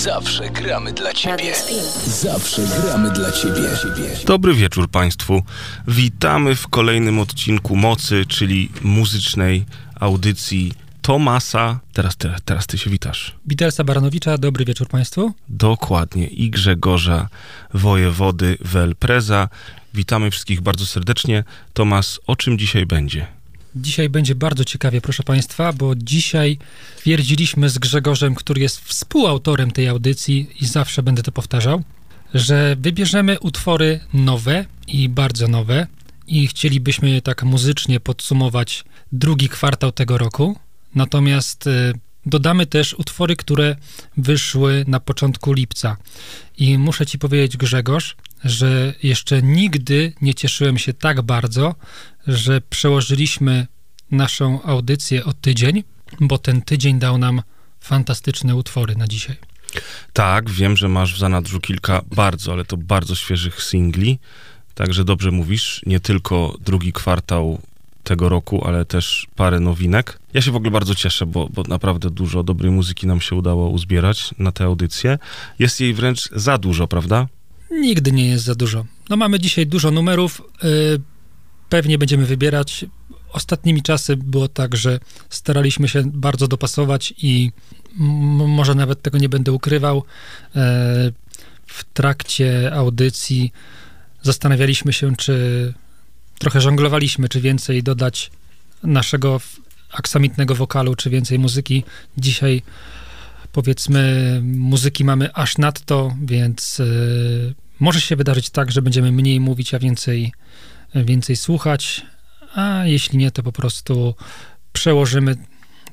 Zawsze gramy dla Ciebie. Zawsze gramy dla Ciebie. Dobry wieczór Państwu. Witamy w kolejnym odcinku Mocy, czyli muzycznej audycji Tomasa. Teraz, teraz, teraz ty się witasz. Witelsa Baranowicza, dobry wieczór Państwu. Dokładnie. I Grzegorza Wojewody Welpreza. Witamy wszystkich bardzo serdecznie. Tomas, o czym dzisiaj będzie? Dzisiaj będzie bardzo ciekawie, proszę Państwa, bo dzisiaj twierdziliśmy z Grzegorzem, który jest współautorem tej audycji i zawsze będę to powtarzał, że wybierzemy utwory nowe i bardzo nowe i chcielibyśmy tak muzycznie podsumować drugi kwartał tego roku. Natomiast y, dodamy też utwory, które wyszły na początku lipca. I muszę Ci powiedzieć, Grzegorz, że jeszcze nigdy nie cieszyłem się tak bardzo, że przełożyliśmy naszą audycję o tydzień, bo ten tydzień dał nam fantastyczne utwory na dzisiaj. Tak, wiem, że masz w zanadrzu kilka bardzo, ale to bardzo świeżych singli. Także dobrze mówisz, nie tylko drugi kwartał tego roku, ale też parę nowinek. Ja się w ogóle bardzo cieszę, bo, bo naprawdę dużo dobrej muzyki nam się udało uzbierać na tę audycję. Jest jej wręcz za dużo, prawda? Nigdy nie jest za dużo. No mamy dzisiaj dużo numerów, yy, pewnie będziemy wybierać. Ostatnimi czasy było tak, że staraliśmy się bardzo dopasować i może nawet tego nie będę ukrywał. Yy, w trakcie audycji zastanawialiśmy się, czy trochę żonglowaliśmy, czy więcej dodać naszego aksamitnego wokalu, czy więcej muzyki. Dzisiaj powiedzmy muzyki mamy aż nadto, więc yy, może się wydarzyć tak, że będziemy mniej mówić, a więcej, więcej słuchać, a jeśli nie, to po prostu przełożymy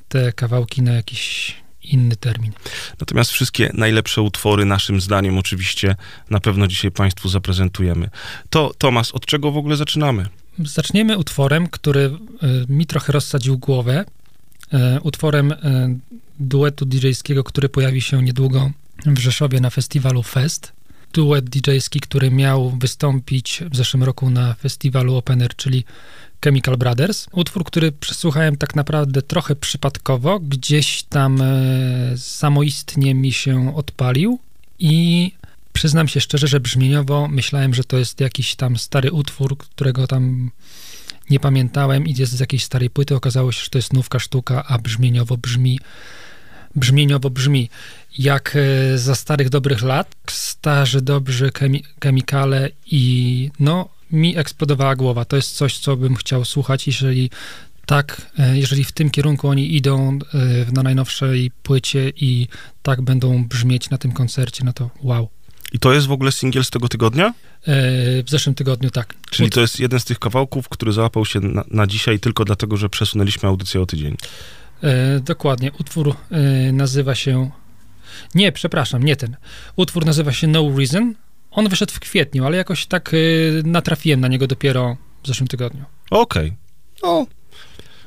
te kawałki na jakiś inny termin. Natomiast wszystkie najlepsze utwory, naszym zdaniem, oczywiście, na pewno dzisiaj Państwu zaprezentujemy. To, Tomasz, od czego w ogóle zaczynamy? Zaczniemy utworem, który y, mi trochę rozsadził głowę. Y, utworem y, duetu DJ-skiego, który pojawi się niedługo w Rzeszowie na festiwalu Fest. Duet DJ-ski, który miał wystąpić w zeszłym roku na festiwalu Open Air, czyli Chemical Brothers. Utwór, który przesłuchałem tak naprawdę trochę przypadkowo, gdzieś tam e, samoistnie mi się odpalił i przyznam się szczerze, że brzmieniowo myślałem, że to jest jakiś tam stary utwór, którego tam nie pamiętałem i jest z jakiejś starej płyty. Okazało się, że to jest nówka sztuka, a brzmieniowo brzmi brzmieniowo brzmi jak e, za starych dobrych lat, starzy dobrzy chemi chemikale i no mi eksplodowała głowa. To jest coś, co bym chciał słuchać, jeżeli tak, e, jeżeli w tym kierunku oni idą e, na najnowszej płycie i tak będą brzmieć na tym koncercie, no to wow. I to jest w ogóle singiel z tego tygodnia? w zeszłym tygodniu, tak. Czyli to jest jeden z tych kawałków, który załapał się na, na dzisiaj tylko dlatego, że przesunęliśmy audycję o tydzień. E, dokładnie. Utwór e, nazywa się. Nie, przepraszam, nie ten. Utwór nazywa się No Reason. On wyszedł w kwietniu, ale jakoś tak e, natrafiłem na niego dopiero w zeszłym tygodniu. Okej. Okay. No,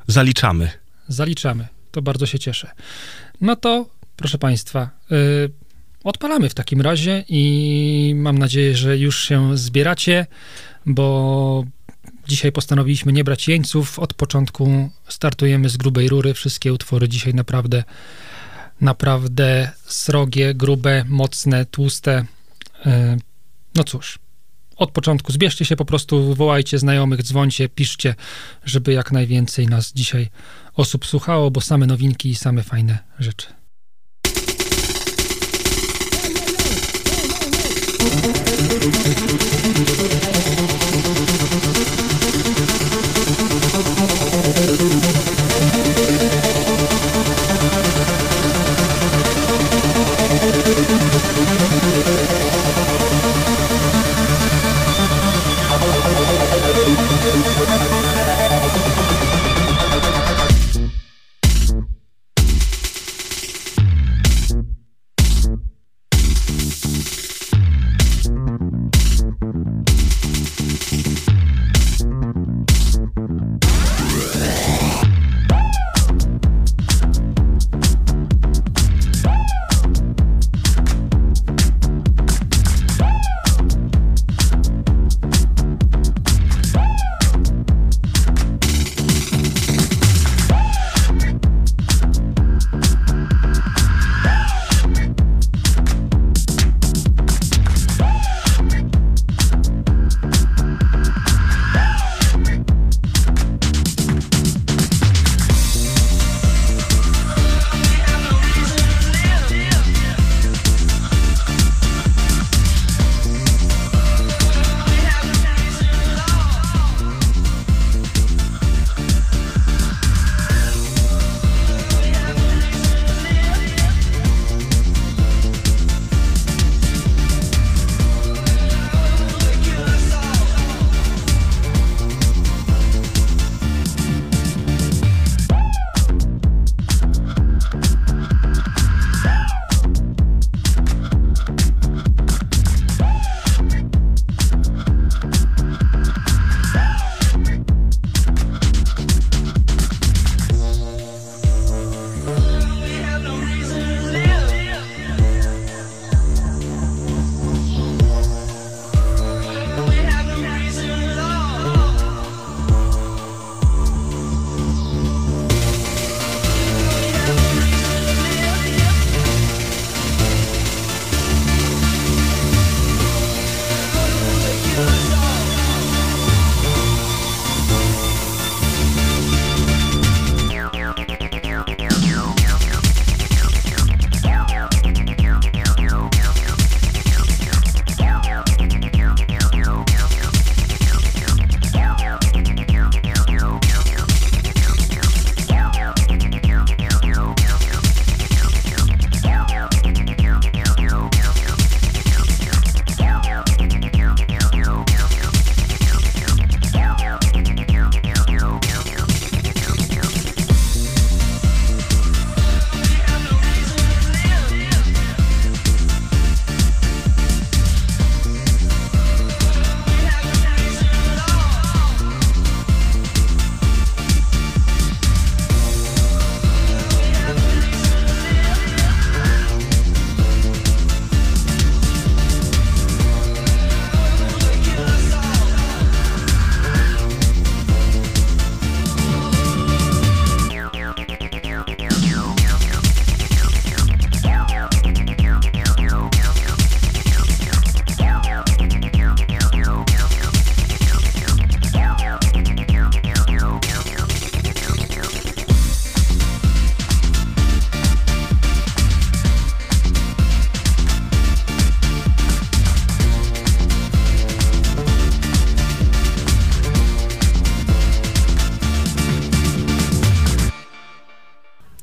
zaliczamy. Zaliczamy. To bardzo się cieszę. No to, proszę Państwa, e, odpalamy w takim razie i mam nadzieję, że już się zbieracie, bo Dzisiaj postanowiliśmy nie brać jeńców. Od początku startujemy z grubej rury. Wszystkie utwory dzisiaj naprawdę, naprawdę srogie, grube, mocne, tłuste. E, no cóż, od początku zbierzcie się po prostu, wołajcie znajomych, dzwońcie, piszcie, żeby jak najwięcej nas dzisiaj osób słuchało, bo same nowinki i same fajne rzeczy.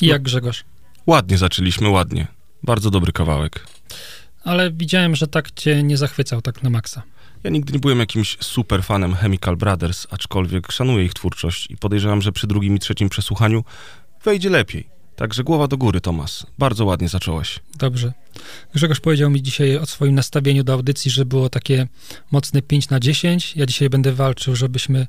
I jak Grzegorz? Ładnie zaczęliśmy, ładnie. Bardzo dobry kawałek. Ale widziałem, że tak cię nie zachwycał tak na maksa. Ja nigdy nie byłem jakimś super fanem Chemical Brothers, aczkolwiek szanuję ich twórczość i podejrzewam, że przy drugim i trzecim przesłuchaniu wejdzie lepiej. Także głowa do góry, Tomas. Bardzo ładnie zacząłeś. Dobrze. Grzegorz powiedział mi dzisiaj o swoim nastawieniu do audycji, że było takie mocne 5 na 10. Ja dzisiaj będę walczył, żebyśmy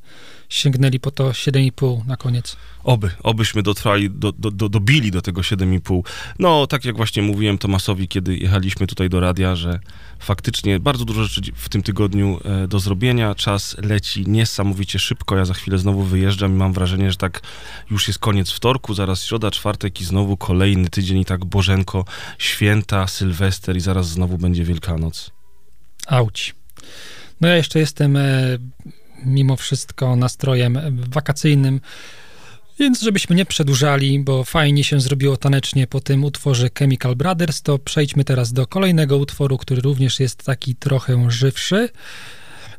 sięgnęli po to 7,5 na koniec. Oby, obyśmy dotrwali, do, do, do, dobili do tego 7,5. No, tak jak właśnie mówiłem Tomasowi, kiedy jechaliśmy tutaj do radia, że faktycznie bardzo dużo rzeczy w tym tygodniu e, do zrobienia. Czas leci niesamowicie szybko. Ja za chwilę znowu wyjeżdżam i mam wrażenie, że tak już jest koniec wtorku, zaraz środa, czwartek i znowu kolejny tydzień i tak Bożenko, święta, Sylwester i zaraz znowu będzie Wielkanoc. Auć. No ja jeszcze jestem e, mimo wszystko nastrojem wakacyjnym, więc żebyśmy nie przedłużali, bo fajnie się zrobiło tanecznie po tym utworze Chemical Brothers, to przejdźmy teraz do kolejnego utworu, który również jest taki trochę żywszy.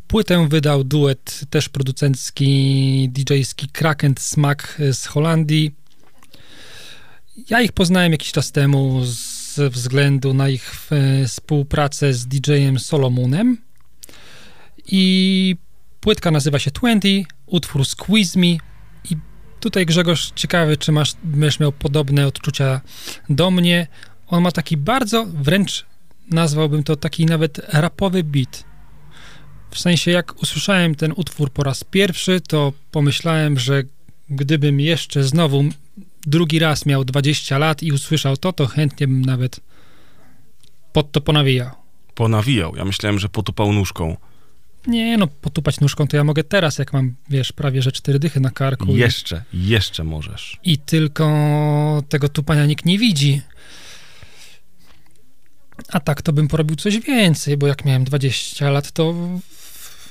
Płytę wydał duet też producencki, DJ-ski Kraken Smack z Holandii. Ja ich poznałem jakiś czas temu ze względu na ich e, współpracę z DJ-em Solomonem i płytka nazywa się 20, utwór Squeeze Me i tutaj Grzegorz, ciekawy, czy masz, będziesz miał podobne odczucia do mnie. On ma taki bardzo, wręcz nazwałbym to taki nawet rapowy beat. W sensie, jak usłyszałem ten utwór po raz pierwszy, to pomyślałem, że gdybym jeszcze znowu drugi raz miał 20 lat i usłyszał to, to chętnie bym nawet pod to ponawijał. Ponawijał. Ja myślałem, że potupał nóżką. Nie, no potupać nóżką to ja mogę teraz, jak mam, wiesz, prawie że cztery dychy na karku. Jeszcze, i, jeszcze możesz. I tylko tego tupania nikt nie widzi. A tak to bym porobił coś więcej, bo jak miałem 20 lat, to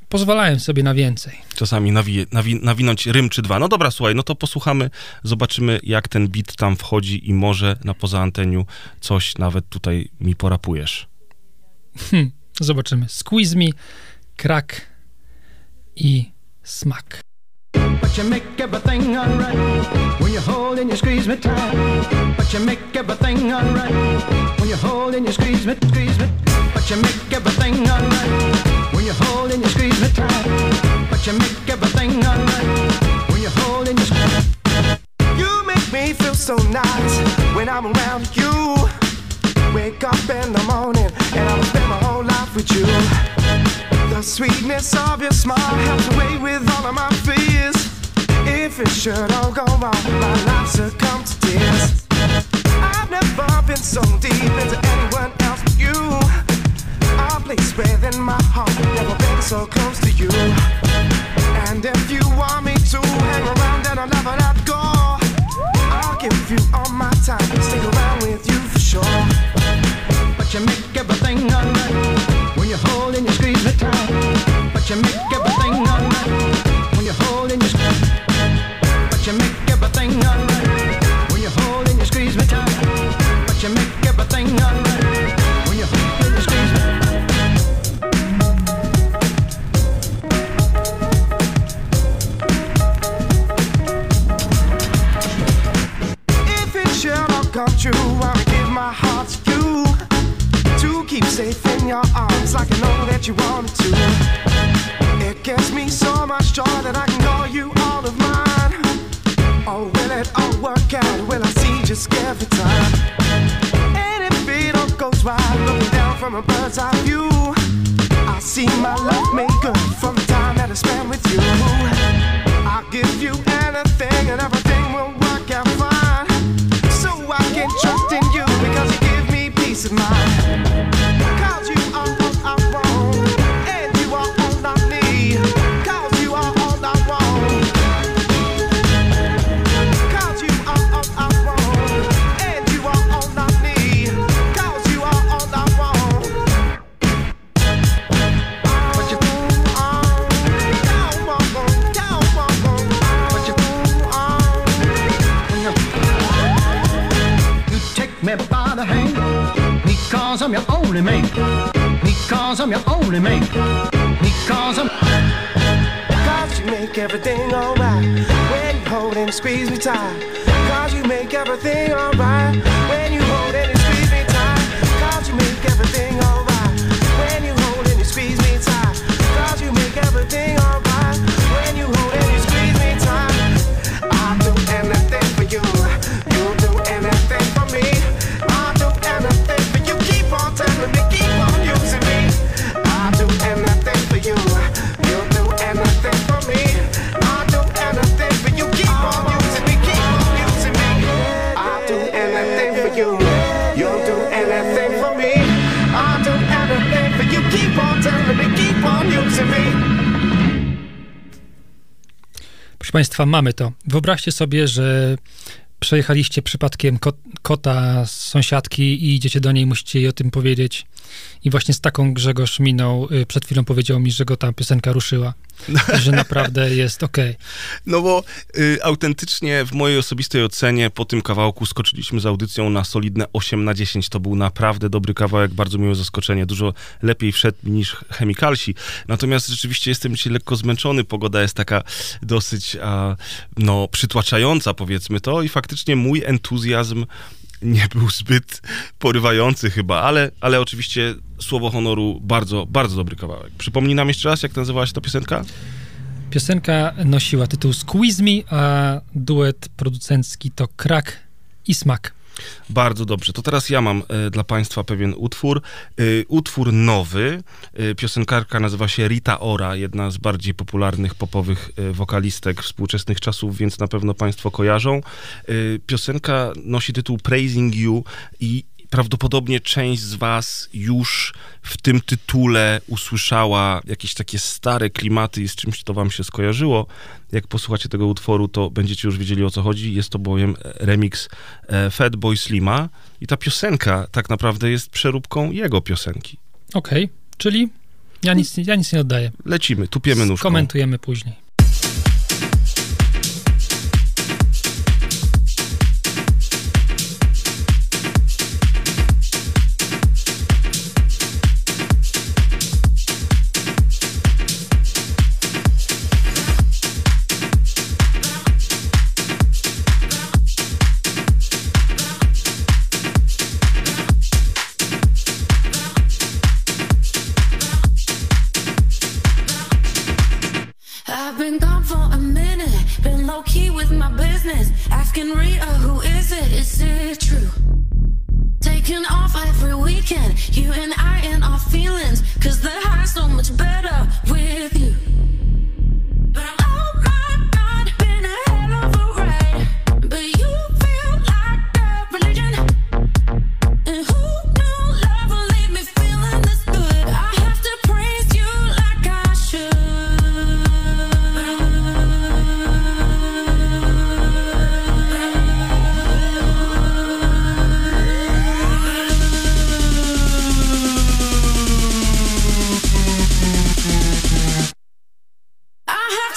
pozwalałem sobie na więcej. Czasami nawi, nawi, nawinąć rym czy dwa. No dobra, słuchaj, no to posłuchamy, zobaczymy jak ten beat tam wchodzi i może na poza anteniu coś nawet tutaj mi porapujesz. Hmm, zobaczymy. Squeeze me, crack i smack. But you make everything alright when you hold and you squeeze me tight. But you make everything alright when you hold and you squeeze me, squeeze me. You make everything alright when you hold and you squeeze me tight. But you make everything alright when you hold and you squeeze. You make me feel so nice when I'm around you. Wake up in the morning and I'll spend my whole life with you. The sweetness of your smile helps away with all of my fears. If it should all go wrong, my life succumb to tears. I've never been so deep into anyone else but you. Place within my heart, never been so close to you. And if you want me to hang around, then I'll never let go. I'll give you all my time, and stick around with you for sure. But you make everything alright when you hold and you squeeze me tight. But you make everything come true, I will give my heart to you to keep safe in your arms like I know that you wanted to. It gives me so much joy that I can call you all of mine. Oh, will it all work out? Will I see just every time? And if it all goes right, looking down from a bird's eye view, I see my love good from the time that I spent with you. I'll give you peace of mind. I'm your only man. Because I'm your only man. Because I'm. Cause you make everything alright. When you hold and squeeze me tight. Cause you make everything alright. When you Proszę Państwa, mamy to. Wyobraźcie sobie, że przejechaliście przypadkiem kot, kota z sąsiadki i idziecie do niej, musicie jej o tym powiedzieć. I właśnie z taką Grzegorz minął, y, przed chwilą powiedział mi, że go ta piosenka ruszyła. Że naprawdę jest okej. No bo y, autentycznie w mojej osobistej ocenie po tym kawałku skoczyliśmy z audycją na solidne 8 na 10. To był naprawdę dobry kawałek, bardzo miłe zaskoczenie. Dużo lepiej wszedł niż chemikalsi. Natomiast rzeczywiście jestem dzisiaj lekko zmęczony. Pogoda jest taka dosyć a, no, przytłaczająca, powiedzmy to. I faktycznie mój entuzjazm nie był zbyt porywający chyba, ale, ale oczywiście słowo honoru bardzo, bardzo dobry kawałek. Przypomnij nam jeszcze raz, jak nazywała się ta piosenka? Piosenka nosiła tytuł Squeeze Me, a duet producencki to Krak i Smak. Bardzo dobrze. To teraz ja mam e, dla Państwa pewien utwór. E, utwór nowy. E, piosenkarka nazywa się Rita Ora, jedna z bardziej popularnych popowych wokalistek współczesnych czasów, więc na pewno Państwo kojarzą. Piosenka nosi tytuł Praising You i prawdopodobnie część z Was już w tym tytule usłyszała jakieś takie stare klimaty i z czymś to Wam się skojarzyło. Jak posłuchacie tego utworu, to będziecie już wiedzieli o co chodzi. Jest to bowiem remix e, Fatboy Slima i ta piosenka tak naprawdę jest przeróbką jego piosenki. Okej, czyli ja nic, ja nic nie oddaję. Lecimy, tupiemy nóżką. Komentujemy później. Business. Asking Rita, who is it? Is it true? Taking off every weekend, you and I and our feelings. Cause the high's so much better with you. Oh my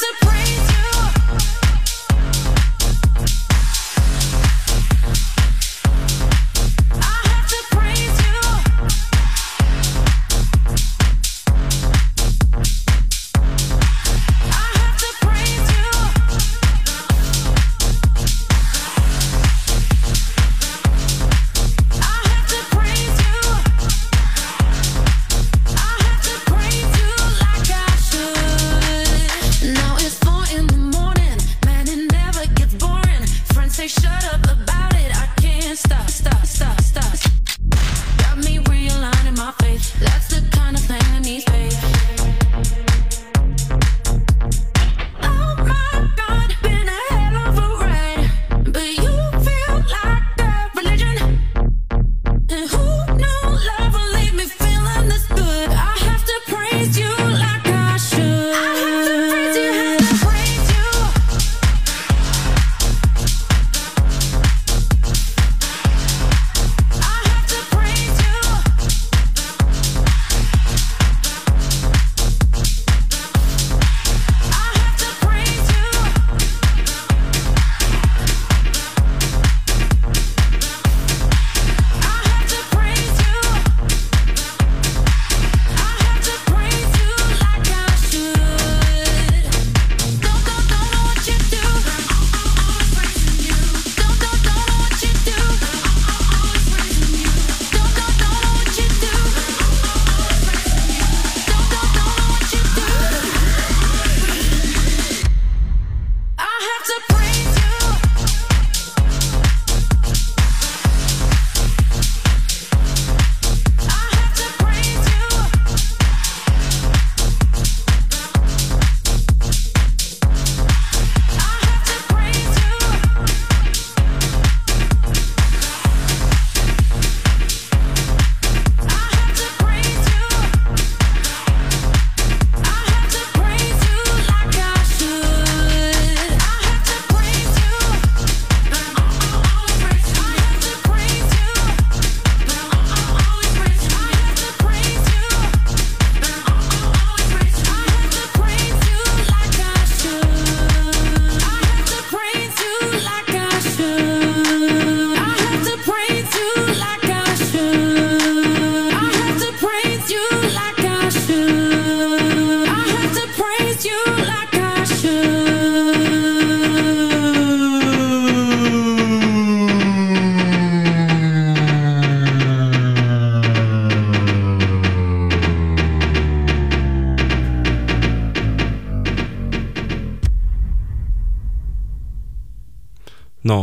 Supreme.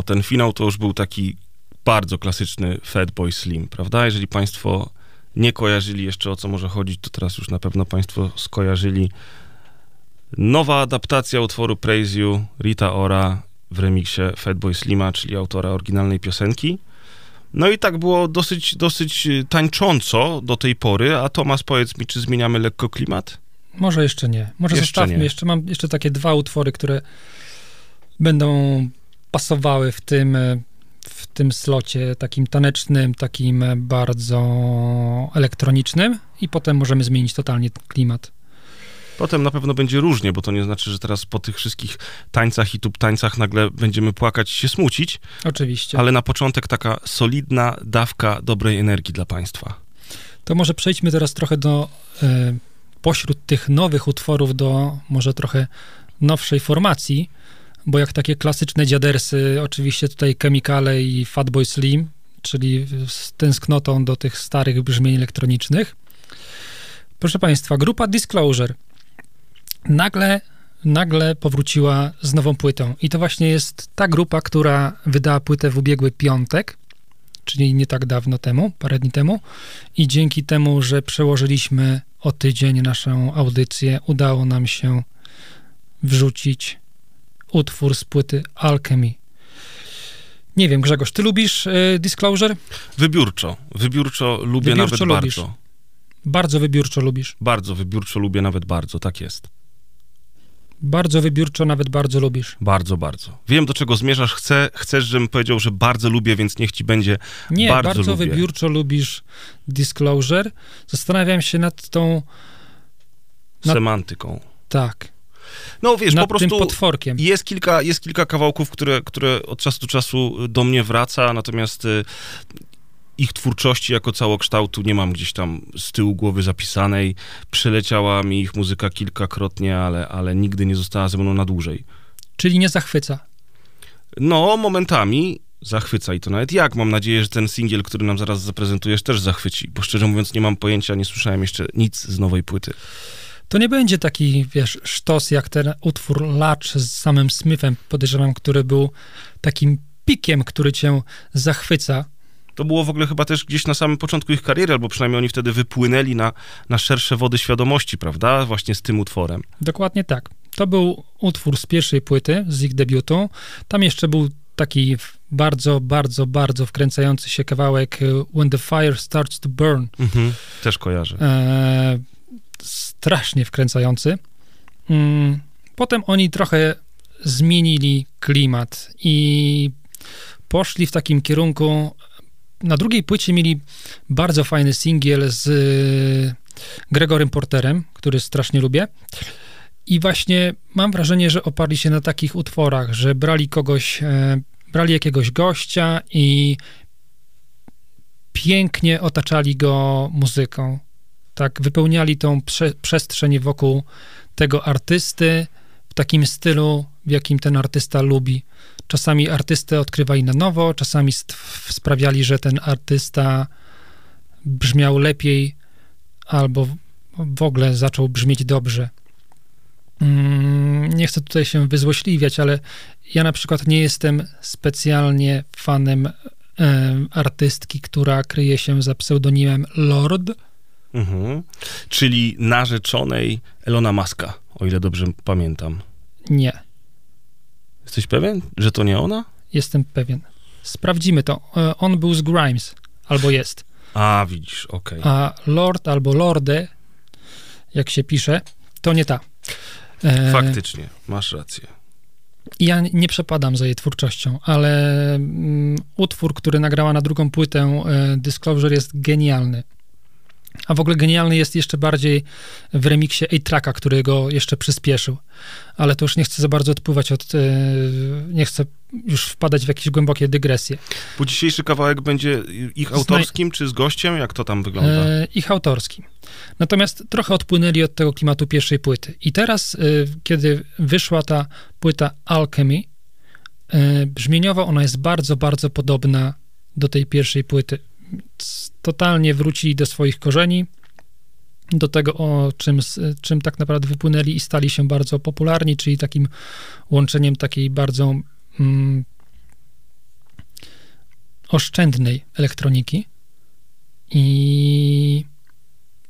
Ten finał to już był taki bardzo klasyczny Fatboy Slim, prawda? Jeżeli państwo nie kojarzyli jeszcze o co może chodzić, to teraz już na pewno państwo skojarzyli. Nowa adaptacja utworu Praise You Rita Ora w remiksie Fatboy Slima, czyli autora oryginalnej piosenki. No i tak było dosyć, dosyć tańcząco do tej pory, a Tomasz powiedz mi, czy zmieniamy lekko klimat? Może jeszcze nie. Może Jeszcze zostawmy. nie. Jeszcze mam jeszcze takie dwa utwory, które będą pasowały w tym, e, w tym slocie takim tanecznym, takim e, bardzo elektronicznym i potem możemy zmienić totalnie klimat. Potem na pewno będzie różnie, bo to nie znaczy, że teraz po tych wszystkich tańcach i tub tańcach nagle będziemy płakać się smucić, Oczywiście. ale na początek taka solidna dawka dobrej energii dla państwa. To może przejdźmy teraz trochę do e, pośród tych nowych utworów do może trochę nowszej formacji, bo jak takie klasyczne dziadersy, oczywiście tutaj Chemicale i Fatboy Slim, czyli z tęsknotą do tych starych brzmień elektronicznych. Proszę Państwa, grupa Disclosure nagle, nagle powróciła z nową płytą. I to właśnie jest ta grupa, która wydała płytę w ubiegły piątek, czyli nie tak dawno temu, parę dni temu. I dzięki temu, że przełożyliśmy o tydzień naszą audycję, udało nam się wrzucić utwór z płyty Alchemy. Nie wiem, Grzegorz, ty lubisz y, Disclosure? Wybiórczo, wybiórczo lubię Wybiórczo nawet lubisz. bardzo. Bardzo wybiórczo lubisz. Bardzo wybiórczo lubię nawet bardzo, tak jest. Bardzo wybiórczo, nawet bardzo lubisz. Bardzo, bardzo. Wiem, do czego zmierzasz. Chcę, chcesz, żebym powiedział, że bardzo lubię, więc niech ci będzie Nie, bardzo, bardzo, lubię. wybiórczo lubisz Disclosure. Zastanawiam się nad tą, Na- semantyką. tak, No wiesz, nad po prostu tym potworkiem. jest kilka, jest kilka kawałków, które, które od czasu do czasu do mnie wraca, natomiast y, ich twórczości jako całokształtu nie mam gdzieś tam z tyłu głowy zapisanej. Przeleciała mi ich muzyka kilkakrotnie, ale, ale nigdy nie została ze mną na dłużej. Czyli nie zachwyca. No, momentami zachwyca i to nawet jak. Mam nadzieję, że ten singiel, który nam zaraz zaprezentujesz, też zachwyci, bo szczerze mówiąc nie mam pojęcia, nie słyszałem jeszcze nic z nowej płyty. To nie będzie taki, wiesz, sztos jak ten utwór Latch z samym Smithem, podejrzewam, który był takim pikiem, który cię zachwyca. To było w ogóle chyba też gdzieś na samym początku ich kariery, albo przynajmniej oni wtedy wypłynęli na, na szersze wody świadomości, prawda? Właśnie z tym utworem. Dokładnie tak. To był utwór z pierwszej płyty, z ich debiutu. Tam jeszcze był taki bardzo, bardzo, bardzo wkręcający się kawałek y, When the Fire Starts to Burn. Mhm. Też kojarzę. E, strasznie wkręcający. Mm, Potem oni trochę zmienili klimat i poszli w takim kierunku. Na drugiej płycie mieli bardzo fajny singiel z y, Gregorem Porterem, który strasznie lubię. I właśnie mam wrażenie, że oparli się na takich utworach, że brali kogoś, e, brali jakiegoś gościa i pięknie otaczali go muzyką. Tak, wypełniali tą prze, przestrzeń wokół tego artysty w takim stylu, w jakim ten artysta lubi. Czasami artystę odkrywali na nowo, czasami sprawiali, że ten artysta brzmiał lepiej albo w- w ogóle zaczął brzmieć dobrze. Mm, Nie chcę tutaj się wyzłośliwiać, ale ja na przykład nie jestem specjalnie fanem e, artystki, która kryje się za pseudonimem Lord. Mhm. Czyli narzeczonej Elona Muska, o ile dobrze pamiętam. Nie, Jesteś pewien, że to nie ona? jestem pewien. Sprawdzimy to. E, On był z Grimes, albo jest. A, widzisz, okej. A Lord albo Lorde, jak się pisze, to nie ta. E, Faktycznie, masz rację. Ja nie przepadam za jej twórczością, ale mm, utwór, który nagrała na drugą płytę e, Disclosure jest genialny. A w ogóle genialny jest jeszcze bardziej w remiksie A-Tracka, który go jeszcze przyspieszył. Ale to już nie chcę za bardzo odpływać od... e, Nie chcę już wpadać w jakieś głębokie dygresje. Bo dzisiejszy kawałek będzie ich autorskim, czy z gościem? Jak to tam wygląda? E, ich autorskim. Natomiast trochę odpłynęli od tego klimatu pierwszej płyty. I teraz, e, kiedy wyszła ta płyta Alchemy, e, brzmieniowo ona jest bardzo, bardzo podobna do tej pierwszej płyty. Totalnie wrócili do swoich korzeni, do tego, o czym, czym tak naprawdę wypłynęli i stali się bardzo popularni, czyli takim łączeniem takiej bardzo mm, oszczędnej elektroniki. I,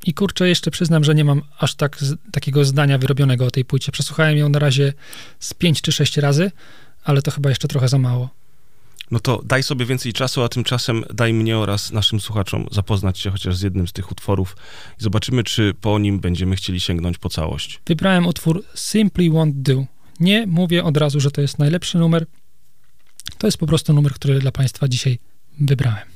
i kurczę, jeszcze przyznam, że nie mam aż tak z, takiego zdania wyrobionego o tej płycie. Przesłuchałem ją na razie z 5 czy 6 razy, ale to chyba jeszcze trochę za mało. No to daj sobie więcej czasu, a tymczasem daj mnie oraz naszym słuchaczom zapoznać się chociaż z jednym z tych utworów i zobaczymy, czy po nim będziemy chcieli sięgnąć po całość. Wybrałem utwór Simply Won't Do. Nie mówię od razu, że to jest najlepszy numer. To jest po prostu numer, który dla Państwa dzisiaj wybrałem.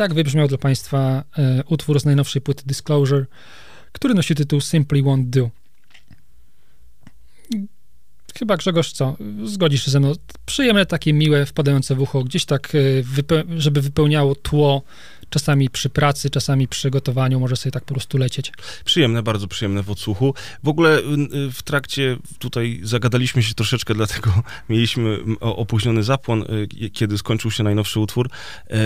Tak wybrzmiał dla Państwa e, utwór z najnowszej płyty Disclosure, który nosi tytuł Simply Won't Do. Chyba Grzegorz, co? Zgodzisz się ze mną? Przyjemne, takie miłe, wpadające w ucho, gdzieś tak, e, żeby wypełniało tło czasami przy pracy, czasami przy gotowaniu, może sobie tak po prostu lecieć. Przyjemne, bardzo przyjemne w odsłuchu. W ogóle y, y, w trakcie tutaj zagadaliśmy się troszeczkę, dlatego mieliśmy opóźniony zapłon, y, kiedy skończył się najnowszy utwór,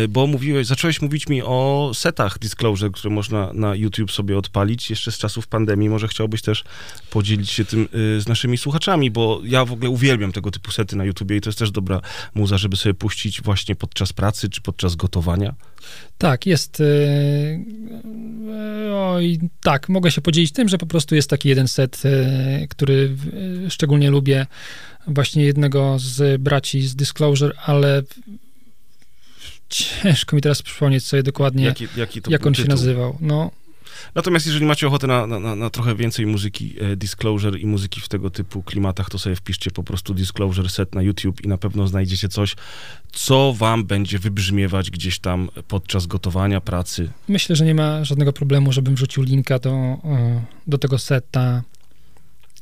bo mówiłeś, zacząłeś mówić mi o setach Disclosure, które można na YouTube sobie odpalić jeszcze z czasów pandemii. Może chciałbyś też podzielić się tym z naszymi słuchaczami, bo ja w ogóle uwielbiam tego typu sety na YouTubie i to jest też dobra muza, żeby sobie puścić właśnie podczas pracy czy podczas gotowania. Tak, jest. Oj, tak, mogę się podzielić tym, że po prostu jest taki jeden set, który szczególnie lubię, właśnie jednego z braci z Disclosure, ale ciężko mi teraz przypomnieć sobie dokładnie, jaki, jaki jak on tytuł? się nazywał. No, Natomiast jeżeli macie ochotę na, na, na trochę więcej muzyki e, Disclosure i muzyki w tego typu klimatach, to sobie wpiszcie po prostu Disclosure set na YouTube i na pewno znajdziecie coś, co wam będzie wybrzmiewać gdzieś tam podczas gotowania, pracy. Myślę, że nie ma żadnego problemu, żebym wrzucił linka do, e, do tego seta.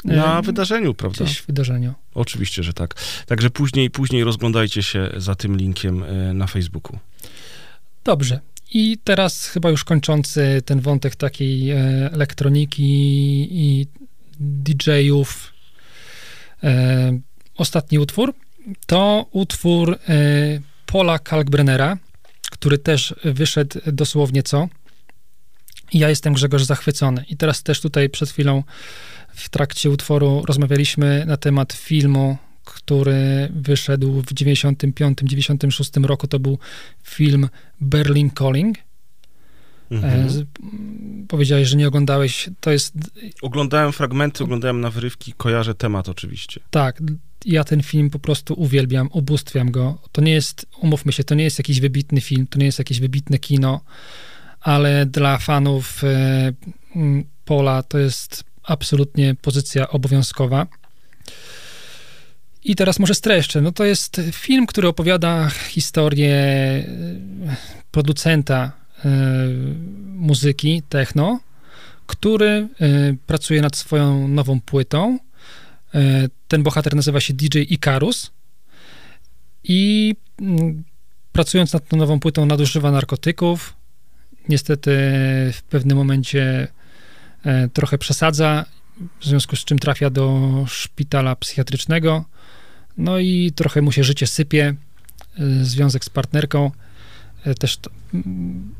Na E, wydarzeniu, prawda? Gdzieś w wydarzeniu. Oczywiście, że tak. Także później, później rozglądajcie się za tym linkiem e, na Facebooku. Dobrze. I teraz chyba już kończący ten wątek takiej e, elektroniki i DJ-ów. E, ostatni utwór to utwór e, Paula Kalkbrennera, który też wyszedł dosłownie co. Ja jestem Grzegorz zachwycony. I teraz też tutaj przed chwilą w trakcie utworu rozmawialiśmy na temat filmu, który wyszedł w 95-96 roku. To był film Berlin Calling. Mhm. E, powiedziałeś, że nie oglądałeś. To jest Oglądałem fragmenty, oglądałem nawrywki, kojarzę temat oczywiście. tak. Ja ten film po prostu uwielbiam, ubóstwiam go. To nie jest, umówmy się, to nie jest jakiś wybitny film, to nie jest jakieś wybitne kino, ale dla fanów e, Pola to jest absolutnie pozycja obowiązkowa. I teraz może streszczę. No to jest film, który opowiada historię e, producenta e, muzyki techno, który e, pracuje nad swoją nową płytą. Ten bohater nazywa się DJ Icarus i mm, pracując nad tą nową płytą nadużywa narkotyków. Niestety w pewnym momencie trochę przesadza, w związku z czym trafia do szpitala psychiatrycznego. No i trochę mu się życie sypie. e, Związek z partnerką, e, też to, mm,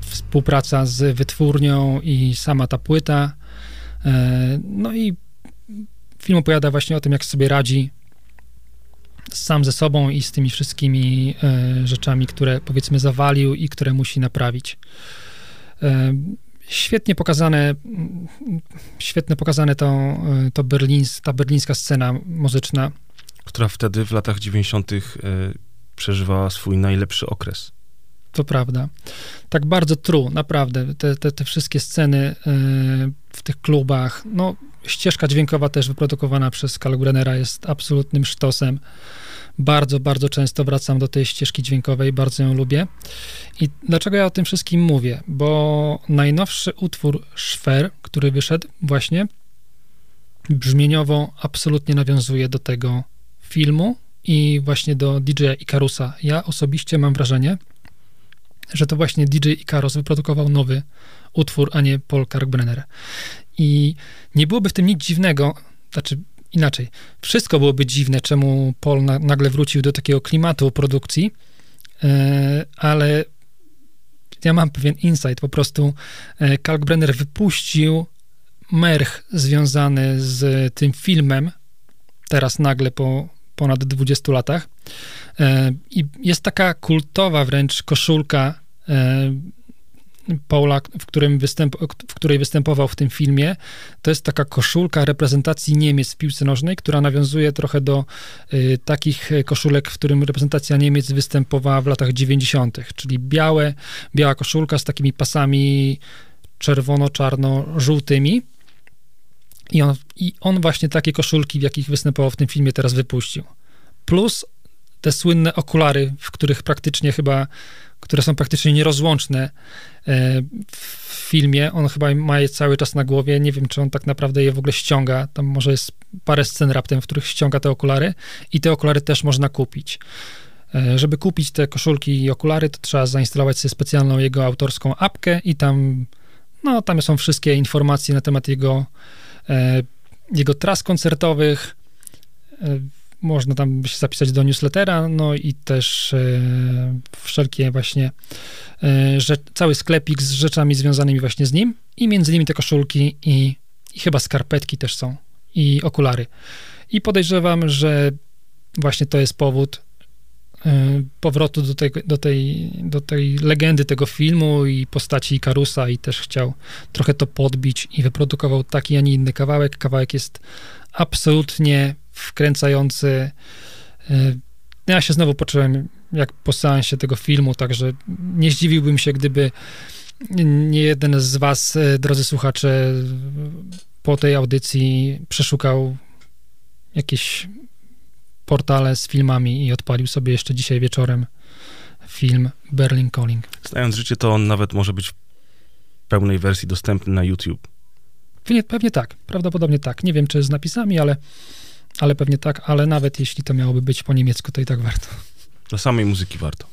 współpraca z wytwórnią i sama ta płyta. E, No i film opowiada właśnie o tym, jak sobie radzi sam ze sobą i z tymi wszystkimi rzeczami, które powiedzmy zawalił i które musi naprawić. Świetnie pokazane, mm, świetnie pokazane to, to berlińs, ta berlińska scena muzyczna. Która wtedy w latach 90. e, przeżywała swój najlepszy okres. To prawda. Tak bardzo true, naprawdę. Te, te, te wszystkie sceny e, w tych klubach, no ścieżka dźwiękowa też wyprodukowana przez Kalbrennera jest absolutnym sztosem. Bardzo, bardzo często wracam do tej ścieżki dźwiękowej, bardzo ją lubię. I dlaczego ja o tym wszystkim mówię? Bo najnowszy utwór Szwer, który wyszedł właśnie, brzmieniowo absolutnie nawiązuje do tego filmu i właśnie do DJ Ikarusa. Ja osobiście mam wrażenie, że to właśnie DJ Icarus wyprodukował nowy utwór, a nie Paul Kalkbrenner. I nie byłoby w tym nic dziwnego, znaczy inaczej, wszystko byłoby dziwne, czemu Paul na, nagle wrócił do takiego klimatu produkcji, e, ale ja mam pewien insight, po prostu e, Kalkbrenner wypuścił merch związany z tym filmem, teraz nagle po ponad 20 latach, E, I jest taka kultowa wręcz koszulka e, Paula, w, którym występ, w której występował w tym filmie. To jest taka koszulka reprezentacji Niemiec w piłce nożnej, która nawiązuje trochę do y, takich koszulek, w którym reprezentacja Niemiec występowała w latach 90., czyli białe, biała koszulka z takimi pasami czerwono-czarno-żółtymi. I on, I on właśnie takie koszulki, w jakich występował w tym filmie, teraz wypuścił. Plus te słynne okulary, w których praktycznie chyba, które są praktycznie nierozłączne e, w filmie. On chyba ma je cały czas na głowie. Nie wiem, czy on tak naprawdę je w ogóle ściąga. Tam może jest parę scen raptem, w których ściąga te okulary i te okulary też można kupić. E, Żeby kupić te koszulki i okulary, to trzeba zainstalować sobie specjalną jego autorską apkę i tam, no, tam są wszystkie informacje na temat jego, jego tras koncertowych. E, Można tam się zapisać do newslettera, no i też e, wszelkie właśnie e, rzecz, cały sklepik z rzeczami związanymi właśnie z nim i między nimi te koszulki i, i chyba skarpetki też są i okulary. I podejrzewam, że właśnie to jest powód e, powrotu do tej, do, tej, do tej legendy tego filmu i postaci Ikarusa i też chciał trochę to podbić i wyprodukował taki, a nie inny kawałek. Kawałek jest absolutnie wkręcający. E, Ja się znowu poczułem jak po seansie tego filmu, także nie zdziwiłbym się, gdyby nie jeden z was, e, drodzy słuchacze, po tej audycji przeszukał jakieś portale z filmami i odpalił sobie jeszcze dzisiaj wieczorem film Berlin Calling. Znając życie, to on nawet może być w pełnej wersji dostępny na YouTube. Pewnie, pewnie tak, prawdopodobnie tak. Nie wiem, czy z napisami, ale, ale pewnie tak, ale nawet jeśli to miałoby być po niemiecku, to i tak warto. Dla samej muzyki warto.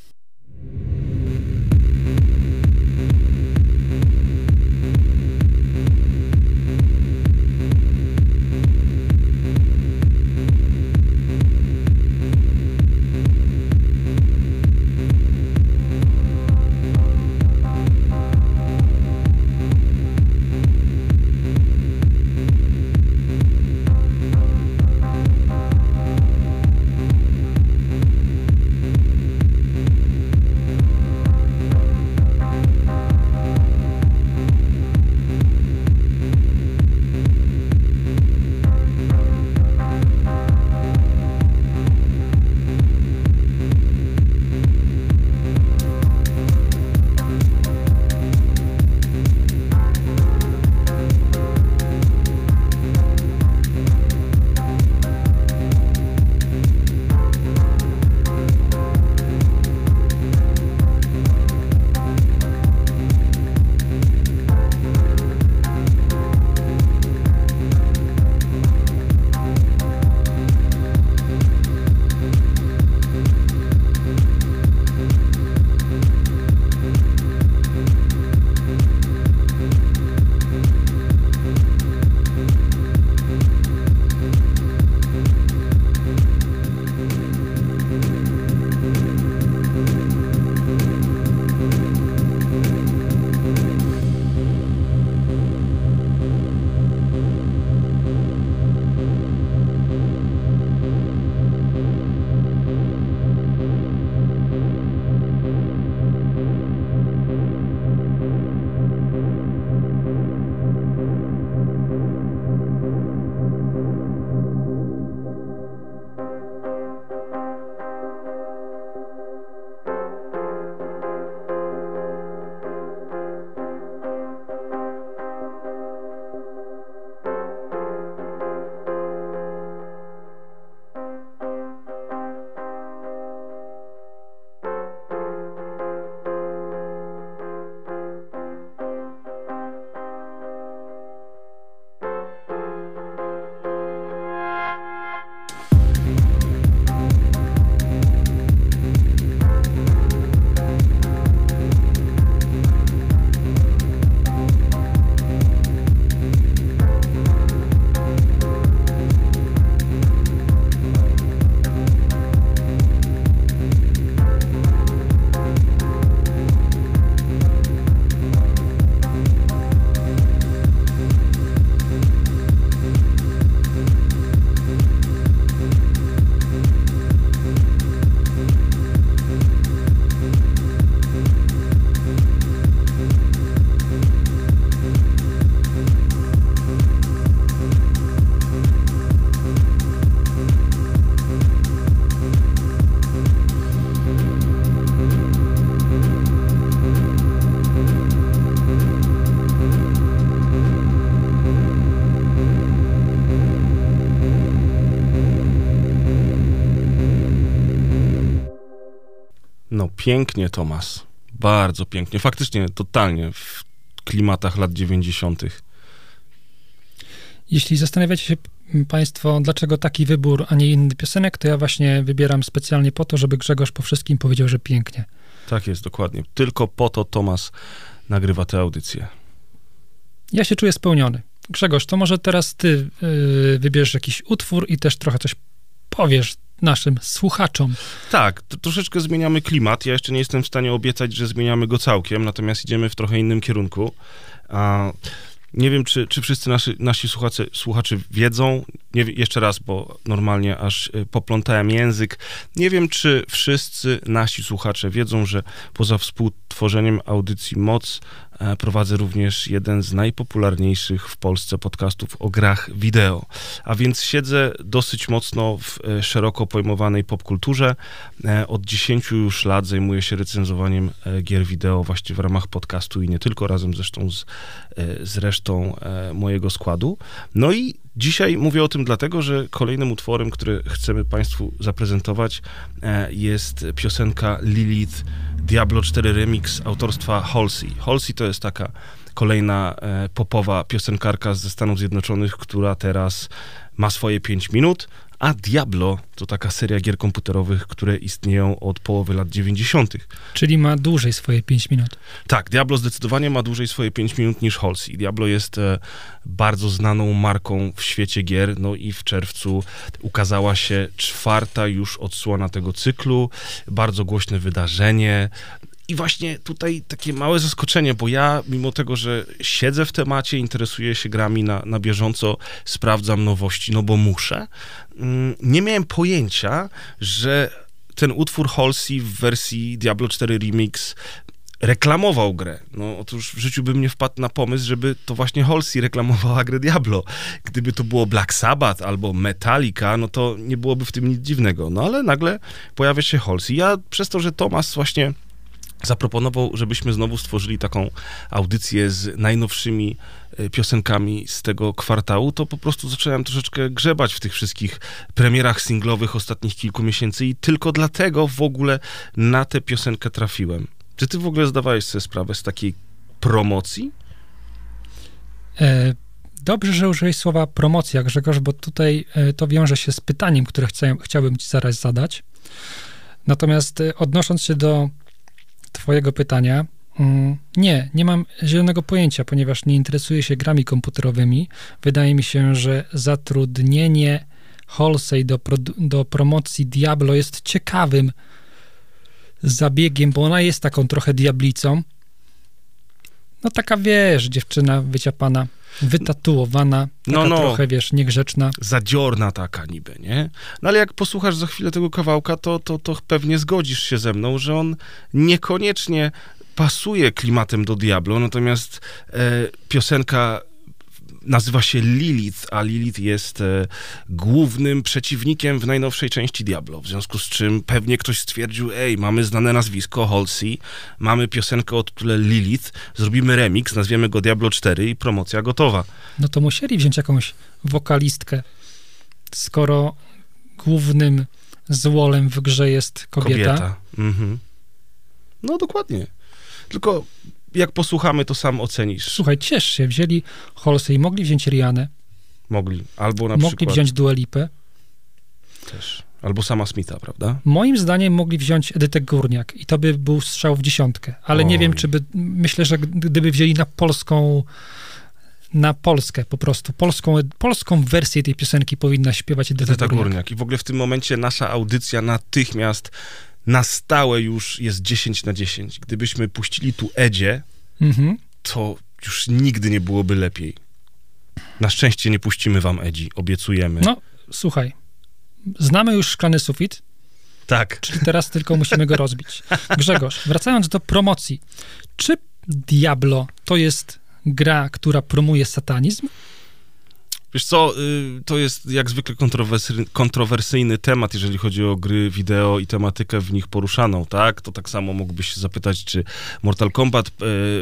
Pięknie, Tomas. Bardzo pięknie. Faktycznie, totalnie w klimatach lat 90. Jeśli zastanawiacie się Państwo, dlaczego taki wybór, a nie inny piosenek, to ja właśnie wybieram specjalnie po to, żeby Grzegorz po wszystkim powiedział, że pięknie. Tak jest, dokładnie. Tylko po to Tomas nagrywa tę audycję. Ja się czuję spełniony. Grzegorz, to może teraz ty yy, wybierzesz jakiś utwór i też trochę coś powiesz naszym słuchaczom. Tak, troszeczkę zmieniamy klimat. Ja jeszcze nie jestem w stanie obiecać, że zmieniamy go całkiem, natomiast idziemy w trochę innym kierunku. A, nie wiem, czy, czy wszyscy nasi, nasi słuchacze, słuchacze wiedzą, nie, jeszcze raz, bo normalnie aż y, poplątałem język. Nie wiem, czy wszyscy nasi słuchacze wiedzą, że poza współtworzeniem audycji Moc prowadzę również jeden z najpopularniejszych w Polsce podcastów o grach wideo. A więc siedzę dosyć mocno w e, szeroko pojmowanej popkulturze. E, Od 10 już lat zajmuję się recenzowaniem e, gier wideo właśnie w ramach podcastu i nie tylko, razem zresztą z, z resztą mojego składu. No i dzisiaj mówię o tym dlatego, że kolejnym utworem, który chcemy Państwu zaprezentować e, jest piosenka Lilith Diablo 4 Remix autorstwa Halsey. Halsey to jest taka kolejna e, popowa piosenkarka ze Stanów Zjednoczonych, która teraz ma swoje 5 minut, a Diablo to taka seria gier komputerowych, które istnieją od połowy lat 90. Czyli ma dłużej swoje 5 minut. Tak, Diablo zdecydowanie ma dłużej swoje 5 minut niż Halsey. Diablo jest e, bardzo znaną marką w świecie gier, no i w czerwcu ukazała się czwarta już odsłona tego cyklu, bardzo głośne wydarzenie. I właśnie tutaj takie małe zaskoczenie, bo ja, mimo tego, że siedzę w temacie, interesuję się grami na, na bieżąco, sprawdzam nowości, no bo muszę, mm, nie miałem pojęcia, że ten utwór Halsey w wersji Diablo 4 Remix reklamował grę. No otóż w życiu bym nie wpadł na pomysł, żeby to właśnie Halsey reklamowała grę Diablo. Gdyby to było Black Sabbath albo Metallica, no to nie byłoby w tym nic dziwnego. No ale nagle pojawia się Halsey. Ja przez to, że Tomas właśnie zaproponował, żebyśmy znowu stworzyli taką audycję z najnowszymi e, piosenkami z tego kwartału, to po prostu zacząłem troszeczkę grzebać w tych wszystkich premierach singlowych ostatnich kilku miesięcy i tylko dlatego w ogóle na tę piosenkę trafiłem. Czy ty w ogóle zdawałeś sobie sprawę z takiej promocji? E, Dobrze, że użyłeś słowa promocja, Grzegorz, bo tutaj e, to wiąże się z pytaniem, które chcę, chciałbym ci zaraz zadać. Natomiast e, odnosząc się do twojego pytania, mm, nie, nie mam zielonego pojęcia, ponieważ nie interesuję się grami komputerowymi. Wydaje mi się, że zatrudnienie Halsey do, do promocji Diablo jest ciekawym zabiegiem, bo ona jest taką trochę diablicą. No taka, wiesz, dziewczyna wyciapana, wytatuowana, No, no. trochę, wiesz, niegrzeczna. Zadziorna taka niby, nie? No ale jak posłuchasz za chwilę tego kawałka, to, to, to pewnie zgodzisz się ze mną, że on niekoniecznie pasuje klimatem do Diablo, natomiast e, piosenka nazywa się Lilith, a Lilith jest e, głównym przeciwnikiem w najnowszej części Diablo, w związku z czym pewnie ktoś stwierdził, ej, mamy znane nazwisko Halsey, mamy piosenkę o tytule Lilith, zrobimy remix, nazwiemy go Diablo 4 i promocja gotowa. No to musieli wziąć jakąś wokalistkę, skoro głównym złolem w grze jest kobieta. Mhm. No dokładnie. Tylko jak posłuchamy, to sam ocenisz. Słuchaj, ciesz się, wzięli Halsey, mogli wziąć Rianę, Mogli. Albo na mogli przykład wziąć Dua Lipę. też. Albo sama Smitha, prawda? Moim zdaniem mogli wziąć Edytę Górniak i to by był strzał w dziesiątkę, ale nie Oj. wiem, czy by, myślę, że gdyby wzięli na polską, na Polskę po prostu, polską, polską wersję tej piosenki powinna śpiewać Edyta, Edyta Górniak. Górniak. I w ogóle w tym momencie nasza audycja natychmiast na stałe już jest 10 na 10. Gdybyśmy puścili tu Edzie, Mhm. to już nigdy nie byłoby lepiej. Na szczęście nie puścimy wam Edzi, obiecujemy. No, słuchaj, znamy już szklany sufit, Tak. czyli teraz tylko musimy go rozbić. Grzegorz, wracając do promocji, czy Diablo to jest gra, która promuje satanizm? Wiesz co, y, to jest jak zwykle kontrowersy, kontrowersyjny temat, jeżeli chodzi o gry wideo i tematykę w nich poruszaną, tak? To tak samo mógłbyś się zapytać, czy Mortal Kombat y,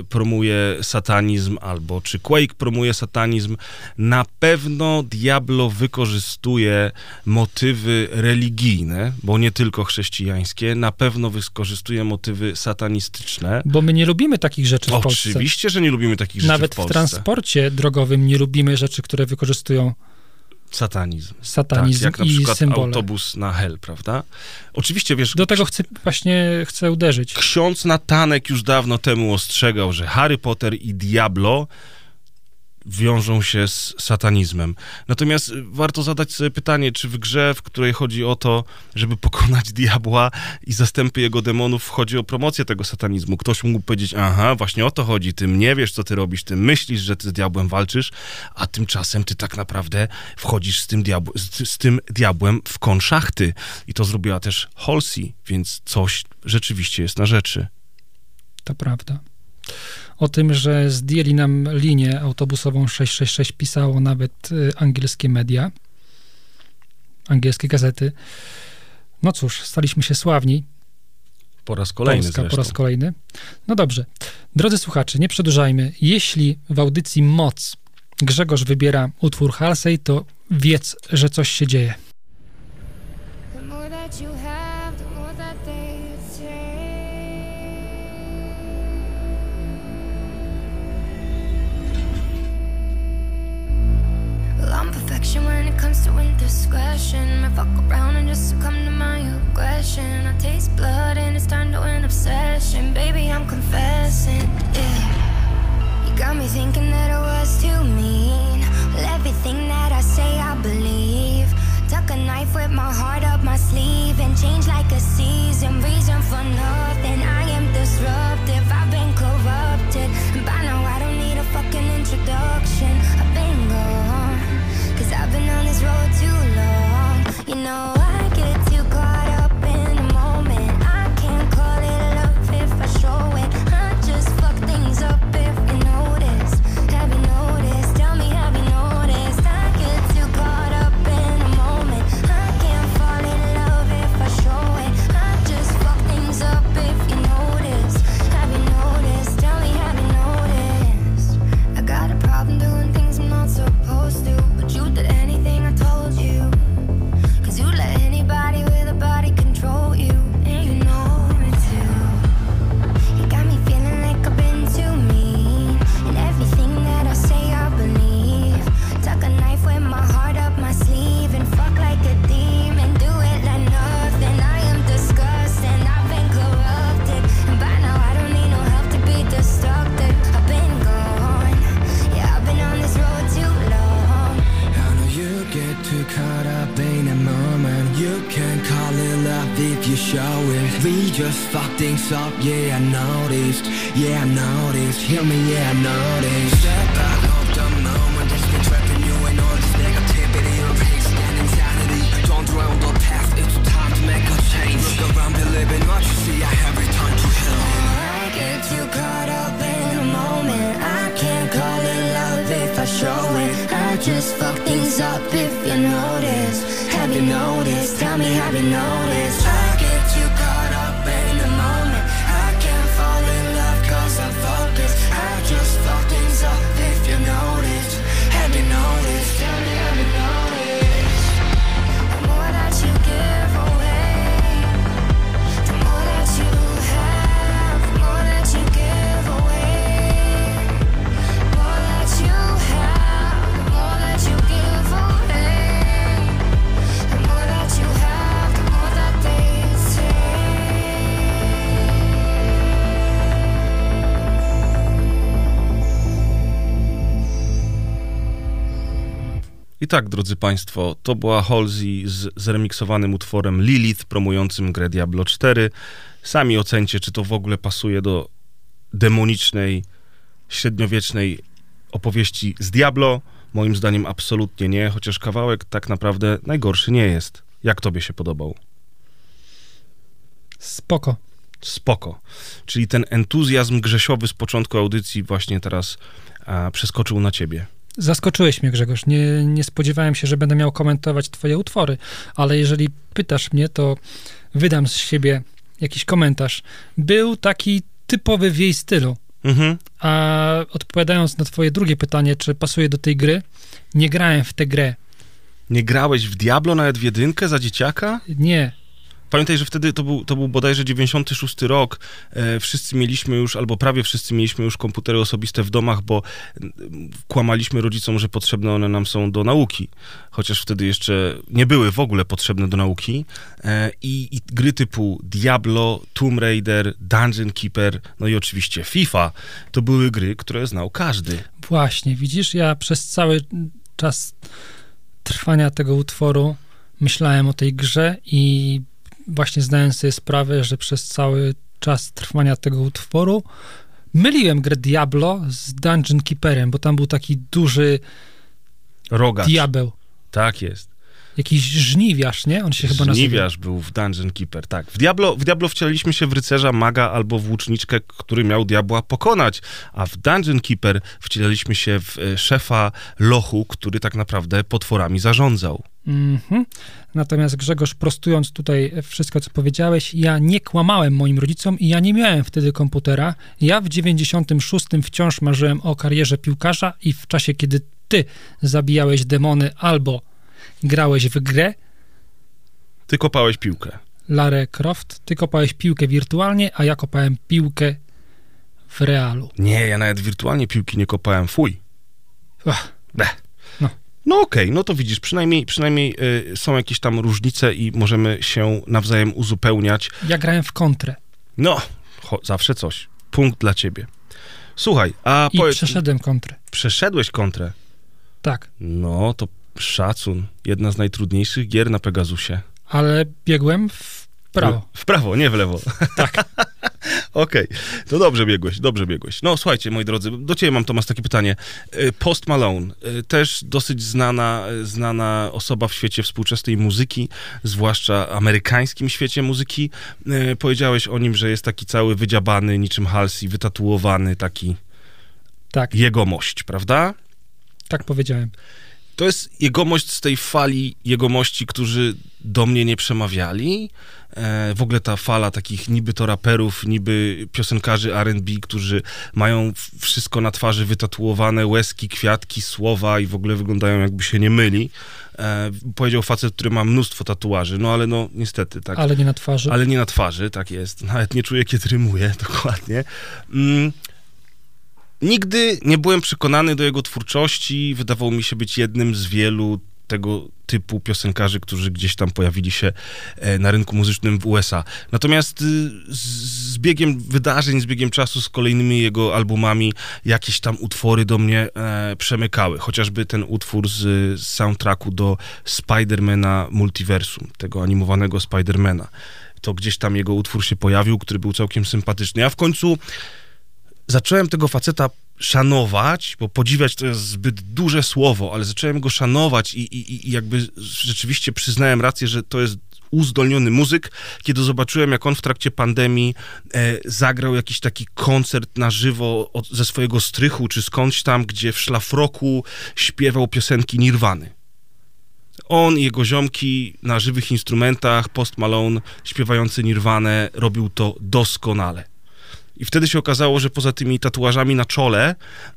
promuje satanizm, albo czy Quake promuje satanizm. Na pewno Diablo wykorzystuje motywy religijne, bo nie tylko chrześcijańskie, na pewno wykorzystuje motywy satanistyczne. Bo my nie lubimy takich rzeczy w Polsce. Oczywiście, że nie lubimy takich rzeczy Nawet w w, Polsce. transporcie drogowym nie lubimy rzeczy, które wykorzystują Satanizm. satanizm tak, jak na przykład symbole. autobus na hell, prawda? Oczywiście, wiesz, Do tego chcę, właśnie chcę uderzyć. ksiądz Natanek już dawno temu ostrzegał, że Harry Potter i Diablo wiążą się z satanizmem. Natomiast y, warto zadać sobie pytanie, czy w grze, w której chodzi o to, żeby pokonać diabła i zastępy jego demonów, chodzi o promocję tego satanizmu. Ktoś mógł powiedzieć, aha, właśnie o to chodzi, ty nie wiesz, co ty robisz, ty myślisz, że ty z diabłem walczysz, a tymczasem ty tak naprawdę wchodzisz z tym, diabł, z, z tym diabłem w konszachty. I to zrobiła też Halsey, więc coś rzeczywiście jest na rzeczy. To prawda. O tym, że zdjęli nam linię autobusową 666 pisało nawet y, angielskie media, angielskie gazety. No cóż, staliśmy się sławni. Po raz kolejny Polska zresztą. po raz kolejny. No dobrze. Drodzy słuchacze, nie przedłużajmy. Jeśli w audycji Moc Grzegorz wybiera utwór Halsey, to wiedz, że coś się dzieje. I'm perfection when it comes to indiscretion. I fuck around and just succumb to my aggression. I taste blood and it's turned to an obsession. Baby, I'm confessing, yeah. You got me thinking that I was too mean. Well, everything that I say, I believe. Tuck a knife with my heart up my sleeve and change like a season. Reason for nothing. I am disruptive. Cause I've been on this road too long. You know, I up, yeah, I noticed. Yeah, I noticed. Hear me, yeah, I noticed. Tak, drodzy Państwo, to była Halsey z zremiksowanym utworem Lilith, promującym grę Diablo 4. Sami ocencie, czy to w ogóle pasuje do demonicznej, średniowiecznej opowieści z Diablo. Moim zdaniem absolutnie nie, chociaż kawałek tak naprawdę najgorszy nie jest. Jak tobie się podobał? Spoko. Spoko. Czyli ten entuzjazm grzesiowy z początku audycji właśnie teraz a, przeskoczył na ciebie. Zaskoczyłeś mnie, Grzegorz. Nie, nie spodziewałem się, że będę miał komentować twoje utwory, ale jeżeli pytasz mnie, to wydam z siebie jakiś komentarz. Był taki typowy w jej stylu. Mhm. A odpowiadając na twoje drugie pytanie, czy pasuje do tej gry, nie grałem w tę grę. Nie grałeś w Diablo nawet w jedynkę za dzieciaka? Nie. Pamiętaj, że wtedy to był, to był bodajże 96 rok. E, wszyscy mieliśmy już, albo prawie wszyscy mieliśmy już komputery osobiste w domach, bo mm, kłamaliśmy rodzicom, że potrzebne one nam są do nauki. Chociaż wtedy jeszcze nie były w ogóle potrzebne do nauki. E, i, I gry typu Diablo, Tomb Raider, Dungeon Keeper, no i oczywiście FIFA, to były gry, które znał każdy. Właśnie, widzisz, ja przez cały czas trwania tego utworu myślałem o tej grze i właśnie zdałem sobie sprawę, że przez cały czas trwania tego utworu myliłem grę Diablo z Dungeon Keeperem, bo tam był taki duży Rogacz. diabeł. Tak jest. Jakiś żniwiarz, nie? On się chyba nazywa. Żniwiarz był w Dungeon Keeper, tak. W Diablo, w Diablo wcieliliśmy się w rycerza, maga albo w łuczniczkę, który miał diabła pokonać, a w Dungeon Keeper wcieliliśmy się w e, szefa lochu, który tak naprawdę potworami zarządzał. Mhm. Natomiast Grzegorz, prostując tutaj wszystko, co powiedziałeś, ja nie kłamałem moim rodzicom i ja nie miałem wtedy komputera. Ja w 96 wciąż marzyłem o karierze piłkarza i w czasie, kiedy ty zabijałeś demony albo grałeś w grę Ty kopałeś piłkę. Lara Croft, ty kopałeś piłkę wirtualnie, a ja kopałem piłkę w realu. Nie, ja nawet wirtualnie piłki nie kopałem, fuj. Ach, Bleh. No. No okej, no to widzisz, przynajmniej, przynajmniej y, są jakieś tam różnice i możemy się nawzajem uzupełniać. ja grałem w kontrę No, cho, zawsze coś. Punkt dla ciebie. Słuchaj, a i powiedz, przeszedłem kontrę. przeszedłeś kontrę. Tak, No, to szacun. Jedna z najtrudniejszych gier na Pegasusie. ale biegłem w prawo. W prawo, nie w lewo. Tak. Okej, to dobrze biegłeś, dobrze biegłeś. No słuchajcie, moi drodzy, do ciebie mam, Tomasz, takie pytanie. Y, Post Malone, y, też dosyć znana, y, znana osoba w świecie współczesnej muzyki, zwłaszcza amerykańskim świecie muzyki. Powiedziałeś o nim, że jest taki cały wydziabany, niczym Halsey, wytatuowany, taki Tak, jegomość, prawda? tak powiedziałem. To jest jegomość z tej fali jegomości, którzy do mnie nie przemawiali. E, w ogóle ta fala takich niby to raperów, niby piosenkarzy R&B, którzy mają wszystko na twarzy wytatuowane, łezki, kwiatki, słowa i w ogóle wyglądają jakby się nie myli. E, powiedział facet, który ma mnóstwo tatuaży, no ale no niestety, tak. Ale nie na twarzy. Ale nie na twarzy, tak jest. Nawet nie czuję, kiedy rymuję, dokładnie. Mm. Nigdy nie byłem przekonany do jego twórczości. Wydawał mi się być jednym z wielu tego typu piosenkarzy, którzy gdzieś tam pojawili się e, na rynku muzycznym w USA. Natomiast y, z, biegiem wydarzeń, z biegiem czasu, z kolejnymi jego albumami, jakieś tam utwory do mnie e, przemykały. Chociażby ten utwór z, z soundtracku do Spidermana Multiversum, tego animowanego Spidermana. To gdzieś tam jego utwór się pojawił, który był całkiem sympatyczny. A w końcu zacząłem tego faceta szanować, bo podziwiać to jest zbyt duże słowo, ale zacząłem go szanować i, i, i jakby rzeczywiście przyznałem rację, że to jest uzdolniony muzyk, kiedy zobaczyłem, jak on w trakcie pandemii e, zagrał jakiś taki koncert na żywo od, ze swojego strychu, czy skądś tam, gdzie w szlafroku śpiewał piosenki Nirwany. On i jego ziomki na żywych instrumentach, Post Malone śpiewający Nirwanę, robił to doskonale. I wtedy się okazało, że poza tymi tatuażami na czole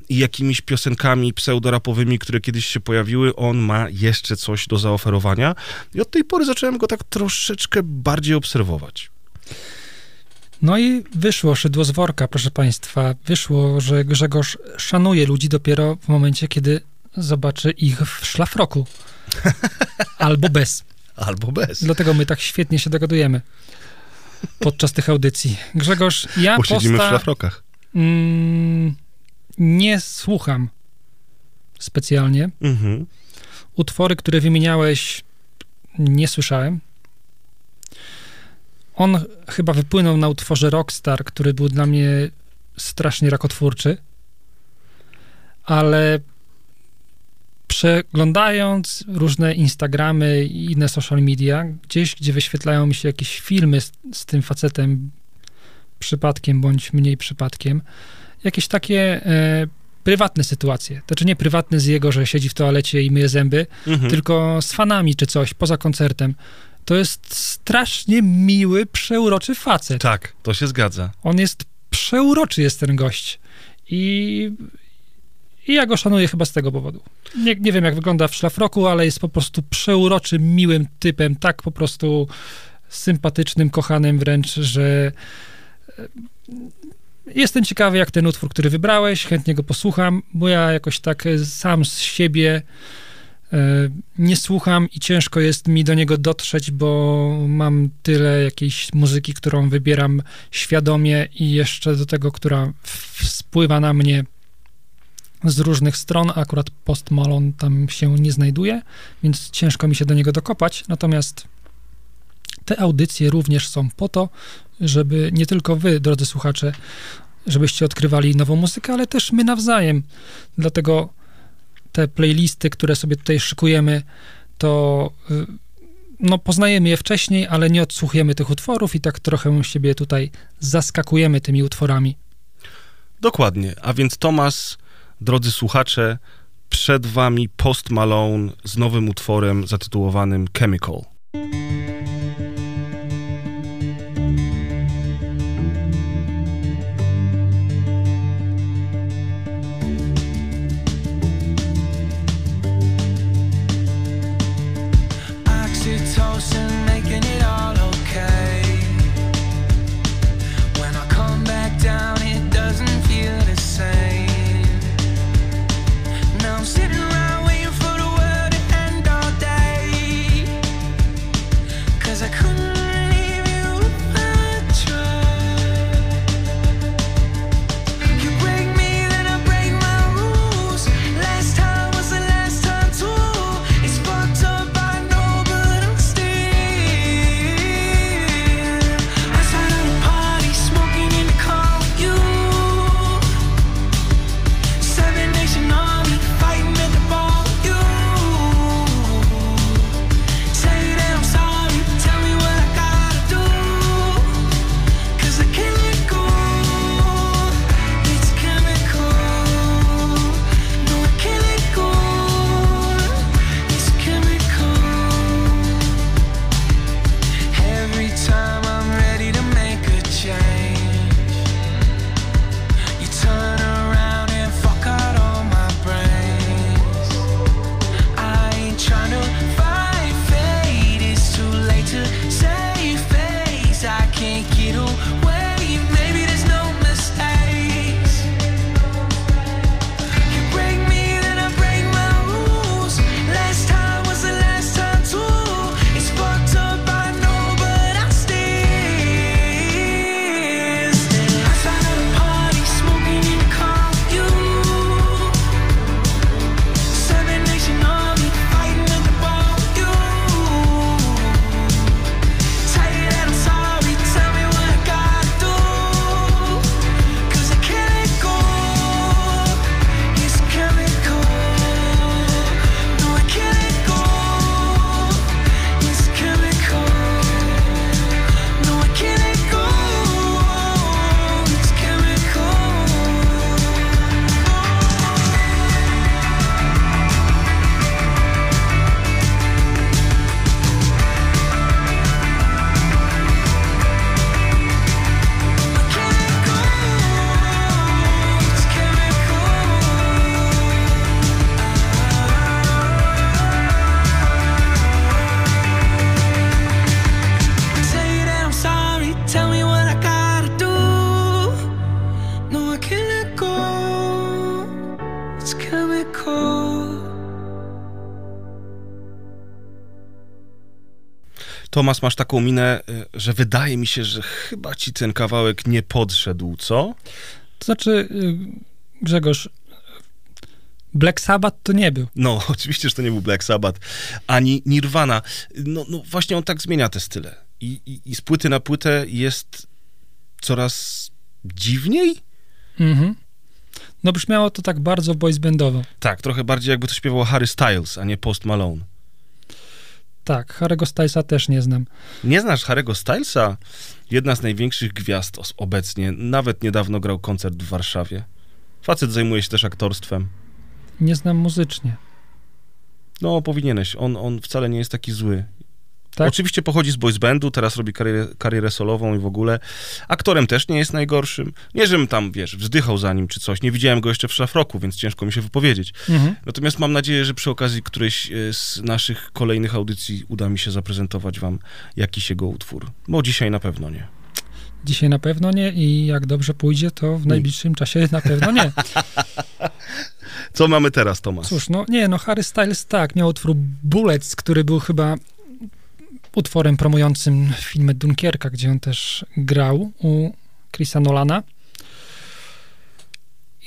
i jakimiś piosenkami pseudorapowymi, które kiedyś się pojawiły, on ma jeszcze coś do zaoferowania. I od tej pory zacząłem go tak troszeczkę bardziej obserwować. No i wyszło szydło z worka, proszę państwa. Wyszło, że Grzegorz szanuje ludzi dopiero w momencie, kiedy zobaczy ich w szlafroku. Albo bez. Albo bez. Dlatego my tak świetnie się dogadujemy podczas tych audycji. Grzegorz, ja Bo siedzimy w posta szlafrokach. mm, nie słucham specjalnie. Mhm. Utwory, które wymieniałeś, nie słyszałem. On chyba wypłynął na utworze Rockstar, który był dla mnie strasznie rakotwórczy, ale przeglądając różne Instagramy i inne social media, gdzieś, gdzie wyświetlają mi się jakieś filmy z, z tym facetem przypadkiem bądź mniej przypadkiem, jakieś takie e, prywatne sytuacje. To czy nie prywatne z jego, że siedzi w toalecie i myje zęby, Mhm. tylko z fanami czy coś, poza koncertem. To jest strasznie miły, przeuroczy facet. Tak, to się zgadza. On jest przeuroczy, jest ten gość. I, I ja go szanuję chyba z tego powodu. Nie, nie wiem, jak wygląda w szlafroku, ale jest po prostu przeuroczym, miłym typem, tak po prostu sympatycznym, kochanym wręcz, że e, jestem ciekawy, jak ten utwór, który wybrałeś, chętnie go posłucham, bo ja jakoś tak e, sam z siebie e, nie słucham i ciężko jest mi do niego dotrzeć, bo mam tyle jakiejś muzyki, którą wybieram świadomie i jeszcze do tego, która spływa na mnie z różnych stron, akurat Post Malone tam się nie znajduje, więc ciężko mi się do niego dokopać. Natomiast te audycje również są po to, żeby nie tylko wy, drodzy słuchacze, żebyście odkrywali nową muzykę, ale też my nawzajem. Dlatego te playlisty, które sobie tutaj szykujemy, to y, no, poznajemy je wcześniej, ale nie odsłuchujemy tych utworów i tak trochę siebie tutaj zaskakujemy tymi utworami. Dokładnie. A więc Tomas, drodzy słuchacze, przed wami Post Malone z nowym utworem zatytułowanym Chemical. Tomasz, masz taką minę, y, że wydaje mi się, że chyba ci ten kawałek nie podszedł, co? To znaczy, y, Grzegorz, Black Sabbath to nie był. No, oczywiście, że to nie był Black Sabbath, ani Nirvana. No, no właśnie on tak zmienia te style. I, i, I z płyty na płytę jest coraz dziwniej? Mhm. No brzmiało to tak bardzo boys bandowo. Tak, trochę bardziej jakby to śpiewał Harry Styles, a nie Post Malone. Tak, Harry'ego Stylesa też nie znam. Nie znasz Harry'ego Stylesa? Jedna z największych gwiazd obecnie. Nawet niedawno grał koncert w Warszawie. Facet zajmuje się też aktorstwem. Nie znam muzycznie. No, powinieneś. On, on wcale nie jest taki zły. Tak? Oczywiście pochodzi z boys bandu, teraz robi karierę, karierę solową i w ogóle. Aktorem też nie jest najgorszym. Nie, żebym tam, wiesz, wzdychał za nim czy coś. Nie widziałem go jeszcze w szlafroku, więc ciężko mi się wypowiedzieć. Mhm. Natomiast mam nadzieję, że przy okazji którejś e, z naszych kolejnych audycji uda mi się zaprezentować wam jakiś jego utwór. Bo dzisiaj na pewno nie. Dzisiaj na pewno nie i jak dobrze pójdzie, to w najbliższym czasie na pewno nie. Co mamy teraz, Tomasz? Cóż, no nie, no Harry Styles tak, miał utwór Bullets, który był chyba utworem promującym filmy Dunkierka, gdzie on też grał u Chrisa Nolana.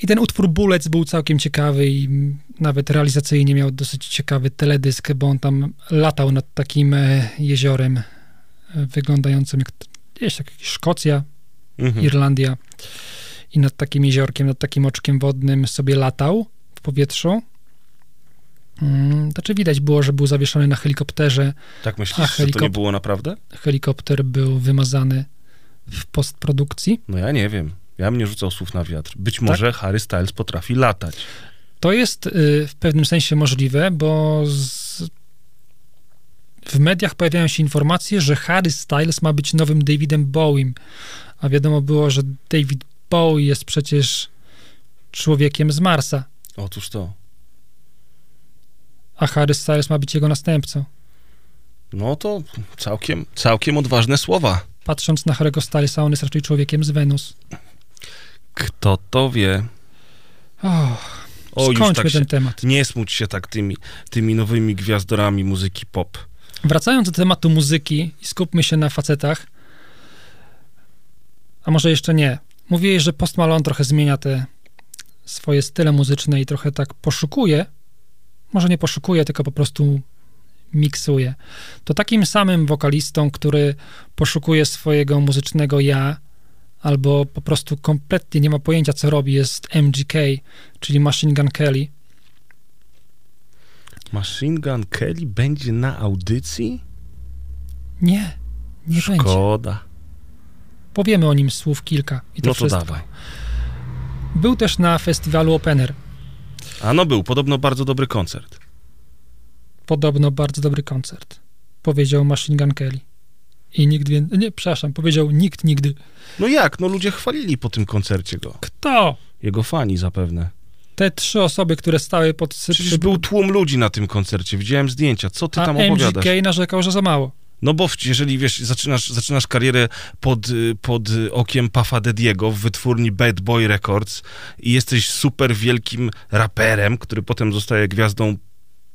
I ten utwór Bullets był całkiem ciekawy i nawet realizacyjnie miał dosyć ciekawy teledysk, bo on tam latał nad takim e, jeziorem e, wyglądającym jak gdzieś tak jak Szkocja, Mhm. Irlandia i nad takim jeziorkiem, nad takim oczkiem wodnym sobie latał w powietrzu. Mm, Znaczy widać było, że był zawieszony na helikopterze. Tak myślisz, że to nie helikop- było naprawdę? Helikopter był wymazany w postprodukcji. No ja nie wiem. Ja bym nie rzucał słów na wiatr. Być Tak? może Harry Styles potrafi latać. To jest y, w pewnym sensie możliwe, bo z... w mediach pojawiają się informacje, że Harry Styles ma być nowym Davidem Bowiem, a wiadomo było, że David Bowie jest przecież człowiekiem z Marsa, Otóż to. A Harry Styles ma być jego następcą. No to całkiem, całkiem odważne słowa. Patrząc na Harry'ego Stylesa, on jest raczej człowiekiem z Wenus. Kto to wie? Oh, O, już skończmy tak się, ten temat. nie smuć się tak tymi, tymi nowymi gwiazdorami muzyki pop. Wracając do tematu muzyki i skupmy się na facetach, a może jeszcze nie. Mówiłeś, że Post Malone trochę zmienia te swoje style muzyczne i trochę tak poszukuje, może nie poszukuje, tylko po prostu miksuje. To takim samym wokalistą, który poszukuje swojego muzycznego ja, albo po prostu kompletnie nie ma pojęcia, co robi, jest MGK, czyli Machine Gun Kelly. Machine Gun Kelly będzie na audycji? Nie, nie będzie. Szkoda. Powiemy o nim słów kilka i to No to wszystko. dawaj. Był też na festiwalu Opener. A no był, podobno bardzo dobry koncert. Podobno bardzo dobry koncert. Powiedział Machine Gun Kelly. I nikt więcej. Nie, przepraszam, powiedział nikt nigdy. No jak? No ludzie chwalili po tym koncercie go. Kto? Jego fani zapewne. Te trzy osoby, które stały pod Przecież był tłum ludzi na tym koncercie. Widziałem zdjęcia. Co ty A tam MGK opowiadasz? narzekał, że za mało. No bo jeżeli wiesz, zaczynasz, zaczynasz karierę pod, y, pod y, okiem Puffa Dediego w wytwórni Bad Boy Records i jesteś super wielkim raperem, który potem zostaje gwiazdą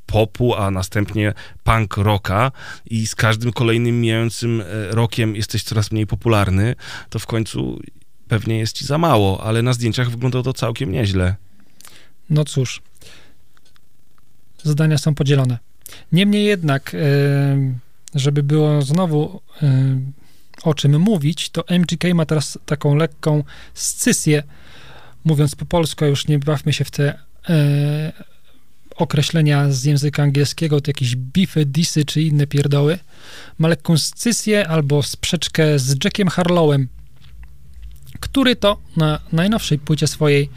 popu, a następnie punk rocka i z każdym kolejnym mijającym e, rokiem jesteś coraz mniej popularny, to w końcu pewnie jest ci za mało, ale na zdjęciach wyglądało to całkiem nieźle. No cóż. Zdania są podzielone. Niemniej jednak, e, żeby było znowu e, o czym mówić, to MGK ma teraz taką lekką scysję, mówiąc po polsku, już nie bawmy się w te e, określenia z języka angielskiego, to jakieś bify, disy czy inne pierdoły. Ma lekką scysję albo sprzeczkę z Jackiem Harlowem, który to na najnowszej płycie swojej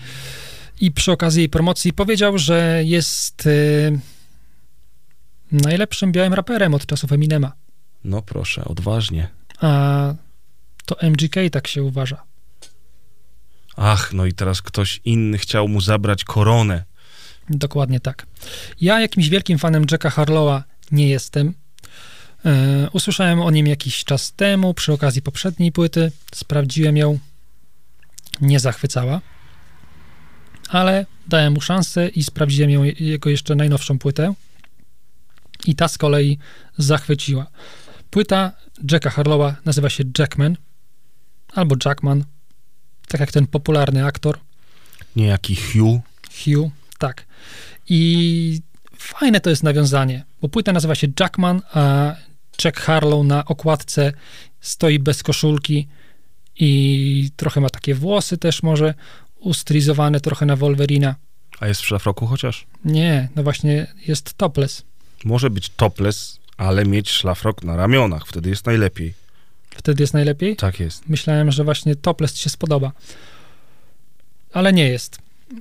i przy okazji jej promocji powiedział, że jest y, najlepszym białym raperem od czasów Eminema. No proszę, odważnie. A to MGK tak się uważa. Ach, no i teraz ktoś inny chciał mu zabrać koronę. Dokładnie tak. Ja jakimś wielkim fanem Jacka Harlowa nie jestem. E, usłyszałem o nim jakiś czas temu, przy okazji poprzedniej płyty. Sprawdziłem ją. Nie zachwycała. Ale dałem mu szansę i sprawdziłem ją, jego jeszcze najnowszą płytę. I ta z kolei zachwyciła. Płyta Jacka Harlowa nazywa się Jackman albo Jackman, tak jak ten popularny aktor. Niejaki Hugh. Hugh, tak. I fajne to jest nawiązanie, bo płyta nazywa się Jackman, a Jack Harlow na okładce stoi bez koszulki i trochę ma takie włosy też może ustylizowane trochę na Wolverina. A jest w szlafroku chociaż? Nie, no właśnie jest topless. Może być topless, ale mieć szlafrok na ramionach. Wtedy jest najlepiej. Wtedy jest najlepiej. Tak jest. Myślałem, że właśnie topless ci się spodoba. Ale nie jest.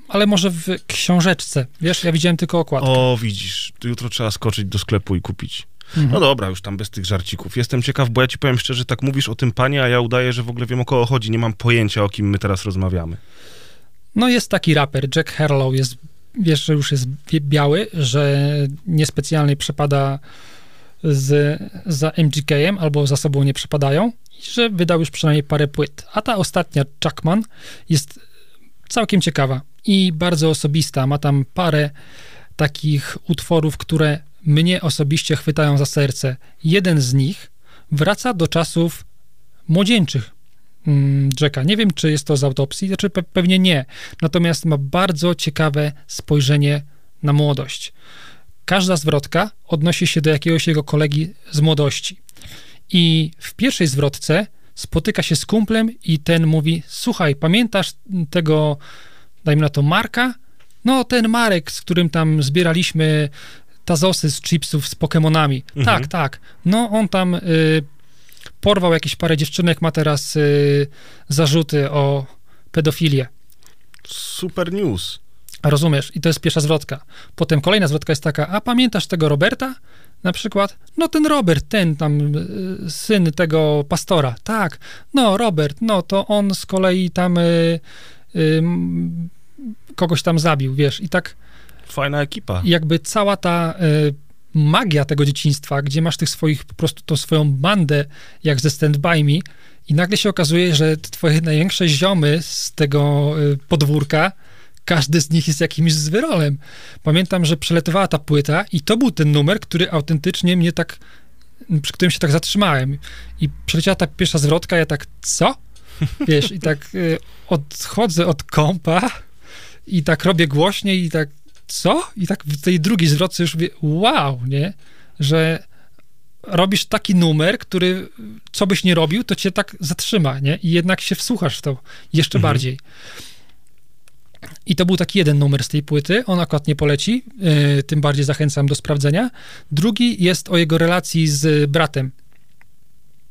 Ale może w książeczce. Wiesz, ja widziałem tylko okładkę. O, widzisz, jutro trzeba skoczyć do sklepu i kupić No dobra, już tam bez tych żarcików. Jestem ciekaw, bo ja ci powiem szczerze, tak mówisz o tym panie, a ja udaję, że w ogóle wiem o kogo chodzi. Nie mam pojęcia, o kim my teraz rozmawiamy. No jest taki raper, Jack Harlow, jest, wiesz, że już jest biały, że niespecjalnie przepada z, za MGK-em albo za sobą nie przepadają i że wydał już przynajmniej parę płyt. A ta ostatnia, Chuckman, jest całkiem ciekawa i bardzo osobista. Ma tam parę takich utworów, które mnie osobiście chwytają za serce. Jeden z nich wraca do czasów młodzieńczych Jacka. Nie wiem, czy jest to z autopsji, znaczy pe- pewnie nie. Natomiast ma bardzo ciekawe spojrzenie na młodość. Każda zwrotka odnosi się do jakiegoś jego kolegi z młodości. I w pierwszej zwrotce spotyka się z kumplem i ten mówi, słuchaj, pamiętasz tego, dajmy na to, Marka? No, ten Marek, z którym tam zbieraliśmy tazosy z chipsów z Pokemonami. Tak, tak. No, on tam y, porwał jakieś parę dziewczynek, ma teraz y, zarzuty o pedofilię. Super news. Rozumiesz? I to jest pierwsza zwrotka. Potem kolejna zwrotka jest taka, a pamiętasz tego Roberta? Na przykład, no ten Robert, ten tam y, syn tego pastora. Tak, no Robert, no to on z kolei tam y, y, kogoś tam zabił, wiesz. I tak Fajna ekipa. jakby cała ta y, magia tego dzieciństwa, gdzie masz tych swoich, po prostu tą swoją bandę, jak ze Stand By Me i nagle się okazuje, że twoje największe ziomy z tego y, podwórka, każdy z nich jest jakimś zwyrolem. Pamiętam, że przeletowała ta płyta i to był ten numer, który autentycznie mnie tak, przy którym się tak zatrzymałem. I przeleciała ta pierwsza zwrotka, ja tak, co? Wiesz, i tak y, odchodzę od kąpa i tak robię głośniej i tak, co? I tak w tej drugiej zwrotce już mówię, wow, nie? Że robisz taki numer, który co byś nie robił, to cię tak zatrzyma, nie? I jednak się wsłuchasz w to jeszcze bardziej. I to był taki jeden numer z tej płyty, on akurat nie poleci, yy, tym bardziej zachęcam do sprawdzenia. Drugi jest o jego relacji z bratem.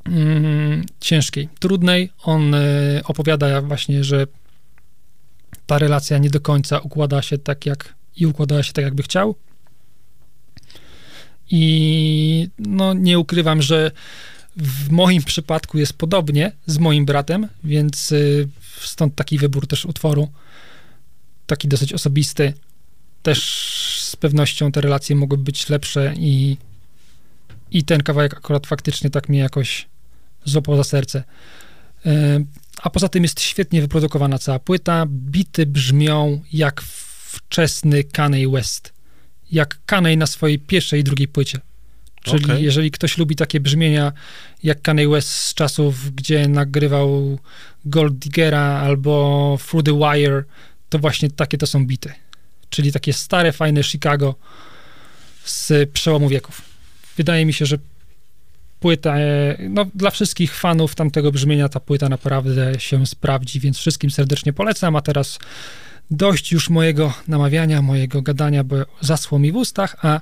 Mm, ciężkiej, trudnej. On yy, opowiada właśnie, że ta relacja nie do końca układa się tak, jak i układała się tak, jakby chciał. I no, nie ukrywam, że w moim przypadku jest podobnie z moim bratem, więc y, stąd taki wybór też utworu, taki dosyć osobisty. Też z pewnością te relacje mogły być lepsze i, i ten kawałek akurat faktycznie tak mnie jakoś złapał za serce. Y, a poza tym jest świetnie wyprodukowana cała płyta. Bity brzmią jak wczesny Kanye West. Jak Kanye na swojej pierwszej i drugiej płycie. Czyli Okej. jeżeli ktoś lubi takie brzmienia jak Kanye West z czasów, gdzie nagrywał Gold Diggera albo Through the Wire, to właśnie takie to są bity. Czyli takie stare, fajne Chicago z przełomu wieków. Wydaje mi się, że płyta, e, no dla wszystkich fanów tamtego brzmienia ta płyta naprawdę się sprawdzi, więc wszystkim serdecznie polecam, a teraz dość już mojego namawiania, mojego gadania, bo zasło mi w ustach, a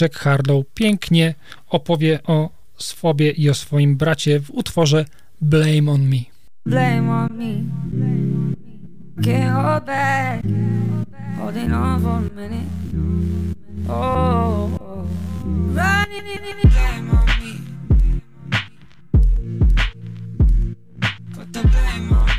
Jack Harlow pięknie opowie o sobie i o swoim bracie w utworze Blame on Me. blame on me. Can't hold back, holding on for a minute. Oh. running in the blame on me. Put the blame on me.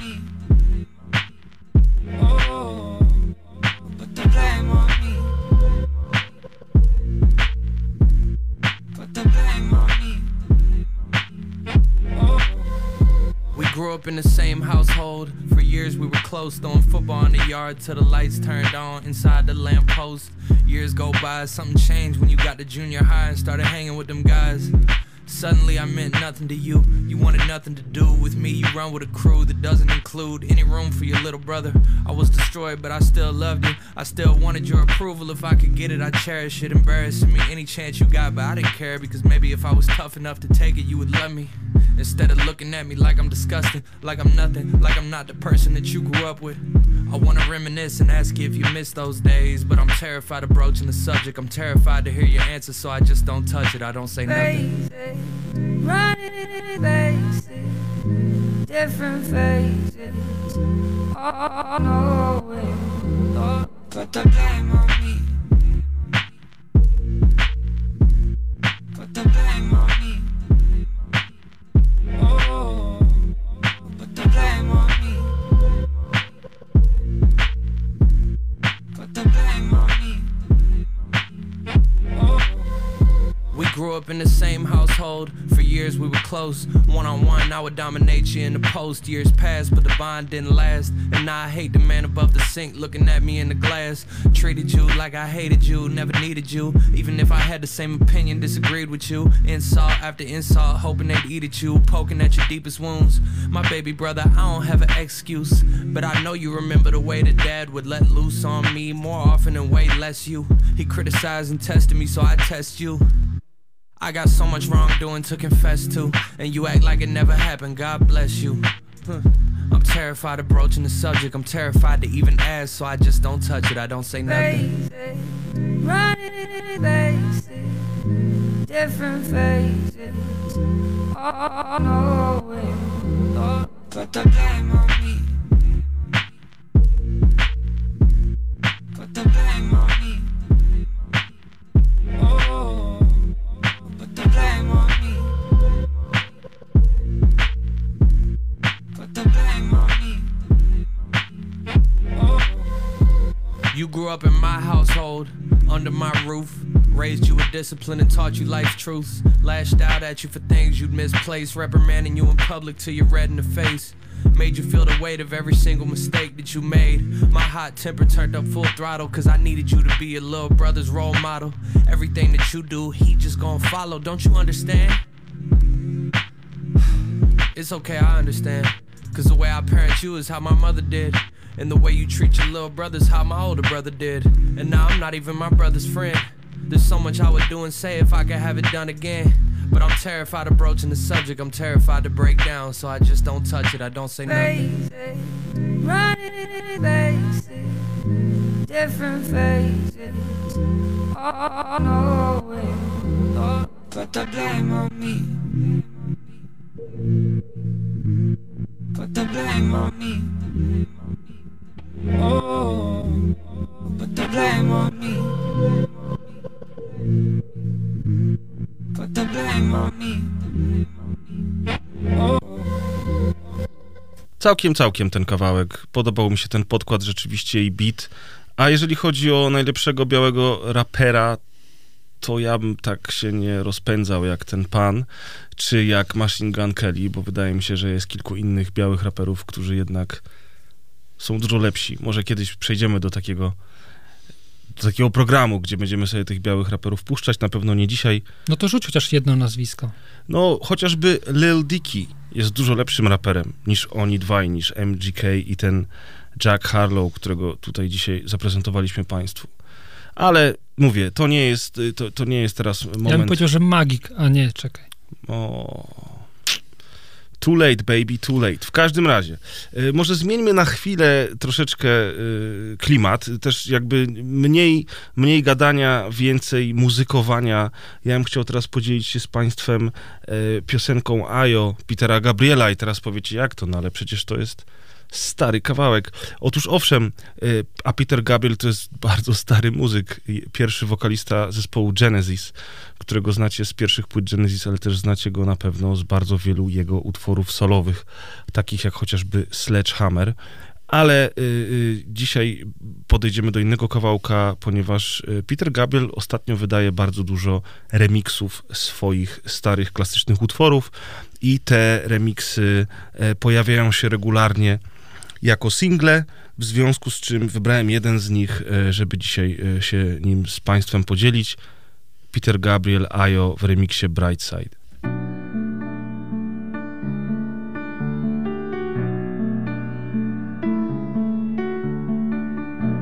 Grew up in the same household. For years we were close, throwing football in the yard till the lights turned on inside the lamppost. Years go by, something changed when you got to junior high and started hanging with them guys. Suddenly I meant nothing to you. You wanted nothing to do with me. You run with a crew that doesn't include any room for your little brother. I was destroyed, but I still loved you. I still wanted your approval. If I could get it, I'd cherish it. Embarrassing me any chance you got, but I didn't care because maybe if I was tough enough to take it, you would love me. Instead of looking at me like I'm disgusting, like I'm nothing, like I'm not the person that you grew up with. I wanna reminisce and ask you if you miss those days, but I'm terrified of broaching the subject. I'm terrified to hear your answer, so I just don't touch it. I don't say nothing. Running in places, different faces. Oh, no, oh, put the blame on me. Put grew up in the same household. For years we were close. One on one, I would dominate you in the post. Years passed, but the bond didn't last. And now I hate the man above the sink looking at me in the glass. Treated you like I hated you, never needed you. Even if I had the same opinion, disagreed with you. Insult after insult, hoping they'd eat at you, poking at your deepest wounds. My baby brother, I don't have an excuse. But I know you remember the way that dad would let loose on me more often than way less you. He criticized and tested me, so I test you. I got so much wrongdoing to confess to, and you act like it never happened. God bless you. Huh. I'm terrified of broaching the subject. I'm terrified to even ask, so I just don't touch it. I don't say nothing. Running faces, different faces. Oh, no, oh, put the blame on me. Up in my household, under my roof. Raised you with discipline and taught you life's truths. Lashed out at you for things you'd misplaced, reprimanding you in public till you're red in the face. Made you feel the weight of every single mistake that you made. My hot temper turned up full throttle, cause I needed you to be your little brother's role model. Everything that you do, he just gonna follow. Don't you understand? It's okay, I understand. Cause the way I parent you is how my mother did. And the way you treat your little brother's how my older brother did. And now I'm not even my brother's friend. There's so much I would do and say if I could have it done again. But I'm terrified of broaching the subject, I'm terrified to break down, so I just don't touch it, I don't say nothing. Faces, running faces, different faces. Oh, no way. Oh, put the blame on me. Put the blame on me. Całkiem, całkiem ten kawałek. Podobał mi się ten podkład rzeczywiście i beat. A jeżeli chodzi o najlepszego białego rapera, to ja bym tak się nie rozpędzał jak ten pan, czy jak Machine Gun Kelly, bo wydaje mi się, że jest kilku innych białych raperów, którzy jednak są dużo lepsi. Może kiedyś przejdziemy do takiego do takiego programu, gdzie będziemy sobie tych białych raperów puszczać, na pewno nie dzisiaj. No to rzuć chociaż jedno nazwisko. No, chociażby Lil Dicky jest dużo lepszym raperem niż oni dwaj, niż MGK i ten Jack Harlow, którego tutaj dzisiaj zaprezentowaliśmy państwu. Ale mówię, to nie jest, to, to nie jest teraz moment... Ja bym powiedział, że magik, a nie, czekaj. O... Too late, baby, too late. W każdym razie, y, może zmieńmy na chwilę troszeczkę y, klimat, też jakby mniej, mniej gadania, więcej muzykowania. Ja bym chciał teraz podzielić się z Państwem y, piosenką Ajo Petera Gabriela i teraz powiecie, jak to, no ale przecież to jest stary kawałek. Otóż owszem, y, a Peter Gabriel to jest bardzo stary muzyk, pierwszy wokalista zespołu Genesis, którego znacie z pierwszych płyt Genesis, ale też znacie go na pewno z bardzo wielu jego utworów solowych, takich jak chociażby Sledgehammer. Ale y, y, dzisiaj podejdziemy do innego kawałka, ponieważ y, Peter Gabriel ostatnio wydaje bardzo dużo remiksów swoich starych, klasycznych utworów i te remiksy e, pojawiają się regularnie jako single, w związku z czym wybrałem jeden z nich, e, żeby dzisiaj e, się nim z Państwem podzielić. Peter Gabriel, Ayo w remiksie Brightside.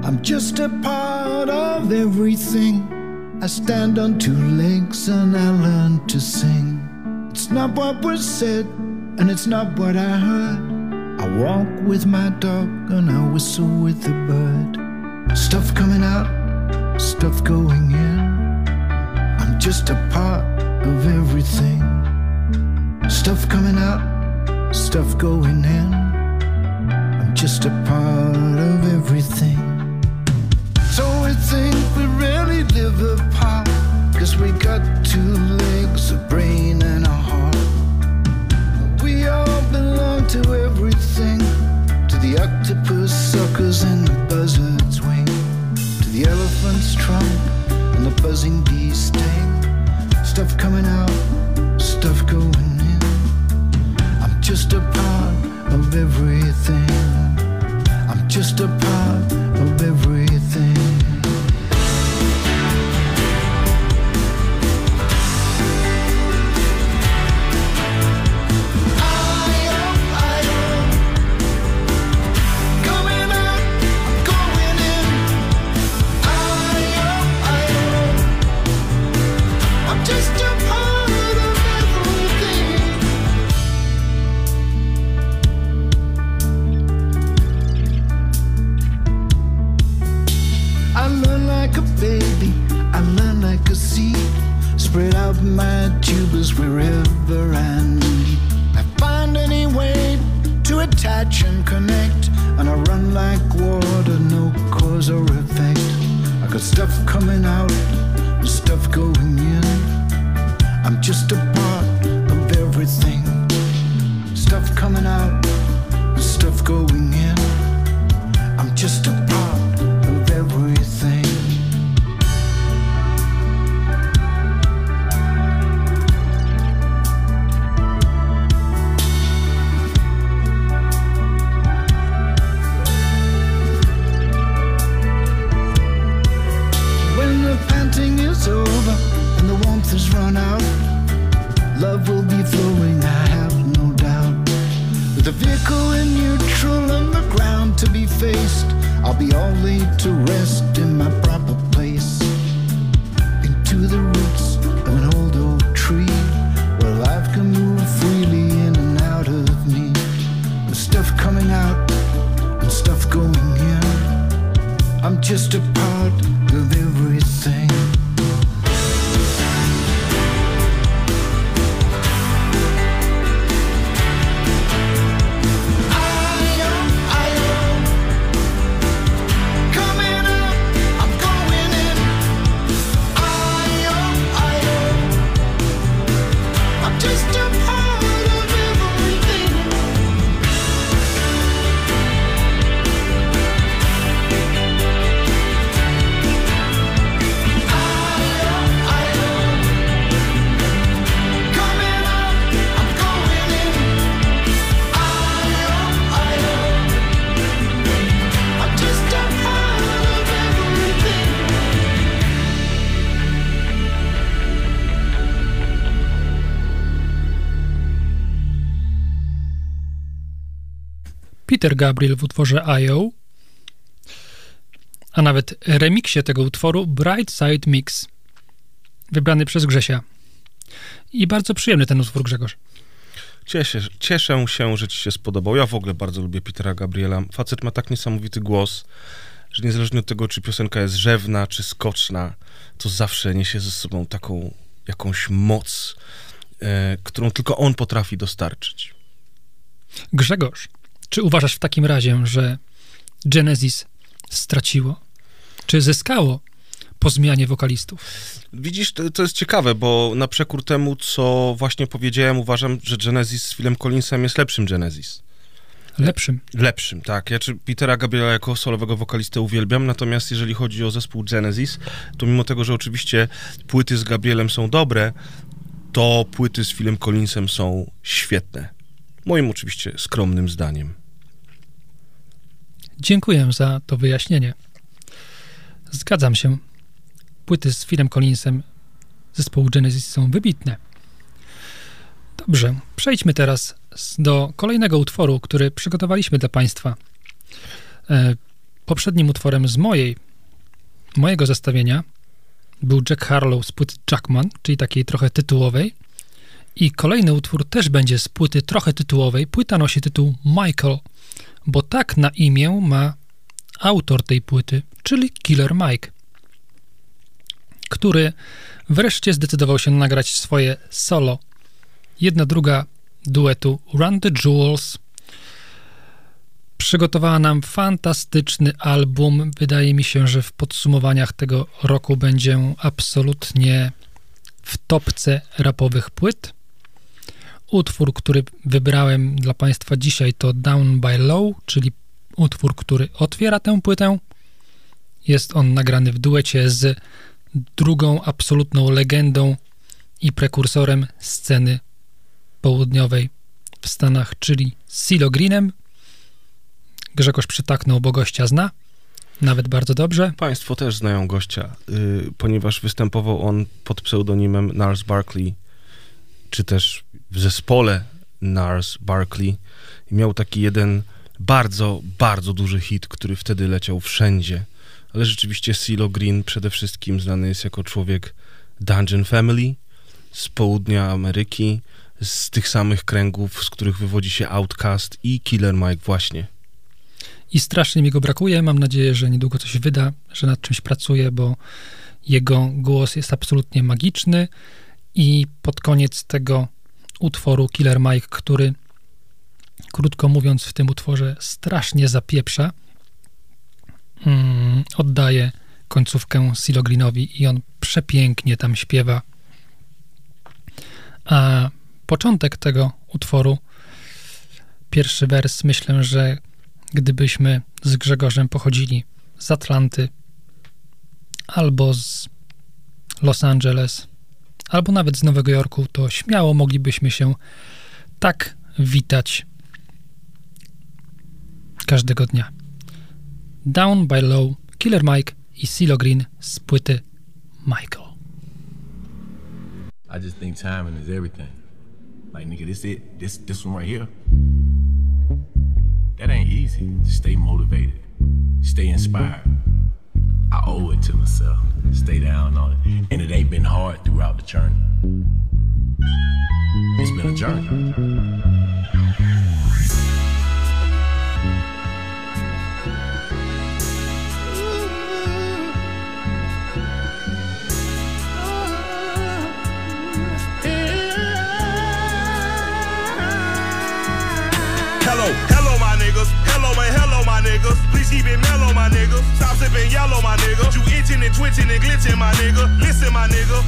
I'm just a part of everything. I stand on two legs and I learn to sing. It's not what was said, and it's not what I heard. I walk with my dog and I whistle with the bird. Stuff coming out, stuff going in. Just a part of everything. Stuff coming out, stuff going in. I'm just a part of everything. So we think we really live apart. Cause we got two legs, a brain, and a heart. We all belong to everything. To the octopus suckers and the buzzard's wing. To the elephant's trunk and the buzzing bee's sting. Stuff coming out, stuff going in. I'm just a part of everything. I'm just a part Peter Gabriel w utworze I.O., a nawet remiksie tego utworu Bright Side Mix, wybrany przez Grzesia. I bardzo przyjemny ten utwór, Grzegorz. Cieszę, cieszę się, że ci się spodobał. Ja w ogóle bardzo lubię Petera Gabriela. Facet ma tak niesamowity głos, że niezależnie od tego, czy piosenka jest rzewna, czy skoczna, to zawsze niesie ze sobą taką jakąś moc, e, którą tylko on potrafi dostarczyć. Grzegorz, czy uważasz w takim razie, że Genesis straciło? Czy zyskało po zmianie wokalistów? Widzisz, to, to jest ciekawe, bo na przekór temu, co właśnie powiedziałem, uważam, że Genesis z Philem Collinsem jest lepszym Genesis. Lepszym. Lepszym, tak. Ja czy Petera Gabriela jako solowego wokalistę uwielbiam, natomiast jeżeli chodzi o zespół Genesis, to mimo tego, że oczywiście płyty z Gabrielem są dobre, to płyty z Philem Collinsem są świetne. Moim oczywiście skromnym zdaniem. Dziękuję za to wyjaśnienie. Zgadzam się. Płyty z Philem Collinsem zespołu Genesis są wybitne. Dobrze, przejdźmy teraz do kolejnego utworu, który przygotowaliśmy dla Państwa. E, poprzednim utworem z mojej, mojego zestawienia był Jack Harlow z płyty Jackman, czyli takiej trochę tytułowej. I kolejny utwór też będzie z płyty trochę tytułowej. Płyta nosi tytuł Michael, bo tak na imię ma autor tej płyty, czyli Killer Mike, który wreszcie zdecydował się nagrać swoje solo. Jedna druga duetu Run the Jewels przygotowała nam fantastyczny album. Wydaje mi się, że w podsumowaniach tego roku będzie absolutnie w topce rapowych płyt. Utwór, który wybrałem dla Państwa dzisiaj to Down by Low, czyli utwór, który otwiera tę płytę. Jest on nagrany w duecie z drugą absolutną legendą i prekursorem sceny południowej w Stanach, czyli Silo Greenem. Grzegorz przytaknął, bo gościa zna, nawet bardzo dobrze. Państwo też znają gościa, yy, ponieważ występował on pod pseudonimem Nars Barkley, czy też w zespole Nars Barkley. I miał taki jeden bardzo, bardzo duży hit, który wtedy leciał wszędzie. Ale rzeczywiście Silo Green przede wszystkim znany jest jako człowiek Dungeon Family z południa Ameryki, z tych samych kręgów, z których wywodzi się Outcast i Killer Mike właśnie. I strasznie mi go brakuje. Mam nadzieję, że niedługo coś wyda, że nad czymś pracuje, bo jego głos jest absolutnie magiczny. I pod koniec tego utworu Killer Mike, który krótko mówiąc w tym utworze strasznie zapieprza, mm, oddaje końcówkę Silogrinowi i on przepięknie tam śpiewa. A początek tego utworu, pierwszy wers, myślę, że gdybyśmy z Grzegorzem pochodzili z Atlanty albo z Los Angeles, albo nawet z Nowego Jorku, to śmiało moglibyśmy się tak witać każdego dnia. Down by Low, Killer Mike i CeeLo Green z płyty Michael. I just think timing is everything. Like nigga, this it, this this one right here. That ain't easy. Stay motivated. Stay inspired. I owe it to myself. Stay down on it. And it ain't been hard throughout the journey. It's been a journey. Hello, hello, my niggas. Hello, man, hello, my niggas. Keep it mellow, my nigga. Stop sipping yellow, my nigga. You itching and twitching and glitching, my nigga. Listen, my nigga.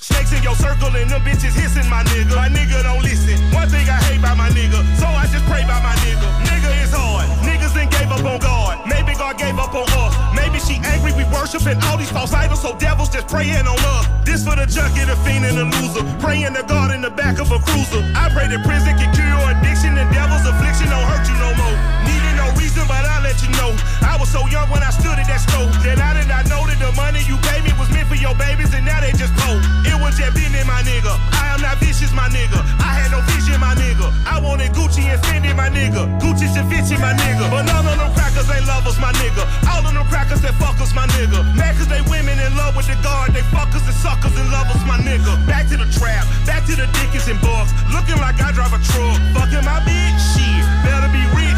Snakes in your circle and them bitches hissing, my nigga. My nigga don't listen. One thing I hate by my nigga, so I just pray by my nigga. Nigga is hard. Niggas then gave up on God. Maybe God gave up on us. Maybe she angry we worshiping all these false idols, so devils just praying on us. This for the junkie, the fiend, and the loser. Praying to God in the back of a cruiser. I pray that prison can cure your addiction and devil's affliction don't hurt you no more. Needed no reason, but I let you know. I was so young when I stood at that stove. Then I did not know that the money you gave me was meant for your babies, and now they just cold. It was just business, my nigga. I am not vicious, my nigga. I had no vision, my nigga. I wanted Gucci and Fendi, my nigga. Gucci and Vinci, my nigga. But none of them crackers ain't lovers, my nigga. All of them crackers that fuckers, my nigga. Cause they women in love with the guard. They fuckers and suckers and lovers, my nigga. Back to the trap, back to the Dickens and Bucks. Looking like I drive a truck. Fucking my bitch, shit. Better be rich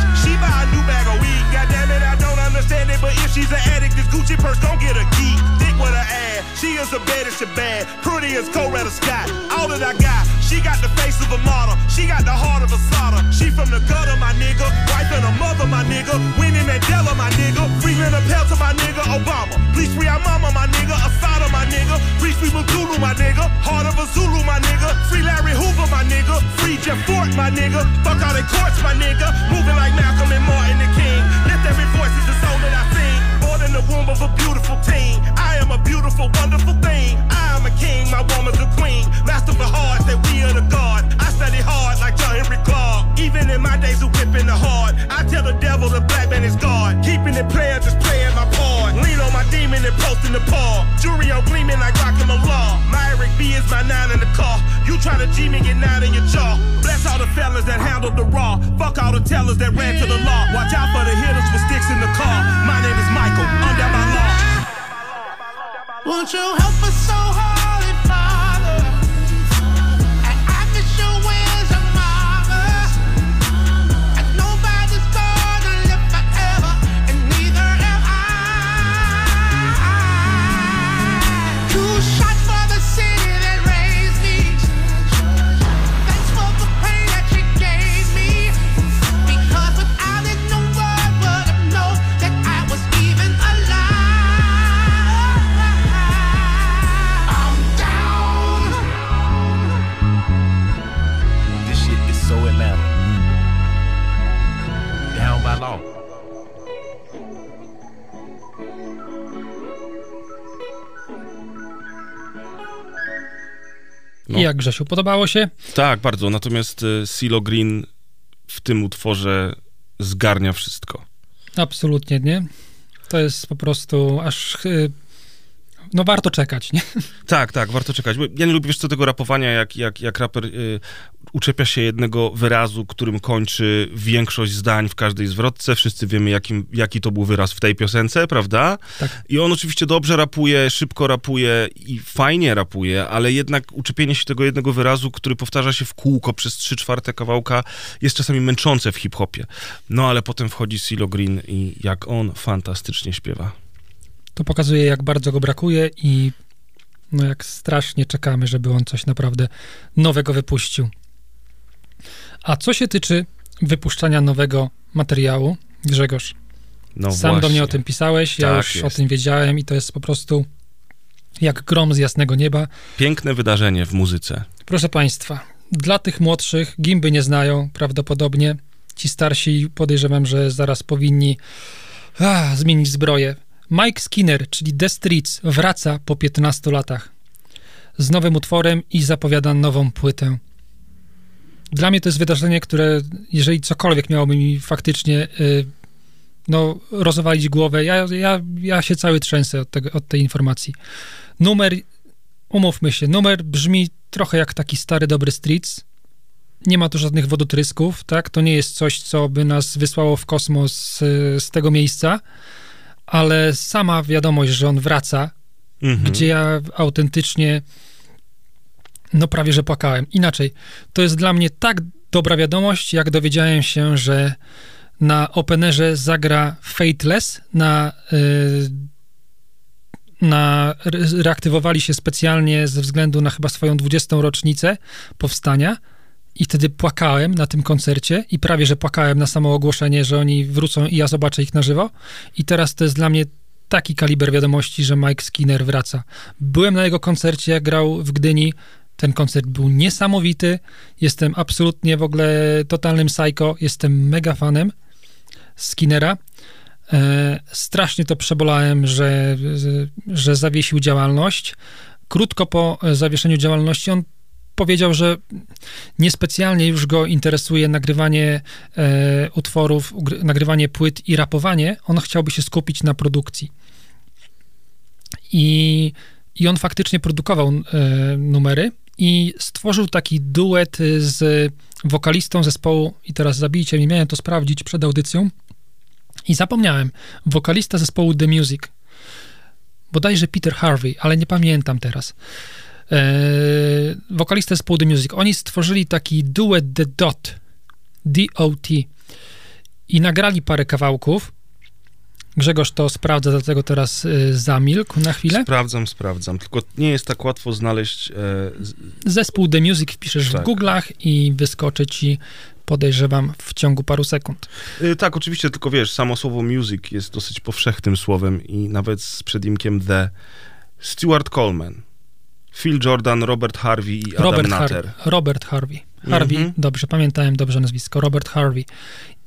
bag of understand it. But if she's an addict, this Gucci purse gon' get a key. Dick with her ass. She is the baddest shit bad. Pretty as Coretta Scott. All that I got. She got the face of a model. She got the heart of a slaughter. She from the gutter, my nigga. Wife and a mother, my nigga. Winnie Mandela, my nigga. Free Lena Pelter, my nigga. Obama. Please free our mama, my nigga. Asada, my nigga. Free free Mutulu, my nigga. Heart of a Zulu, my nigga. Free Larry Hoover, my nigga. Free Jeff Fort, my nigga. Fuck all the courts, my nigga. Moving like Malcolm and Martin the King. Lift every voice womb of a beautiful teen. I am a beautiful, wonderful thing. I am a king, my woman's a queen. Master for hearts that we are the God. I study hard like John Henry Clark. Even in my days of whipping the hard, I tell the devil the black man is God. Keeping it player, just playing my part. Lean on my demon and posting the paw. Jury on gleaming like rockin' the law. My Eric B is my nine in the car. You try to G me, get nine in your jaw. Bless all the fellas that handled the raw. Fuck all the tellers that ran to the law. Watch out for the hitters with sticks in the car. My name is Michael, under my law. Won't you help us jak Grzesiu, podobało się? Tak, bardzo. Natomiast y, Silo Green w tym utworze zgarnia wszystko. Absolutnie nie. To jest po prostu aż... y, No warto czekać, nie? Tak, tak, warto czekać. Ja nie lubię, wiesz co, tego rapowania, jak, jak, jak raper y, uczepia się jednego wyrazu, którym kończy większość zdań w każdej zwrotce. Wszyscy wiemy, jakim, jaki to był wyraz w tej piosence, prawda? Tak. I on oczywiście dobrze rapuje, szybko rapuje i fajnie rapuje, ale jednak uczepienie się tego jednego wyrazu, który powtarza się w kółko przez trzy czwarte kawałka, jest czasami męczące w hip-hopie. No ale potem wchodzi Silo Green i jak on fantastycznie śpiewa. To pokazuje, jak bardzo go brakuje i no jak strasznie czekamy, żeby on coś naprawdę nowego wypuścił. A co się tyczy wypuszczania nowego materiału, Grzegorz, No sam właśnie. do mnie o tym pisałeś, ja Tak już jest. o tym wiedziałem i to jest po prostu jak grom z jasnego nieba. Piękne wydarzenie w muzyce. Proszę Państwa, dla tych młodszych gimby nie znają prawdopodobnie. Ci starsi podejrzewam, że zaraz powinni ah, zmienić zbroję. Mike Skinner, czyli The Streets, wraca po 15 latach z nowym utworem i zapowiada nową płytę. Dla mnie to jest wydarzenie, które, jeżeli cokolwiek miałoby mi faktycznie y, no, rozwalić głowę, ja, ja, ja się cały trzęsę od, tego, od tej informacji. Numer, umówmy się, numer brzmi trochę jak taki stary, dobry Streets. Nie ma tu żadnych wodotrysków, tak? To nie jest coś, co by nas wysłało w kosmos y, z tego miejsca, ale sama wiadomość, że on wraca, Mhm. gdzie ja autentycznie no prawie, że płakałem. Inaczej, to jest dla mnie tak dobra wiadomość, jak dowiedziałem się, że na Openerze zagra Fateless, na, y, na re- reaktywowali się specjalnie ze względu na chyba swoją 20. rocznicę powstania i wtedy płakałem na tym koncercie i prawie, że płakałem na samo ogłoszenie, że oni wrócą i ja zobaczę ich na żywo i teraz to jest dla mnie taki kaliber wiadomości, że Mike Skinner wraca. Byłem na jego koncercie, jak grał w Gdyni. Ten koncert był niesamowity. Jestem absolutnie w ogóle totalnym psycho. Jestem mega fanem Skinnera. E, strasznie to przebolałem, że, że zawiesił działalność. Krótko po zawieszeniu działalności on powiedział, że niespecjalnie już go interesuje nagrywanie e, utworów, nagrywanie płyt i rapowanie. On chciałby się skupić na produkcji. I, i on faktycznie produkował e, numery i stworzył taki duet z wokalistą zespołu, i teraz zabijcie mnie, miałem to sprawdzić przed audycją i zapomniałem, wokalista zespołu The Music, bodajże Peter Harvey, ale nie pamiętam teraz. E, wokalista zespołu The Music. Oni stworzyli taki duet The Dot, D-O-T i nagrali parę kawałków. Grzegorz to sprawdza, dlatego teraz y, zamilkł na chwilę. Sprawdzam, sprawdzam. Tylko nie jest tak łatwo znaleźć. E, z- Zespół The Music wpiszesz w Tak. Google'ach i wyskoczy ci, podejrzewam, w ciągu paru sekund. y, tak, oczywiście, tylko wiesz, samo słowo music jest dosyć powszechnym słowem i nawet z przedimkiem the. Stuart Coleman, Phil Jordan, Robert Harvey i Adam Robert. Har- Robert Harvey. Harvey, Mhm. dobrze, pamiętałem dobrze nazwisko. Robert Harvey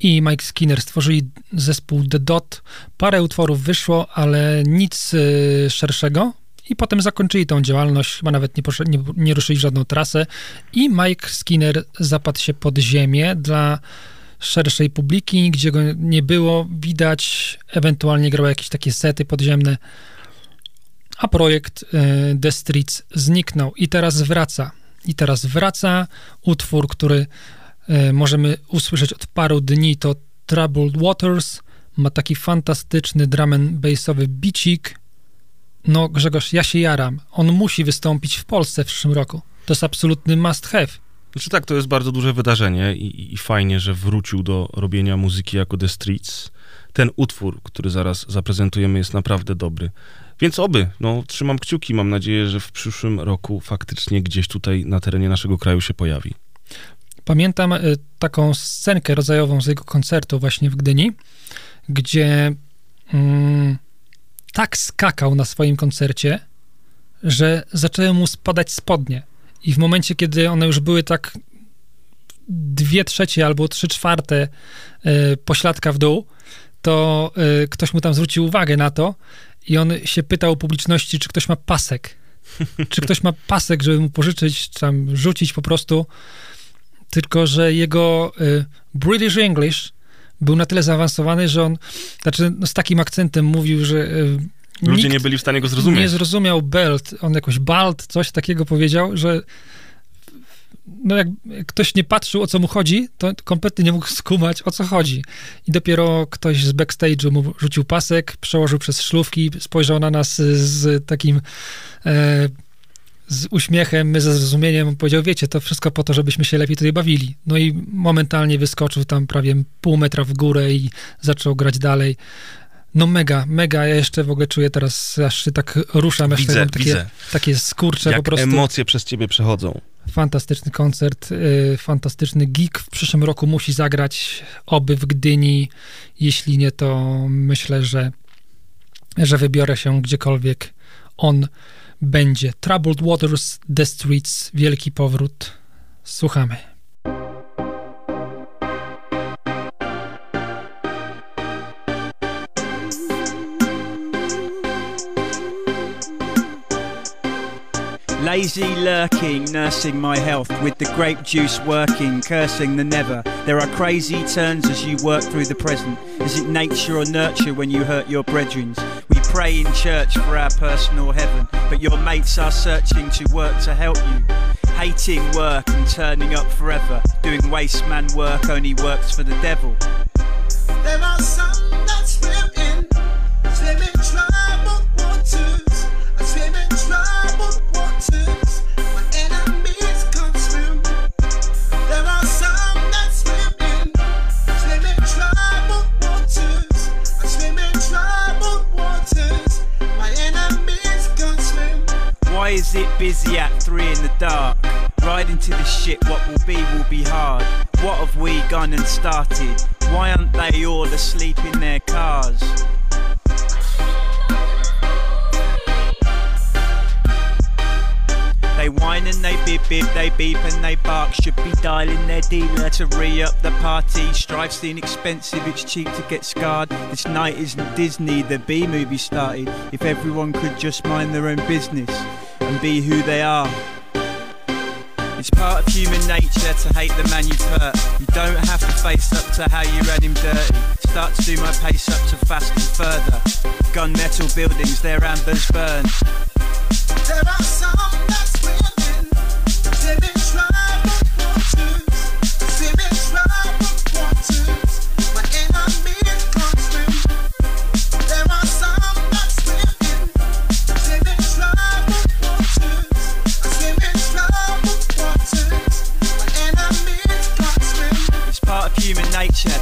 i Mike Skinner stworzyli zespół The Dot. Parę utworów wyszło, ale nic y, szerszego. I potem zakończyli tą działalność, chyba nawet nie, poszedł, nie, nie ruszyli w żadną trasę. I Mike Skinner zapadł się pod ziemię dla szerszej publiki, gdzie go nie było widać, ewentualnie grał jakieś takie sety podziemne. A projekt y, The Streets zniknął i teraz wraca. I teraz wraca utwór, który y, możemy usłyszeć od paru dni, to Troubled Waters. Ma taki fantastyczny drum and bassowy bicik. No Grzegorz, ja się jaram. On musi wystąpić w Polsce w przyszłym roku. To jest absolutny must have. Znaczy tak, to jest bardzo duże wydarzenie i- i fajnie, że wrócił do robienia muzyki jako The Streets. Ten utwór, który zaraz zaprezentujemy, jest naprawdę dobry. Więc oby, no trzymam kciuki, mam nadzieję, że w przyszłym roku faktycznie gdzieś tutaj na terenie naszego kraju się pojawi. Pamiętam y, taką scenkę rodzajową z jego koncertu właśnie w Gdyni, gdzie mm, tak skakał na swoim koncercie, że zaczęły mu spadać spodnie. I w momencie, kiedy one już były tak dwie trzecie albo trzy czwarte y, pośladka w dół, to y, ktoś mu tam zwrócił uwagę na to i on się pytał publiczności, czy ktoś ma pasek. czy ktoś ma pasek, żeby mu pożyczyć, czy tam rzucić po prostu. Tylko, że jego y, British English był na tyle zaawansowany, że on, znaczy no, z takim akcentem mówił, że y, Ludzie nie byli w stanie go zrozumieć. nie zrozumiał belt, on jakoś balt, coś takiego powiedział, że no jak, ktoś nie patrzył o co mu chodzi, to kompletnie nie mógł skumać o co chodzi. I dopiero ktoś z backstage'u mu rzucił pasek, przełożył przez szlówki, spojrzał na nas z, z takim e, z uśmiechem, my ze zrozumieniem powiedział, wiecie, to wszystko po to, żebyśmy się lepiej tutaj bawili. No i momentalnie wyskoczył tam prawie pół metra w górę i zaczął grać dalej. No mega, mega, ja jeszcze w ogóle czuję teraz, aż się tak ruszam, aż Widzę, tak mam takie, widzę. takie skurcze Jak po prostu. emocje przez ciebie przechodzą. Fantastyczny koncert, y, fantastyczny gig. W przyszłym roku musi zagrać, oby w Gdyni. Jeśli nie, to myślę, że, że wybiorę się gdziekolwiek on będzie. Troubled Waters, The Streets, wielki powrót. Słuchamy. Lazy lurking, nursing my health with the grape juice working, cursing the never. There are crazy turns as you work through the present. Is it nature or nurture when you hurt your brethren? We pray in church for our personal heaven, but your mates are searching to work to help you. Hating work and turning up forever, doing waste man work only works for the devil. There are some that Why is it busy at three in the dark? Riding to the shit, what will be will be hard. What have we gone and started? Why aren't they all asleep in their cars? They whine and they bib bib, they beep and they bark. Should be dialing their dealer to re up the party. Strife's the inexpensive, it's cheap to get scarred. This night isn't Disney, the B movie started. If everyone could just mind their own business and be who they are. It's part of human nature to hate the man you've hurt. You don't have to face up to how you ran him dirty. Start to do my pace up to fast and further. Gunmetal buildings, their ambers burn. There are some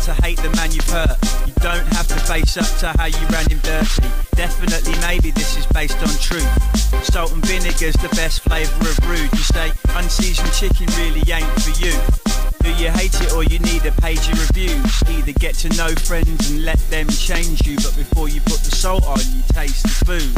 to hate the man you've hurt. You don't have to face up to how you ran him dirty. Definitely, maybe this is based on truth. Salt and vinegar's the best flavour of rude. You say unseasoned chicken really ain't for you. Do you hate it or you need a page of reviews? Either get to know friends and let them change you, but before you put the salt on, you taste the food.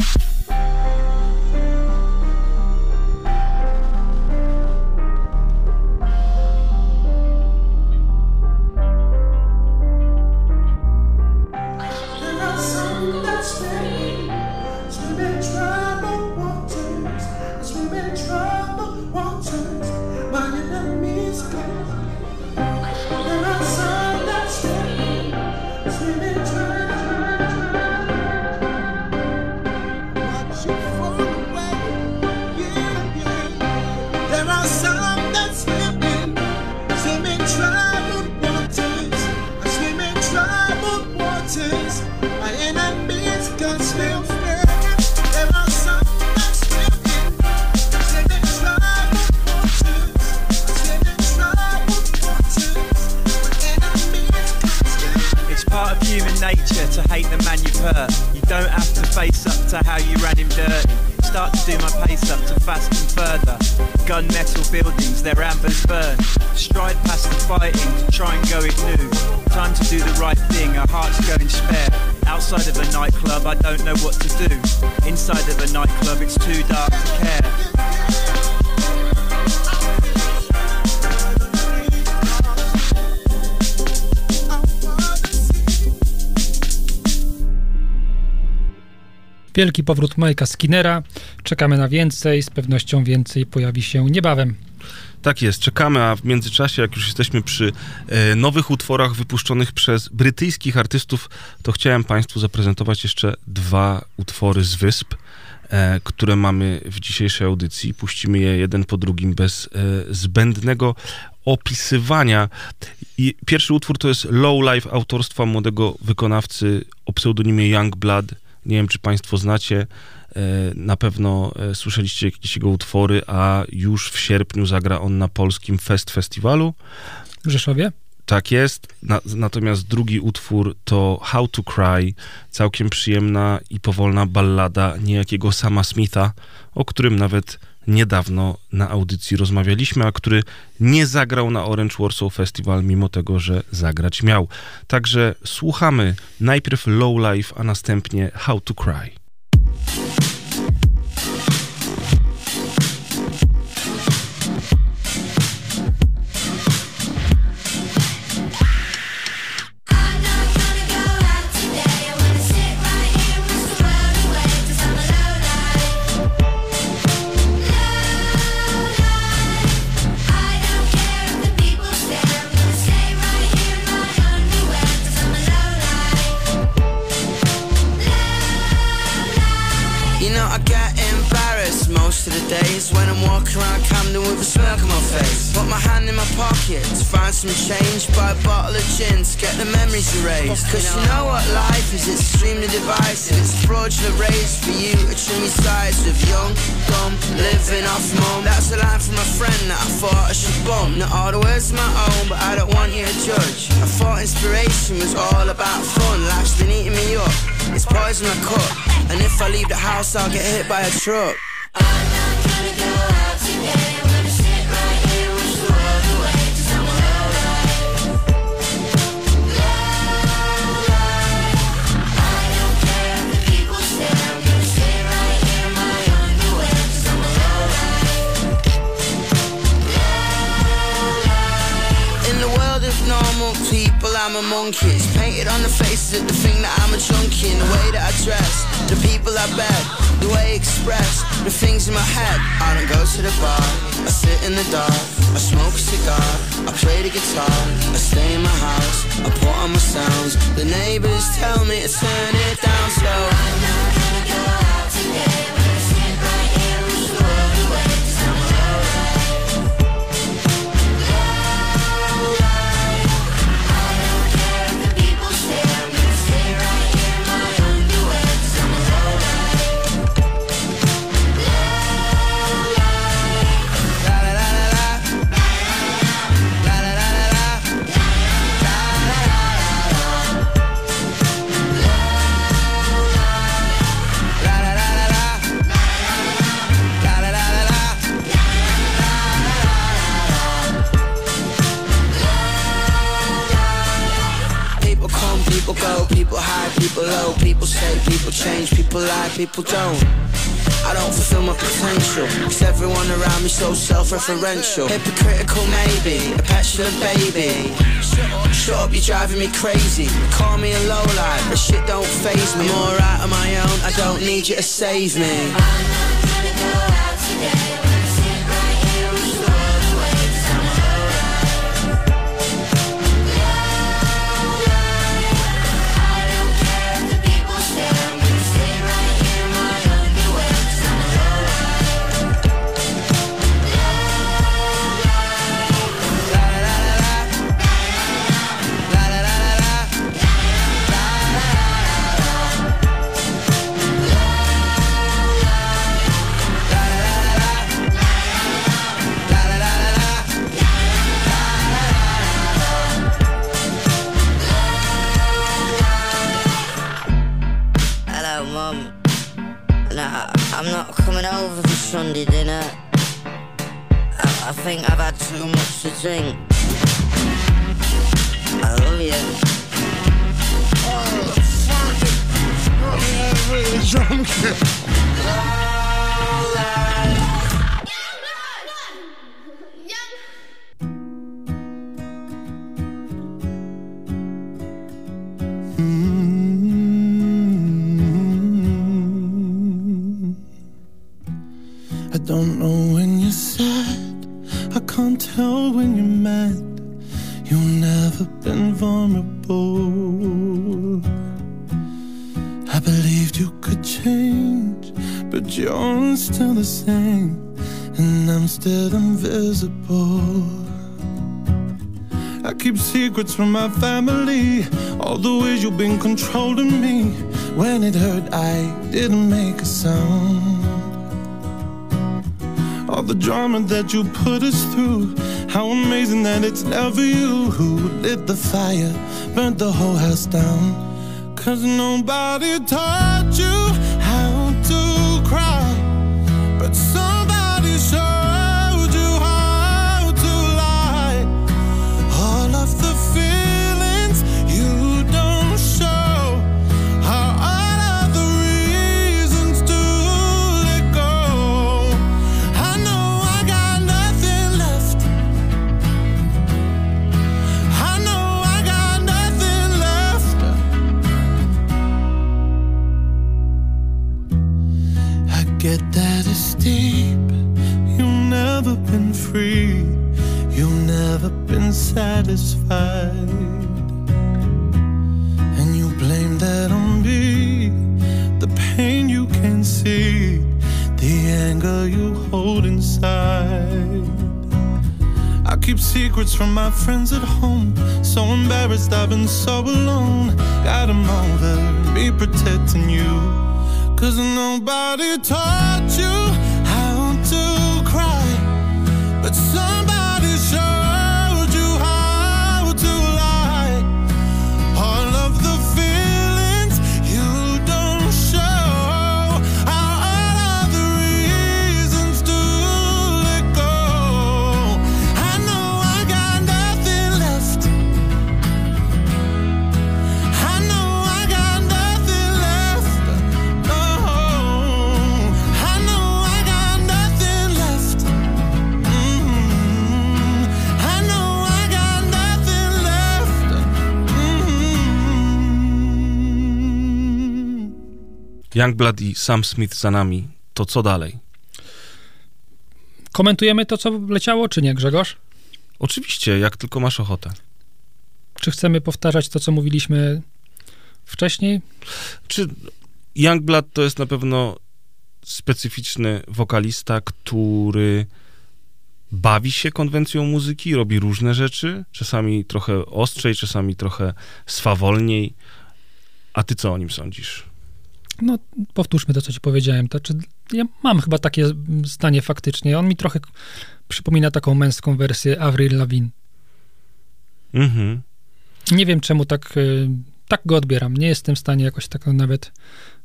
How you ran him dirty. Start to do my pace up to fast and further. Gunmetal buildings, their ambers burn. Stride past the fighting to try and go it new. Time to do the right thing, our hearts going spare. Outside of a nightclub, I don't know what to do. Inside of a nightclub, it's too dark to care. Wielki powrót Majka Skinnera. Czekamy na więcej, z pewnością więcej pojawi się niebawem. Tak jest, czekamy, a w międzyczasie, jak już jesteśmy przy e, nowych utworach wypuszczonych przez brytyjskich artystów, to chciałem Państwu zaprezentować jeszcze dwa utwory z Wysp, e, które mamy w dzisiejszej audycji. Puścimy je jeden po drugim bez e, zbędnego opisywania. I pierwszy utwór to jest Low Life autorstwa młodego wykonawcy o pseudonimie Youngblood. Nie wiem, czy Państwo znacie. E, Na pewno e, słyszeliście jakieś jego utwory, a już w sierpniu zagra on na polskim Fest Festiwalu. W Rzeszowie? Tak jest. Na, natomiast drugi utwór to How to Cry, całkiem przyjemna i powolna ballada niejakiego Sama Smitha, o którym nawet niedawno na audycji rozmawialiśmy, a który nie zagrał na Orange Warsaw Festival, mimo tego, że zagrać miał. Także słuchamy najpierw Low Life, a następnie How to Cry. Around Camden with a smirk on my face. Put my hand in my pocket to find some change, buy a bottle of gin to get the memories erased. Cause you know what life is, it's extremely divisive. It's fraudulent raised for you to trim your sides with young, dumb, living off mum. That's a line from a friend that I thought I should bump. Not all the words are my own, but I don't want you to judge. I thought inspiration was all about fun. Life's been eating me up. It's poison I cut. And if I leave the house, I'll get hit by a truck. In people, I'm a monkey. It's painted on the faces of the thing that I'm a junkie. In the way that I dress, the people I bet, the way I express, the things in my head. I don't go to the bar, I sit in the dark, I smoke a cigar, I play the guitar, I stay in my house, I put on my sounds. The neighbors tell me to turn it down slow. People people high, people low, people stay, people change, people lie, people don't. I don't fulfill my potential, cause everyone around me so self-referential. Hypocritical maybe, a petulant baby. Shut up, you're driving me crazy. Call me a lowlife, but shit don't phase me. I'm alright on my own, I don't need you to save me. thing. us down. Cause nobody touched friends at home. So embarrassed, I've been so alone. Got 'em over be protecting you. Cause nobody taught Youngblood i Sam Smith za nami. To co dalej? Komentujemy to, co leciało, czy nie, Grzegorz? Oczywiście, jak tylko masz ochotę. Czy chcemy powtarzać to, co mówiliśmy wcześniej? Czy Youngblood to jest na pewno specyficzny wokalista, który bawi się konwencją muzyki, robi różne rzeczy, czasami trochę ostrzej, czasami trochę swawolniej. A ty co o nim sądzisz? No, powtórzmy to, co ci powiedziałem. To, czy ja mam chyba takie zdanie faktycznie. On mi trochę przypomina taką męską wersję Avril Lavigne. Mhm. Nie wiem, czemu tak, y, tak go odbieram. Nie jestem w stanie jakoś tak nawet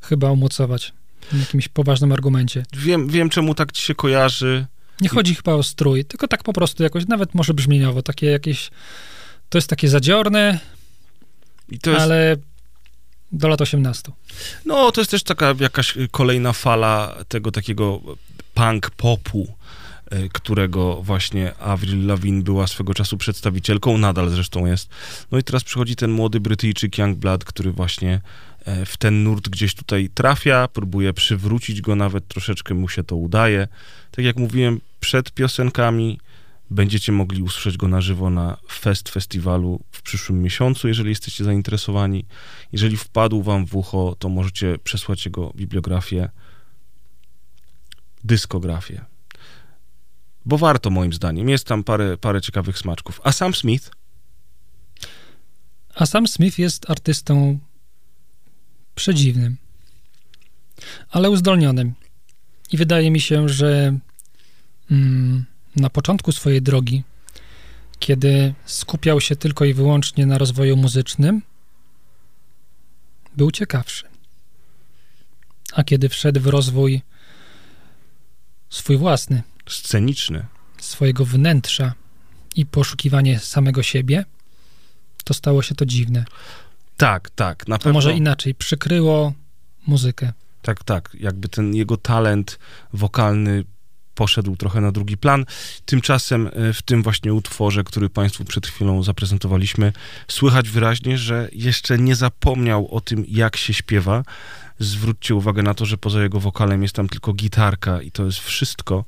chyba umocować w jakimś poważnym argumencie. Wiem, wiem, czemu tak ci się kojarzy. Nie chodzi chyba o strój, tylko tak po prostu jakoś, nawet może brzmieniowo, takie jakieś, to jest takie zadziorne, jest, ale do lat 18. No, to jest też taka jakaś kolejna fala tego takiego punk popu, y, którego właśnie Avril Lavigne była swego czasu przedstawicielką, nadal zresztą jest. No i teraz przychodzi ten młody Brytyjczyk Youngblood, który właśnie e, w ten nurt gdzieś tutaj trafia, próbuje przywrócić go nawet, troszeczkę mu się to udaje. Tak jak mówiłem, przed piosenkami będziecie mogli usłyszeć go na żywo na Fest Festiwalu w przyszłym miesiącu, jeżeli jesteście zainteresowani. Jeżeli wpadł wam w ucho, to możecie przesłać jego bibliografię, dyskografię. Bo warto moim zdaniem. Jest tam parę, parę ciekawych smaczków. A Sam Smith? A Sam Smith jest artystą przedziwnym, ale uzdolnionym. I wydaje mi się, że mm, na początku swojej drogi, kiedy skupiał się tylko i wyłącznie na rozwoju muzycznym, był ciekawszy. A kiedy wszedł w rozwój swój własny, Sceniczny. swojego wnętrza i poszukiwanie samego siebie, to stało się to dziwne. Tak, tak, na pewno. może inaczej, przykryło muzykę. Tak, tak. Jakby ten jego talent wokalny poszedł trochę na drugi plan. Tymczasem e, w tym właśnie utworze, który Państwu przed chwilą zaprezentowaliśmy, słychać wyraźnie, że jeszcze nie zapomniał o tym, jak się śpiewa. zwróćcie uwagę na to, że poza jego wokalem jest tam tylko gitarka i to jest wszystko,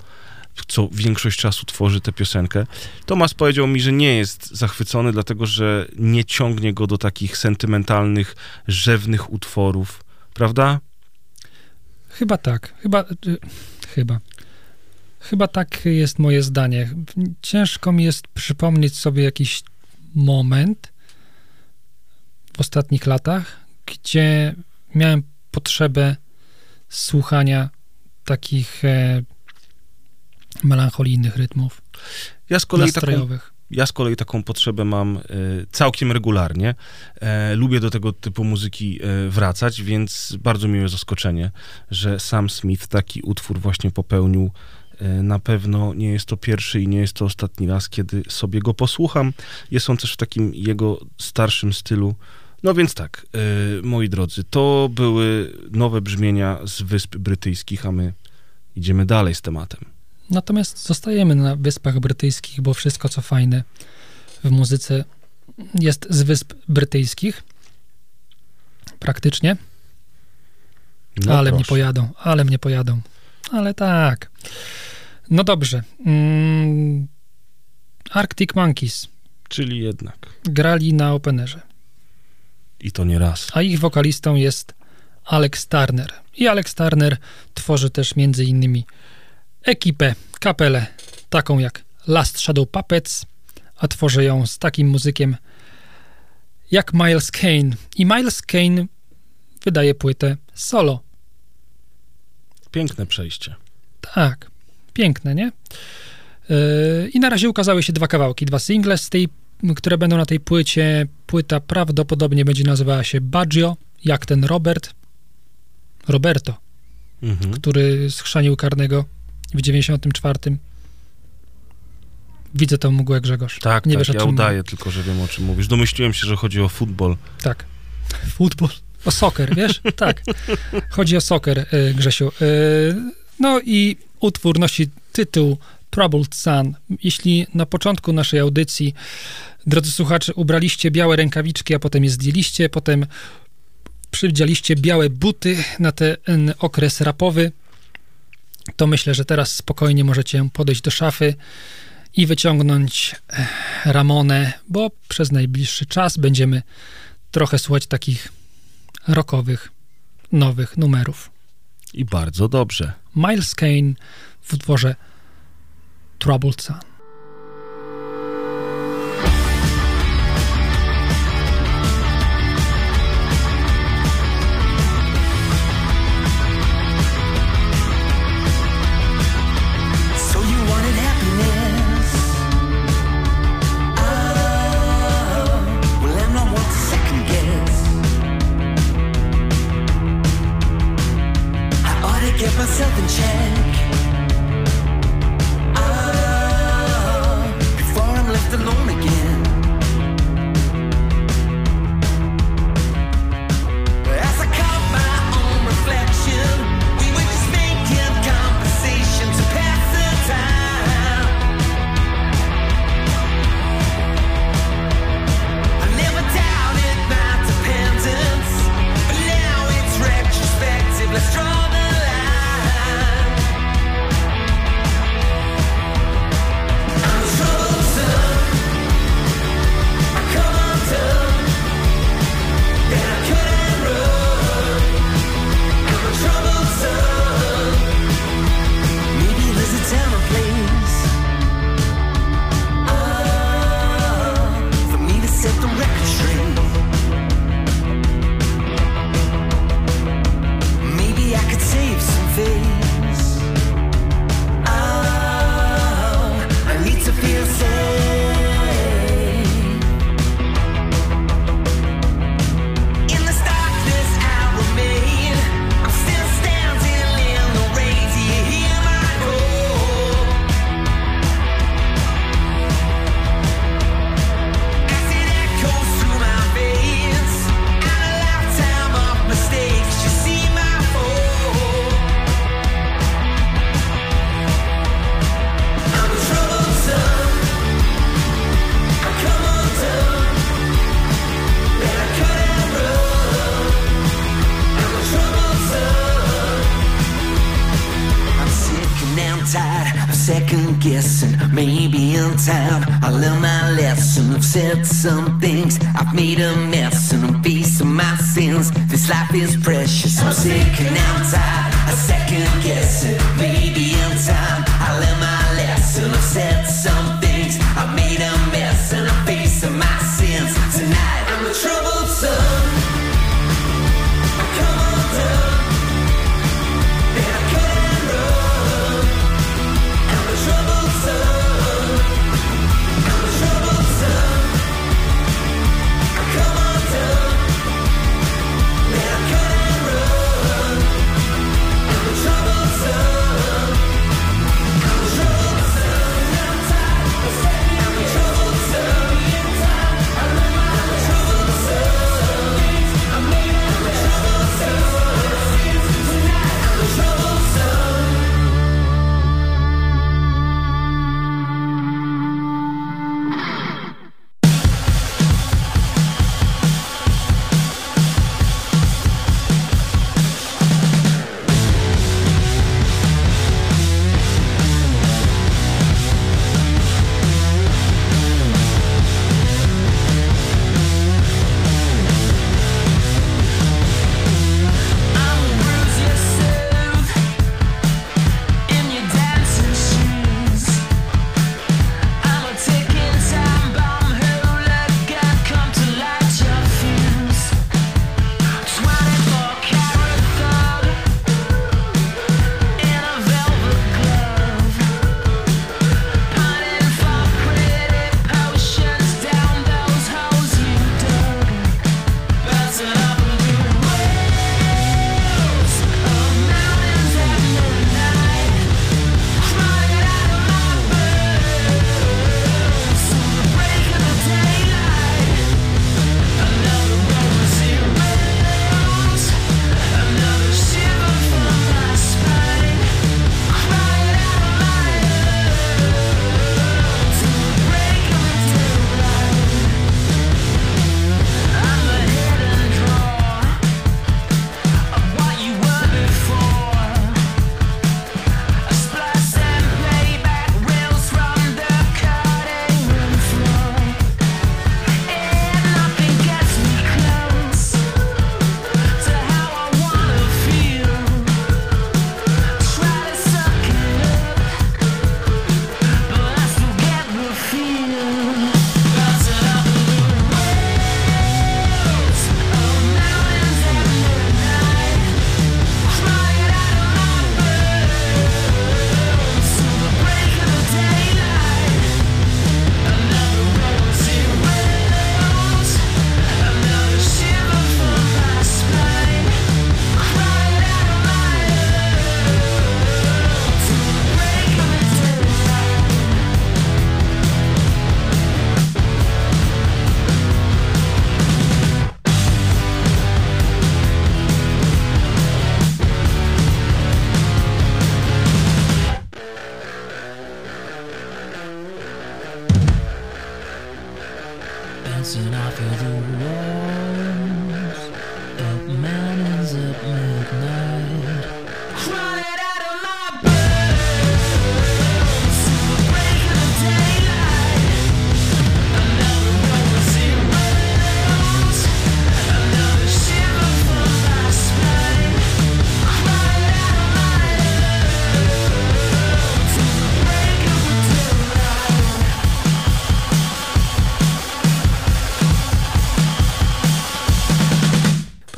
co większość czasu tworzy tę piosenkę. Tomas powiedział mi, że nie jest zachwycony, dlatego że nie ciągnie go do takich sentymentalnych, rzewnych utworów, prawda? Chyba tak. Chyba. y, Chyba. Chyba tak jest moje zdanie. Ciężko mi jest przypomnieć sobie jakiś moment w ostatnich latach, gdzie miałem potrzebę słuchania takich e, melancholijnych rytmów. Ja z kolei taką, nastrojowych. ja z kolei taką potrzebę mam e, całkiem regularnie. E, lubię do tego typu muzyki e, wracać, więc bardzo miłe zaskoczenie, że Sam Smith taki utwór właśnie popełnił. E, Na pewno nie jest to pierwszy i nie jest to ostatni raz, kiedy sobie go posłucham. Jest on też w takim jego starszym stylu. No więc tak, e, moi drodzy, to były nowe brzmienia z Wysp Brytyjskich, a my idziemy dalej z tematem. Natomiast zostajemy na Wyspach Brytyjskich, bo wszystko, co fajne w muzyce jest z Wysp Brytyjskich. Praktycznie. No ale mnie proszę. pojadą, ale mnie pojadą. Ale tak. No dobrze. Mm, Arctic Monkeys Czyli jednak. grali na Openerze, I to nie raz. a ich wokalistą jest Alex Turner. I Alex Turner tworzy też między innymi ekipę, kapelę, taką jak Last Shadow Puppets, a tworzy ją z takim muzykiem jak Miles Kane. I Miles Kane wydaje płytę solo. Piękne przejście. Tak, piękne, nie? Yy, I na razie ukazały się dwa kawałki, dwa single z tej, które będą na tej płycie. Płyta prawdopodobnie będzie nazywała się Baggio, jak ten Robert, Roberto, Mhm. który schrzanił karnego w 94. Widzę tą mgłę, Grzegorz. Tak, Nie tak, wiesz, ja udaję tylko, że wiem o czym mówisz. Domyśliłem się, że chodzi o futbol. Tak. Futbol. O soccer, wiesz? Tak. Chodzi o soccer, y, Grzesiu. Y, No i utwór nosi tytuł Troubled Sun. Jeśli na początku naszej audycji, drodzy słuchacze, ubraliście białe rękawiczki, a potem je zdjęliście, potem przywdzialiście białe buty na ten okres rapowy, to myślę, że teraz spokojnie możecie podejść do szafy i wyciągnąć eh, Ramonę, bo przez najbliższy czas będziemy trochę słuchać takich rockowych, nowych numerów. I bardzo dobrze. Miles Kane w utworze Troubled Sun. I ought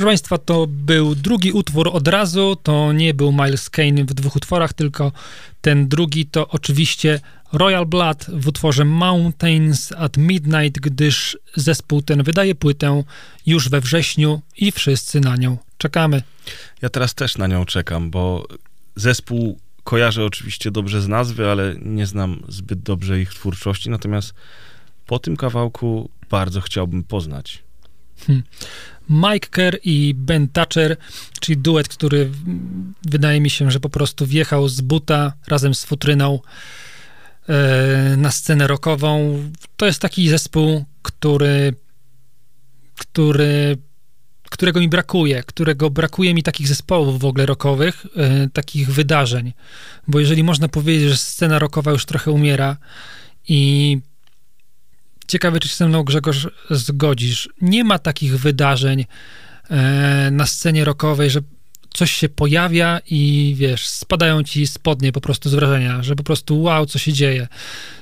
Proszę Państwa, to był drugi utwór od razu. To nie był Miles Kane w dwóch utworach, tylko ten drugi to oczywiście Royal Blood w utworze Mountains at Midnight, gdyż zespół ten wydaje płytę już we wrześniu i wszyscy na nią czekamy. Ja teraz też na nią czekam, bo zespół kojarzę oczywiście dobrze z nazwy, ale nie znam zbyt dobrze ich twórczości, natomiast po tym kawałku bardzo chciałbym poznać. Hmm. Mike Kerr i Ben Thatcher, czyli duet, który mm, wydaje mi się, że po prostu wjechał z buta razem z futryną e, na scenę rockową. To jest taki zespół, który, który, którego mi brakuje, którego brakuje mi takich zespołów w ogóle rockowych, e, takich wydarzeń. Bo jeżeli można powiedzieć, że scena rockowa już trochę umiera i ciekawe, czy się ze mną Grzegorz zgodzisz, nie ma takich wydarzeń e, na scenie rockowej, że coś się pojawia i wiesz, spadają ci spodnie po prostu z wrażenia, że po prostu wow, co się dzieje.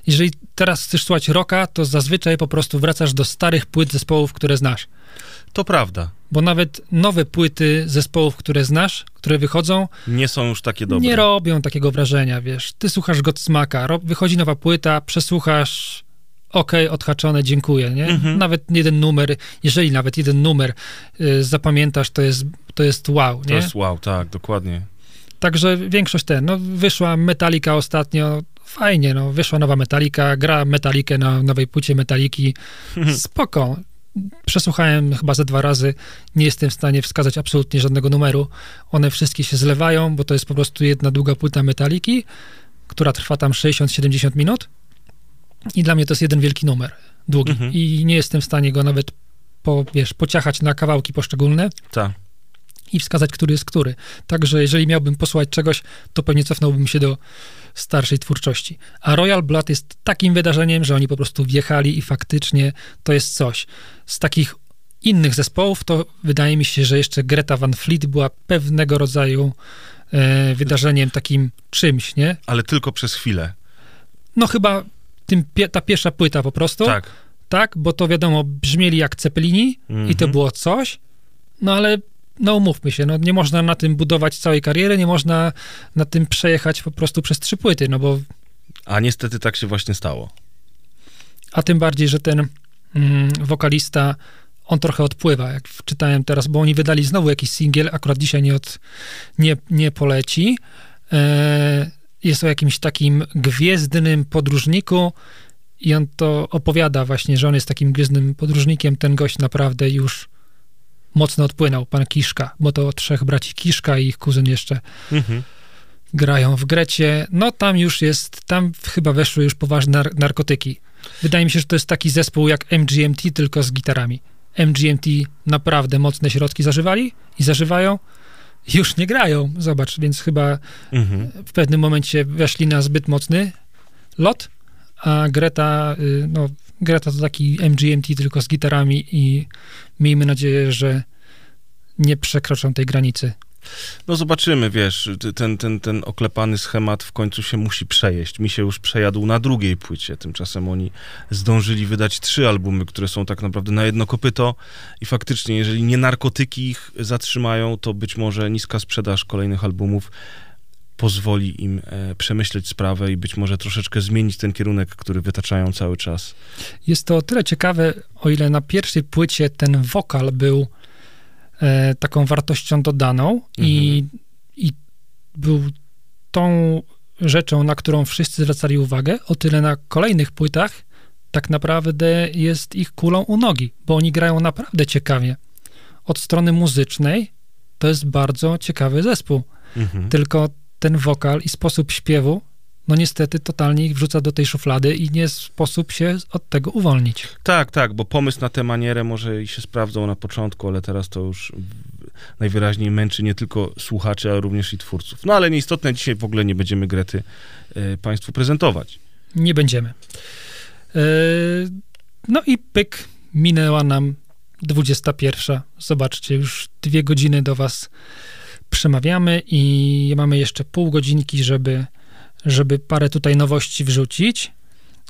Jeżeli teraz chcesz słuchać rocka, to zazwyczaj po prostu wracasz do starych płyt zespołów, które znasz. To prawda. Bo nawet nowe płyty zespołów, które znasz, które wychodzą, Nie są już takie dobre. nie robią takiego wrażenia, wiesz. Ty słuchasz Godsmaka, wychodzi nowa płyta, przesłuchasz, okej, odhaczone, dziękuję, nie? Mhm. Nawet jeden numer, jeżeli nawet jeden numer y, zapamiętasz, to jest, to jest wow, nie? To jest wow, tak, dokładnie. Także większość ten, no wyszła Metallica ostatnio, fajnie, no wyszła nowa Metallica, gra Metalikę na nowej płycie Metaliki, spoko. Przesłuchałem chyba ze dwa razy, nie jestem w stanie wskazać absolutnie żadnego numeru. One wszystkie się zlewają, bo to jest po prostu jedna długa płyta Metaliki, która trwa tam 60-70 minut i dla mnie to jest jeden wielki numer, długi Mhm. i nie jestem w stanie go nawet po, wiesz, pociachać na kawałki poszczególne Tak. i wskazać, który jest który. Także jeżeli miałbym posłuchać czegoś, to pewnie cofnąłbym się do starszej twórczości. A Royal Blood jest takim wydarzeniem, że oni po prostu wjechali i faktycznie to jest coś. Z takich innych zespołów, to wydaje mi się, że jeszcze Greta Van Fleet była pewnego rodzaju e, wydarzeniem, takim czymś, nie? Ale tylko przez chwilę. No chyba tym, ta pierwsza płyta po prostu. Tak. Tak, bo to wiadomo, brzmieli jak Cepelini i to Mhm. było coś, no ale no umówmy się, no nie można na tym budować całej kariery, nie można na tym przejechać po prostu przez trzy płyty, no bo A niestety tak się właśnie stało. a tym bardziej, że ten mm, wokalista, on trochę odpływa, jak czytałem teraz, bo oni wydali znowu jakiś singiel, akurat dzisiaj nie, od, nie, nie poleci. E, jest o jakimś takim gwiezdnym podróżniku i on to opowiada właśnie, że on jest takim gwiezdnym podróżnikiem, ten gość naprawdę już mocno odpłynął, pan Kiszka, bo to trzech braci Kiszka i ich kuzyn jeszcze Mhm. grają w Grecie. No tam już jest, tam chyba weszły już poważne nar- narkotyki. Wydaje mi się, że to jest taki zespół jak MGMT, tylko z gitarami. MGMT naprawdę mocne środki zażywali i zażywają. Już nie grają, zobacz, więc chyba Mhm. w pewnym momencie weszli na zbyt mocny lot, a Greta, y, no, Greta to taki MGMT tylko z gitarami i miejmy nadzieję, że nie przekroczą tej granicy. No zobaczymy, wiesz, ten, ten, ten oklepany schemat w końcu się musi przejeść. Mi się już przejadł na drugiej płycie. Tymczasem oni zdążyli wydać trzy albumy, które są tak naprawdę na jedno kopyto i faktycznie, jeżeli nie narkotyki ich zatrzymają, to być może niska sprzedaż kolejnych albumów pozwoli im e, przemyśleć sprawę i być może troszeczkę zmienić ten kierunek, który wytaczają cały czas. Jest to o tyle ciekawe, o ile na pierwszej płycie ten wokal był e, taką wartością dodaną i, i był tą rzeczą, na którą wszyscy zwracali uwagę, o tyle na kolejnych płytach tak naprawdę jest ich kulą u nogi, bo oni grają naprawdę ciekawie. Od strony muzycznej to jest bardzo ciekawy zespół. Mhm. Tylko ten wokal i sposób śpiewu, no niestety totalnie ich wrzuca do tej szuflady i nie sposób się od tego uwolnić. Tak, tak, bo pomysł na tę manierę może i się sprawdzał na początku, ale teraz to już najwyraźniej męczy nie tylko słuchaczy, ale również i twórców. No ale nieistotne, dzisiaj w ogóle nie będziemy Grety e, Państwu prezentować. Nie będziemy. Yy, No i pyk, minęła nam 21. Zobaczcie, już dwie godziny do Was przemawiamy i mamy jeszcze pół godzinki, żeby, żeby parę tutaj nowości wrzucić.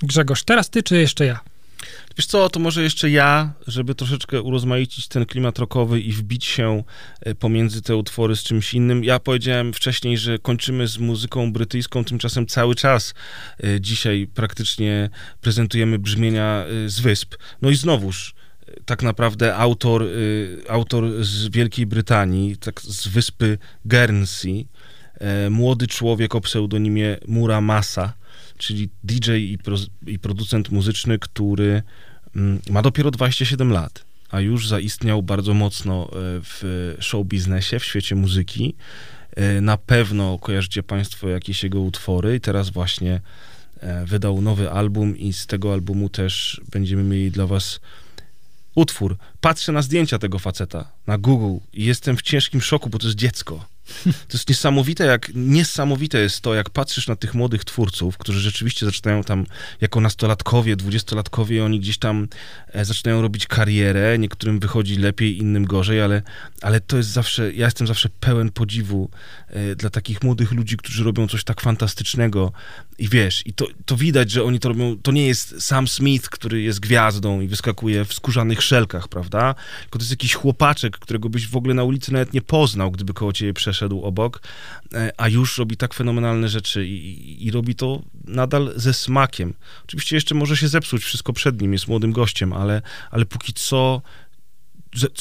Grzegorz, teraz ty czy jeszcze ja? Wiesz co, to może jeszcze ja, żeby troszeczkę urozmaicić ten klimat rockowy i wbić się e, pomiędzy te utwory z czymś innym. Ja powiedziałem wcześniej, że kończymy z muzyką brytyjską, tymczasem cały czas e, dzisiaj praktycznie prezentujemy brzmienia e, z wysp. No i znowuż, tak naprawdę autor, autor z Wielkiej Brytanii, tak z wyspy Guernsey, młody człowiek o pseudonimie Mura Masa, czyli DJ i, pro, i producent muzyczny, który mm, ma dopiero 27 lat, a już zaistniał bardzo mocno e, w show biznesie, w świecie muzyki. E, Na pewno kojarzycie Państwo jakieś jego utwory i teraz właśnie e, wydał nowy album i z tego albumu też będziemy mieli dla Was utwór. Patrzę na zdjęcia tego faceta na Google i jestem w ciężkim szoku, bo to jest dziecko. To jest niesamowite, jak niesamowite jest to, jak patrzysz na tych młodych twórców, którzy rzeczywiście zaczynają tam jako nastolatkowie, dwudziestolatkowie, oni gdzieś tam e, zaczynają robić karierę, niektórym wychodzi lepiej, innym gorzej, ale, ale to jest zawsze, ja jestem zawsze pełen podziwu e, dla takich młodych ludzi, którzy robią coś tak fantastycznego. I wiesz, i to, to widać, że oni to robią, to nie jest Sam Smith, który jest gwiazdą i wyskakuje w skórzanych szelkach, prawda? Tylko to jest jakiś chłopaczek, którego byś w ogóle na ulicy nawet nie poznał, gdyby koło ciebie przeszedł obok, e, a już robi tak fenomenalne rzeczy i, i, robi to nadal ze smakiem. Oczywiście jeszcze może się zepsuć wszystko przed nim, jest młodym gościem, ale, ale póki co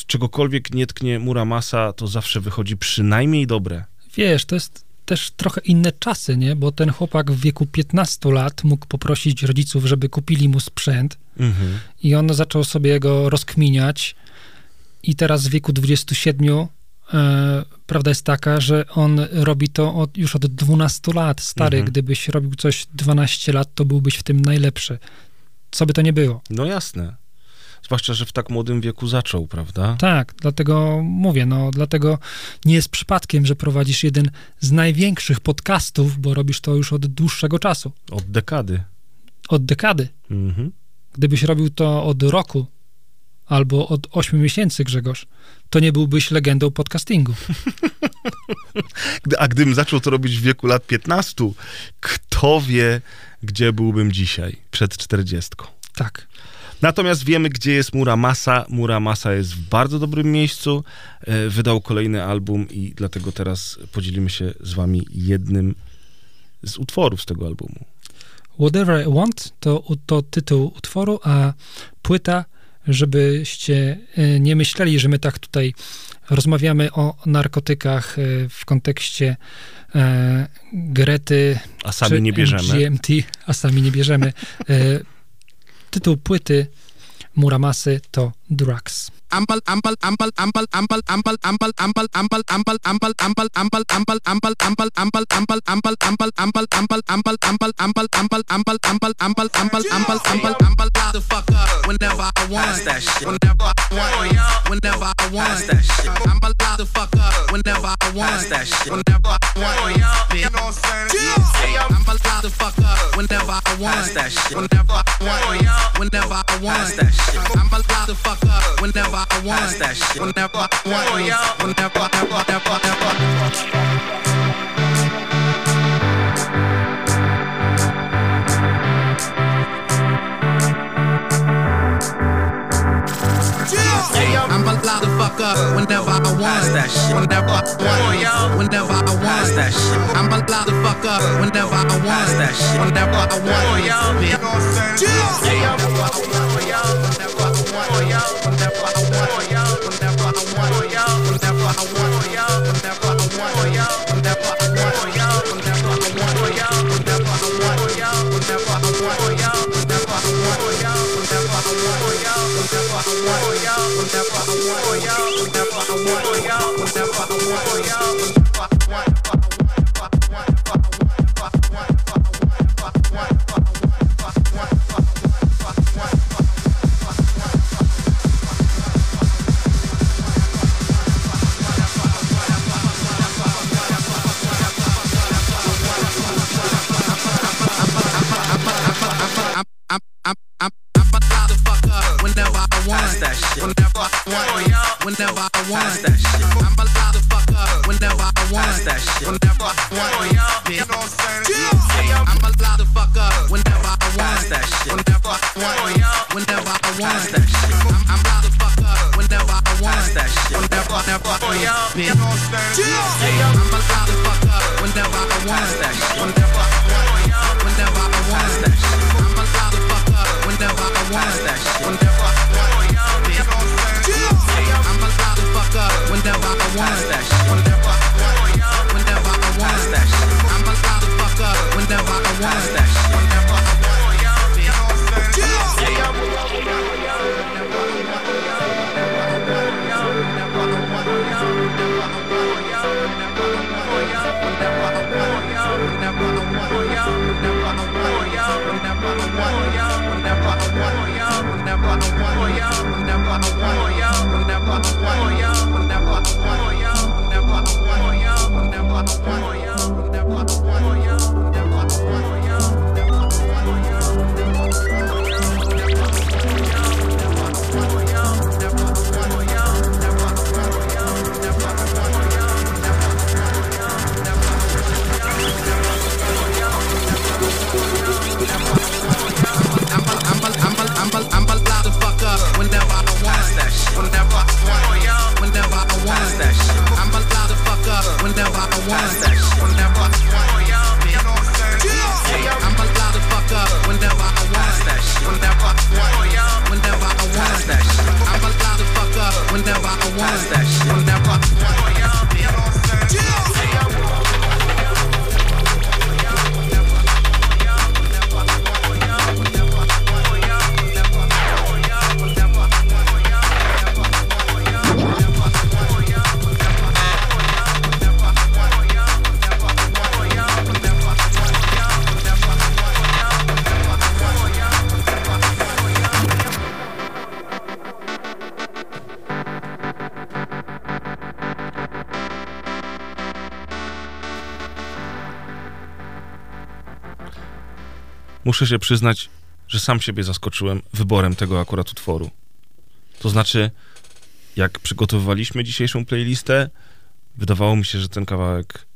czegokolwiek nie tknie Muramasa, to zawsze wychodzi przynajmniej dobre. Wiesz, to jest też trochę inne czasy, nie? Bo ten chłopak w wieku 15 lat mógł poprosić rodziców, żeby kupili mu sprzęt Mhm. i on zaczął sobie go rozkminiać i teraz w wieku 27 e, prawda jest taka, że on robi to od, już od 12 lat. Stary, Mhm. gdybyś robił coś 12 lat, to byłbyś w tym najlepszy. Co by to nie było. No jasne. Zwłaszcza, że w tak młodym wieku zaczął, prawda? Tak, dlatego mówię, no dlatego nie jest przypadkiem, że prowadzisz jeden z największych podcastów, bo robisz to już od dłuższego czasu. Od dekady. Od dekady. Mhm. Gdybyś robił to od roku albo od 8 miesięcy, Grzegorz, to nie byłbyś legendą podcastingu. A gdybym zaczął to robić w wieku lat 15, kto wie, gdzie byłbym dzisiaj, przed 40. Tak. Natomiast wiemy, gdzie jest Muramasa. Muramasa jest w bardzo dobrym miejscu. E, Wydał kolejny album i dlatego teraz podzielimy się z wami jednym z utworów z tego albumu. Whatever I Want to, to tytuł utworu, a płyta, żebyście e, nie myśleli, że my tak tutaj rozmawiamy o narkotykach e, w kontekście e, Grety. A sami nie bierzemy. GMT, a sami nie bierzemy. Tytuł płyty Muramasy to drugs. Whenever I want that shit. Whenever I want. Whenever I want that shit. I'm about to fuck up. Whenever I want that shit. Whenever I want. You know what I'm saying? I'm about to fuck up. Whenever I want that shit. Whenever I want. Whenever I want that shit. I'm about to fuck whenever I want. That shit. Whenever I want. Whenever I want. Whenever I want. I'm a lot of fuck up whenever I want. That shit. Whenever I want. Whenever I want. That shit. I'm a lot of fuck up whenever I want. That shit. Whenever I want. Whenever I want. I'm? Whenever I want, whenever I want, I want, I'm allowed to fuck up whenever I want, whenever I want. You know what I'm saying? I'm to fuck up whenever I want, whenever I want, whenever I want. I'm, I'm allowed to fuck up whenever I want, whenever, whenever I want. You know what I'm saying? I'm to fuck up whenever I want, whenever I want, whenever I want. I'm allowed to fuck up whenever I want, whenever I want. whenever I want. Whenever I want. I'm a lot fuck up whenever I want. Whenever one. I'm allowed to fuck up whenever I want, whenever I want. You know what I'm saying? Whenever I want. Muszę się przyznać, że sam siebie zaskoczyłem wyborem tego akurat utworu. To znaczy, jak przygotowywaliśmy dzisiejszą playlistę, wydawało mi się, że ten kawałek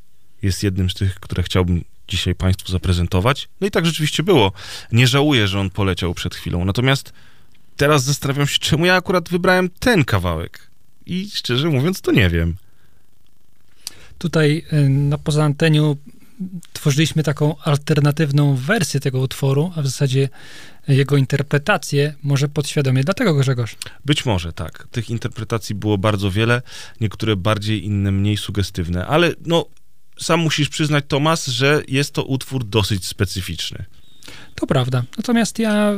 jest jednym z tych, które chciałbym dzisiaj Państwu zaprezentować. No i tak rzeczywiście było. Nie żałuję, że on poleciał przed chwilą. Natomiast teraz zastanawiam się, czemu ja akurat wybrałem ten kawałek. I szczerze mówiąc, to nie wiem. Tutaj y, na poza anteniu tworzyliśmy taką alternatywną wersję tego utworu, a w zasadzie jego interpretację, może podświadomie. Dlatego, Grzegorz. Być może, tak. Tych interpretacji było bardzo wiele, niektóre bardziej, inne mniej sugestywne, ale no, sam musisz przyznać, Tomas, że jest to utwór dosyć specyficzny. To prawda. Natomiast ja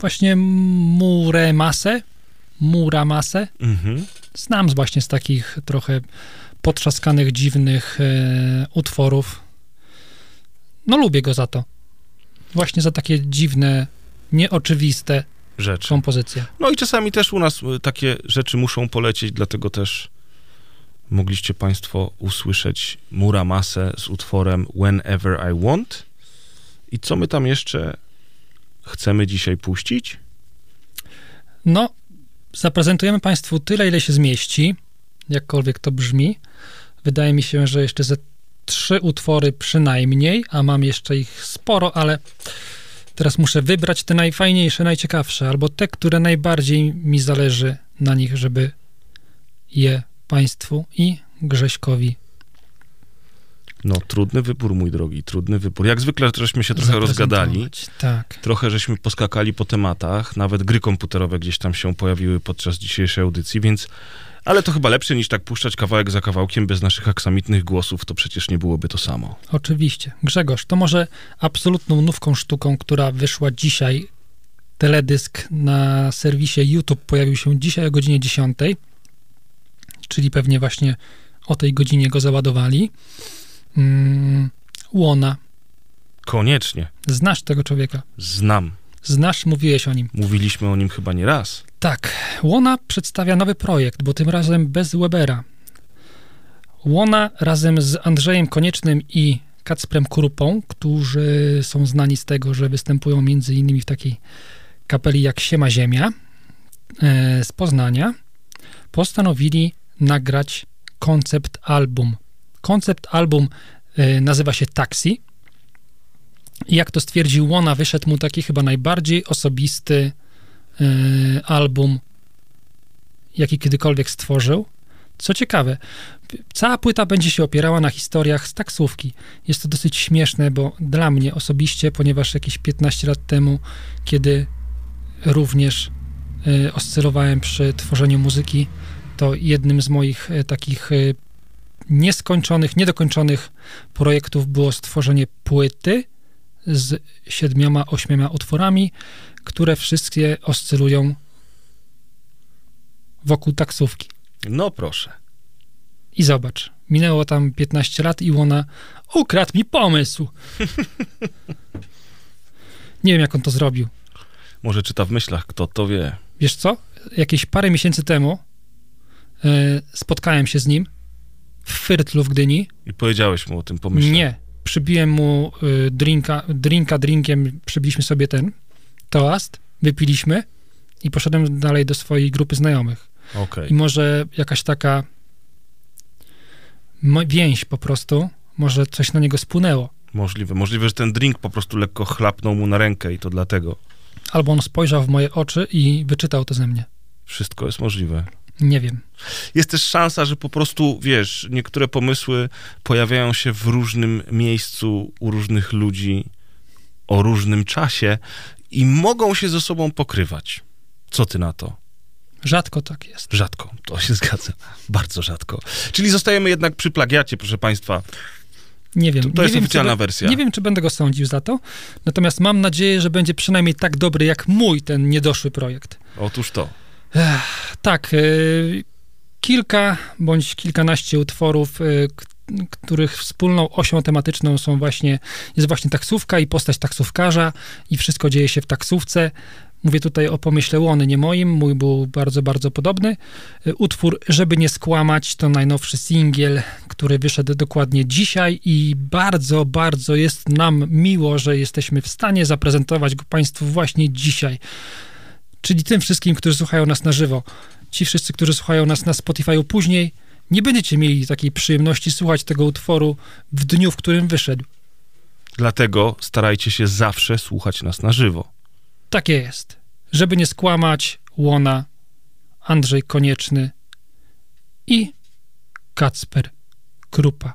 właśnie Muremasę, Muramasę Mhm. znam właśnie z takich trochę potrzaskanych, dziwnych e, utworów. No lubię go za to. Właśnie za takie dziwne, nieoczywiste Rzeczy. kompozycje. No i czasami też u nas y, takie rzeczy muszą polecieć, dlatego też mogliście Państwo usłyszeć Muramasę z utworem Whenever I Want. I co my tam jeszcze chcemy dzisiaj puścić? No, zaprezentujemy Państwu tyle, ile się zmieści, jakkolwiek to brzmi. Wydaje mi się, że jeszcze ze trzy utwory przynajmniej, a mam jeszcze ich sporo, ale teraz muszę wybrać te najfajniejsze, najciekawsze, albo te, które najbardziej mi zależy na nich, żeby je Państwu i Grześkowi No, trudny wybór, mój drogi, trudny wybór. Jak zwykle żeśmy się trochę rozgadali. Tak. Trochę żeśmy poskakali po tematach, nawet gry komputerowe gdzieś tam się pojawiły podczas dzisiejszej audycji, więc... Ale to chyba lepsze niż tak puszczać kawałek za kawałkiem bez naszych aksamitnych głosów, to przecież nie byłoby to samo. Oczywiście. Grzegorz, to może absolutną nówką sztuką, która wyszła dzisiaj, teledysk na serwisie YouTube pojawił się dzisiaj o godzinie 10, czyli pewnie właśnie o tej godzinie go załadowali. Mm, Łona. Koniecznie. Znasz tego człowieka? Znam. Znasz, mówiłeś o nim. Mówiliśmy o nim chyba nie raz. Tak, Łona przedstawia nowy projekt, bo tym razem bez Webera. Łona razem z Andrzejem Koniecznym i Kacprem Krupą, którzy są znani z tego, że występują między innymi w takiej kapeli jak Siema Ziemia e, z Poznania, postanowili nagrać koncept album. Koncept album e, nazywa się Taxi. Jak to stwierdził Łona, wyszedł mu taki chyba najbardziej osobisty e, album, jaki kiedykolwiek stworzył. Co ciekawe, cała płyta będzie się opierała na historiach z taksówki. Jest to dosyć śmieszne, bo dla mnie osobiście, ponieważ jakieś 15 lat temu, kiedy również e, oscylowałem przy tworzeniu muzyki, to jednym z moich e, takich nieskończonych, niedokończonych projektów było stworzenie płyty z siedmioma, ośmioma utworami, które wszystkie oscylują wokół taksówki. No proszę. I zobacz, minęło tam 15 lat i Łona ukradł mi pomysł. Nie wiem, jak on to zrobił. Może czyta w myślach, kto to wie. Wiesz co? jakieś parę miesięcy temu e, spotkałem się z nim w Fyrtlu w Gdyni. I powiedziałeś mu o tym pomyśle. Nie. Przybiłem mu y, drinka, drinka drinkiem, przybiliśmy sobie ten toast, wypiliśmy i poszedłem dalej do swojej grupy znajomych. Okej. I może jakaś taka więź po prostu, może coś na niego spłynęło. Możliwe. Możliwe, że ten drink po prostu lekko chlapnął mu na rękę i to dlatego. Albo on spojrzał w moje oczy i wyczytał to ze mnie. Wszystko jest możliwe. Nie wiem. Jest też szansa, że po prostu, wiesz, niektóre pomysły pojawiają się w różnym miejscu u różnych ludzi o różnym czasie i mogą się ze sobą pokrywać. Co ty na to? Rzadko tak jest. Rzadko, to się zgadza. Bardzo rzadko. Czyli zostajemy jednak przy plagiacie, proszę państwa. Nie wiem. To, to nie jest wiem, oficjalna wersja. Nie wiem, czy będę go sądził za to, natomiast mam nadzieję, że będzie przynajmniej tak dobry jak mój ten niedoszły projekt. Otóż to. Tak, y, kilka bądź kilkanaście utworów, y, których wspólną osią tematyczną są właśnie, jest właśnie taksówka i postać taksówkarza i wszystko dzieje się w taksówce. Mówię tutaj o pomyśle Łony, nie moim, mój był bardzo, bardzo podobny. Y, Utwór Żeby nie skłamać to najnowszy singiel, który wyszedł dokładnie dzisiaj i bardzo, bardzo jest nam miło, że jesteśmy w stanie zaprezentować go Państwu właśnie dzisiaj czyli tym wszystkim, którzy słuchają nas na żywo. Ci wszyscy, którzy słuchają nas na Spotify'u później, nie będziecie mieli takiej przyjemności słuchać tego utworu w dniu, w którym wyszedł. Dlatego starajcie się zawsze słuchać nas na żywo. Takie jest. Żeby nie skłamać, Łona, Andrzej Konieczny i Kacper Krupa.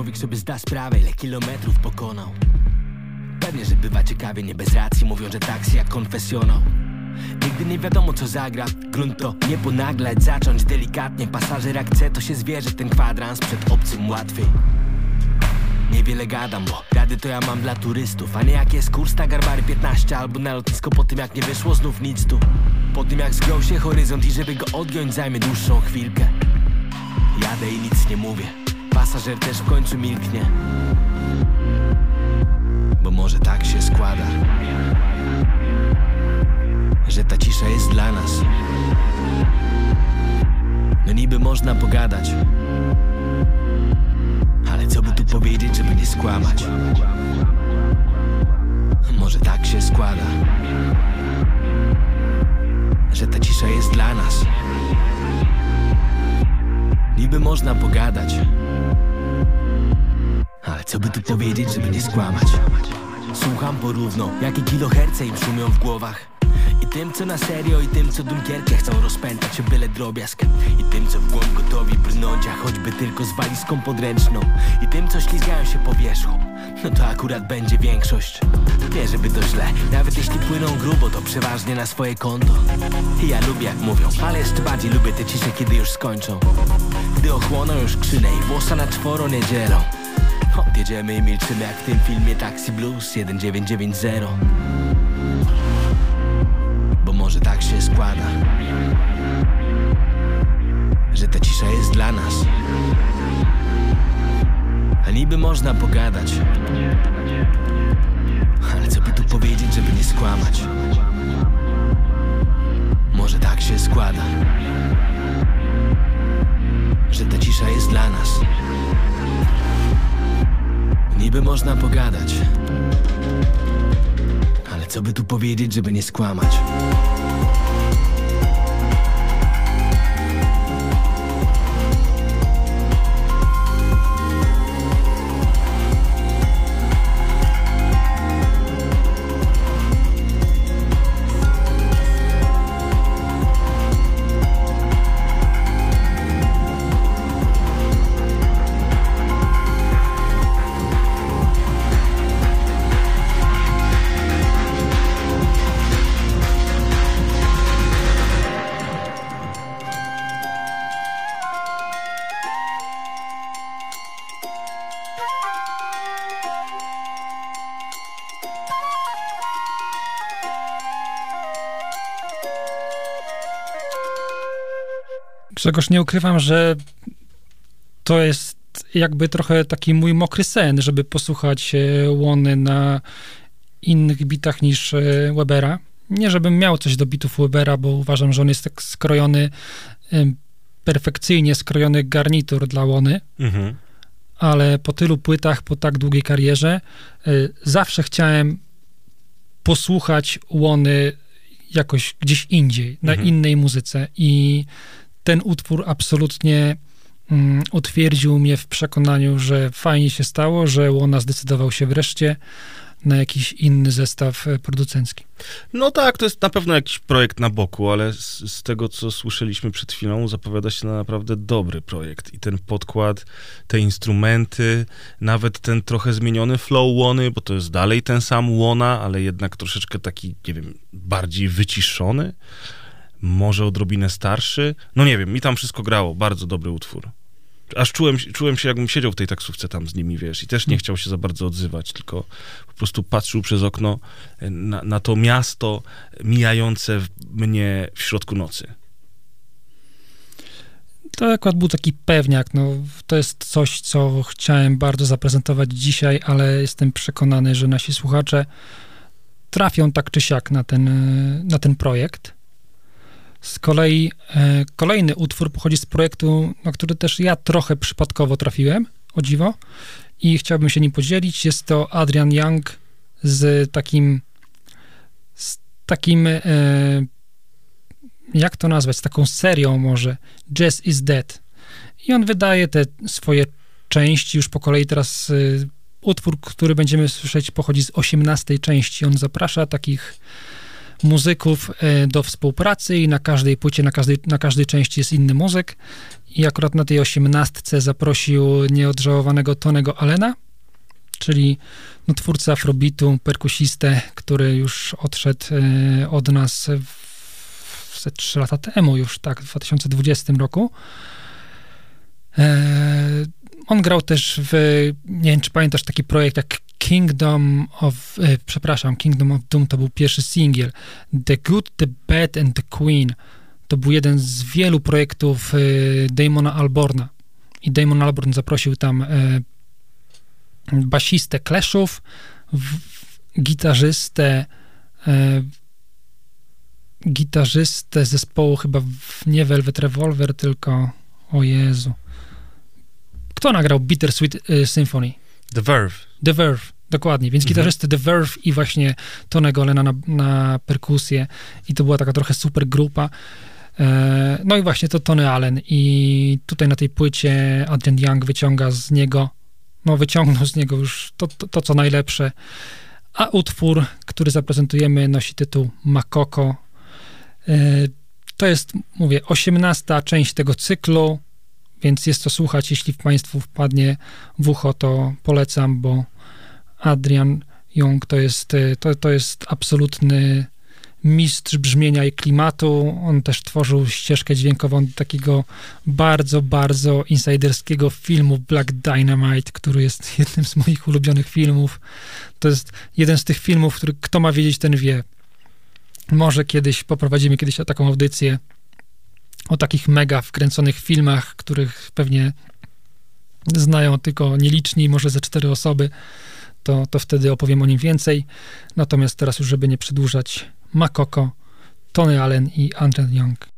Człowiek sobie zda sprawę, ile kilometrów pokonał. Pewnie, że bywa ciekawie, nie bez racji Mówią, że taksi jak konfesjonał. Nigdy nie wiadomo co zagra. Grunt to nie ponaglać, zacząć delikatnie. Pasażer jak chce, to się zwierzy ten kwadrans Przed obcym łatwiej. Niewiele gadam, bo rady to ja mam dla turystów A nie jak jest kurs Garbary 15 Albo na lotnisko po tym jak nie wyszło znów nic tu. Po tym jak zgrął się horyzont i żeby go odgiąć zajmie dłuższą chwilkę. Jadę i nic nie mówię Pasażer też w końcu milknie. Bo może tak się składa Że ta cisza jest dla nas. No niby można pogadać Ale co by tu powiedzieć, żeby nie skłamać? Może tak się składa Że ta cisza jest dla nas. Niby można pogadać Ale co by tu powiedzieć, żeby nie skłamać? Słucham porówno, jakie kiloherce im szumią w głowach. I tym co na serio i tym co Dunkierkę chcą rozpętać o byle drobiazg. I tym co w głąb gotowi brnąć, a choćby tylko z walizką podręczną. I tym co ślizgają się po wierzchu. No to akurat będzie większość. Nie żeby to źle, nawet jeśli płyną grubo to przeważnie na swoje konto. I ja lubię jak mówią, ale jeszcze bardziej lubię te cisze kiedy już skończą. Gdy ochłoną już krzynę i włosa na czworo nie dzielą Odjedziemy i milczymy jak w tym filmie Taxi Blues 1990 Bo może tak się składa Że ta cisza jest dla nas. A niby można pogadać Ale co by tu powiedzieć, żeby nie skłamać? Może tak się składa Że ta cisza jest dla nas Niby można pogadać. Ale co by tu powiedzieć, żeby nie skłamać Czegoż nie ukrywam, że to jest jakby trochę taki mój mokry sen, żeby posłuchać e, łony na innych bitach niż e, Webera. Nie, żebym miał coś do bitów Webera, bo uważam, że on jest tak skrojony, perfekcyjnie skrojony garnitur dla łony, Mhm. ale po tylu płytach, po tak długiej karierze, y, zawsze chciałem posłuchać łony jakoś gdzieś indziej, na Mhm. innej muzyce i ten utwór absolutnie mm, utwierdził mnie w przekonaniu, że fajnie się stało, że Łona zdecydował się wreszcie na jakiś inny zestaw e, producencki. No tak, to jest na pewno jakiś projekt na boku, ale z, z tego, co słyszeliśmy przed chwilą, zapowiada się na naprawdę dobry projekt. I ten podkład, te instrumenty, nawet ten trochę zmieniony flow łony, bo to jest dalej ten sam łona, ale jednak troszeczkę taki, nie wiem, bardziej wyciszony, może odrobinę starszy. No nie wiem, mi tam wszystko grało, bardzo dobry utwór. Aż czułem, czułem się, jakbym siedział w tej taksówce tam z nimi, wiesz, i też nie chciał się za bardzo odzywać, tylko po prostu patrzył przez okno e, na, na to miasto mijające mnie w środku nocy. To akurat był taki pewniak. No, to jest coś, co chciałem bardzo zaprezentować dzisiaj, ale jestem przekonany, że nasi słuchacze trafią tak czy siak na ten, na ten projekt. Z kolei e, kolejny utwór pochodzi z projektu, na który też ja trochę przypadkowo trafiłem, o dziwo, i chciałbym się nim podzielić. Jest to Adrian Young z takim z takim e, jak to nazwać, z taką serią może, Jazz is Dead. I on wydaje te swoje części już po kolei. Teraz y, utwór, który będziemy słyszeć, pochodzi z 18 części. On zaprasza takich muzyków y, do współpracy i na każdej płycie, na każdej, na każdej części jest inny muzyk. I akurat na tej 18 zaprosił nieodżałowanego Tonego Allena, czyli no, twórcę afrobitu, perkusistę, który już odszedł y, od nas w ze 3 lata temu już, tak, w 2020 roku. E, on grał też w, nie wiem, czy pamiętasz taki projekt jak Kingdom of, e, przepraszam, Kingdom of Doom to był pierwszy singiel. The Good, The Bad and The Queen to był jeden z wielu projektów e, Damona Alborna. I Damon Alborn zaprosił tam e, basistę Clashów, w, gitarzystę e, gitarzystę zespołu chyba w, nie Velvet Revolver, tylko o Jezu. Kto nagrał Bittersweet y, Symphony? The Verve. The Verve, dokładnie. Więc Mhm. gitarzysty The Verve i właśnie Tonego Lena na, na perkusję i to była taka trochę super grupa. E, no i właśnie to Tony Allen i tutaj na tej płycie Adrian Young wyciąga z niego, no wyciągnął z niego już to, to, to co najlepsze, a utwór, który zaprezentujemy nosi tytuł Makoko. E, To jest, mówię, 18 część tego cyklu, więc jest to słuchać, jeśli Państwu wpadnie w ucho, to polecam, bo Adrian Young to jest, e, to, to jest absolutny mistrz brzmienia i klimatu. On też tworzył ścieżkę dźwiękową do takiego bardzo, bardzo insiderskiego filmu Black Dynamite, który jest jednym z moich ulubionych filmów. To jest jeden z tych filmów, który kto ma wiedzieć, ten wie. Może kiedyś poprowadzimy kiedyś taką audycję o takich mega wkręconych filmach, których pewnie znają tylko nieliczni, może ze cztery osoby, to, to wtedy opowiem o nim więcej. Natomiast teraz już, żeby nie przedłużać, Makoko, Tony Allen i Andrew Young.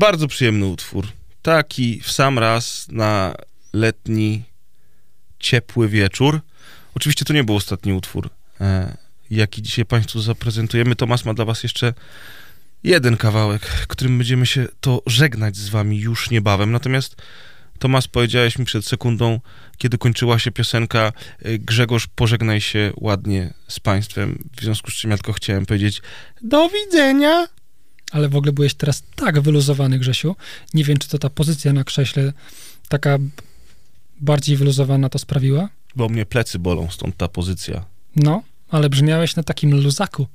Bardzo przyjemny utwór. Taki w sam raz na letni, ciepły wieczór. Oczywiście to nie był ostatni utwór, e, jaki dzisiaj Państwu zaprezentujemy. Tomasz ma dla Was jeszcze jeden kawałek, którym będziemy się to żegnać z Wami już niebawem. Natomiast Tomasz, powiedziałeś mi przed sekundą, kiedy kończyła się piosenka, e, Grzegorz, pożegnaj się ładnie z Państwem. W związku z czym ja tylko chciałem powiedzieć do widzenia. Ale w ogóle byłeś teraz tak wyluzowany, Grzesiu. Nie wiem, czy to ta pozycja na krześle taka bardziej wyluzowana to sprawiła. Bo mnie plecy bolą, stąd ta pozycja. No, ale brzmiałeś na takim luzaku.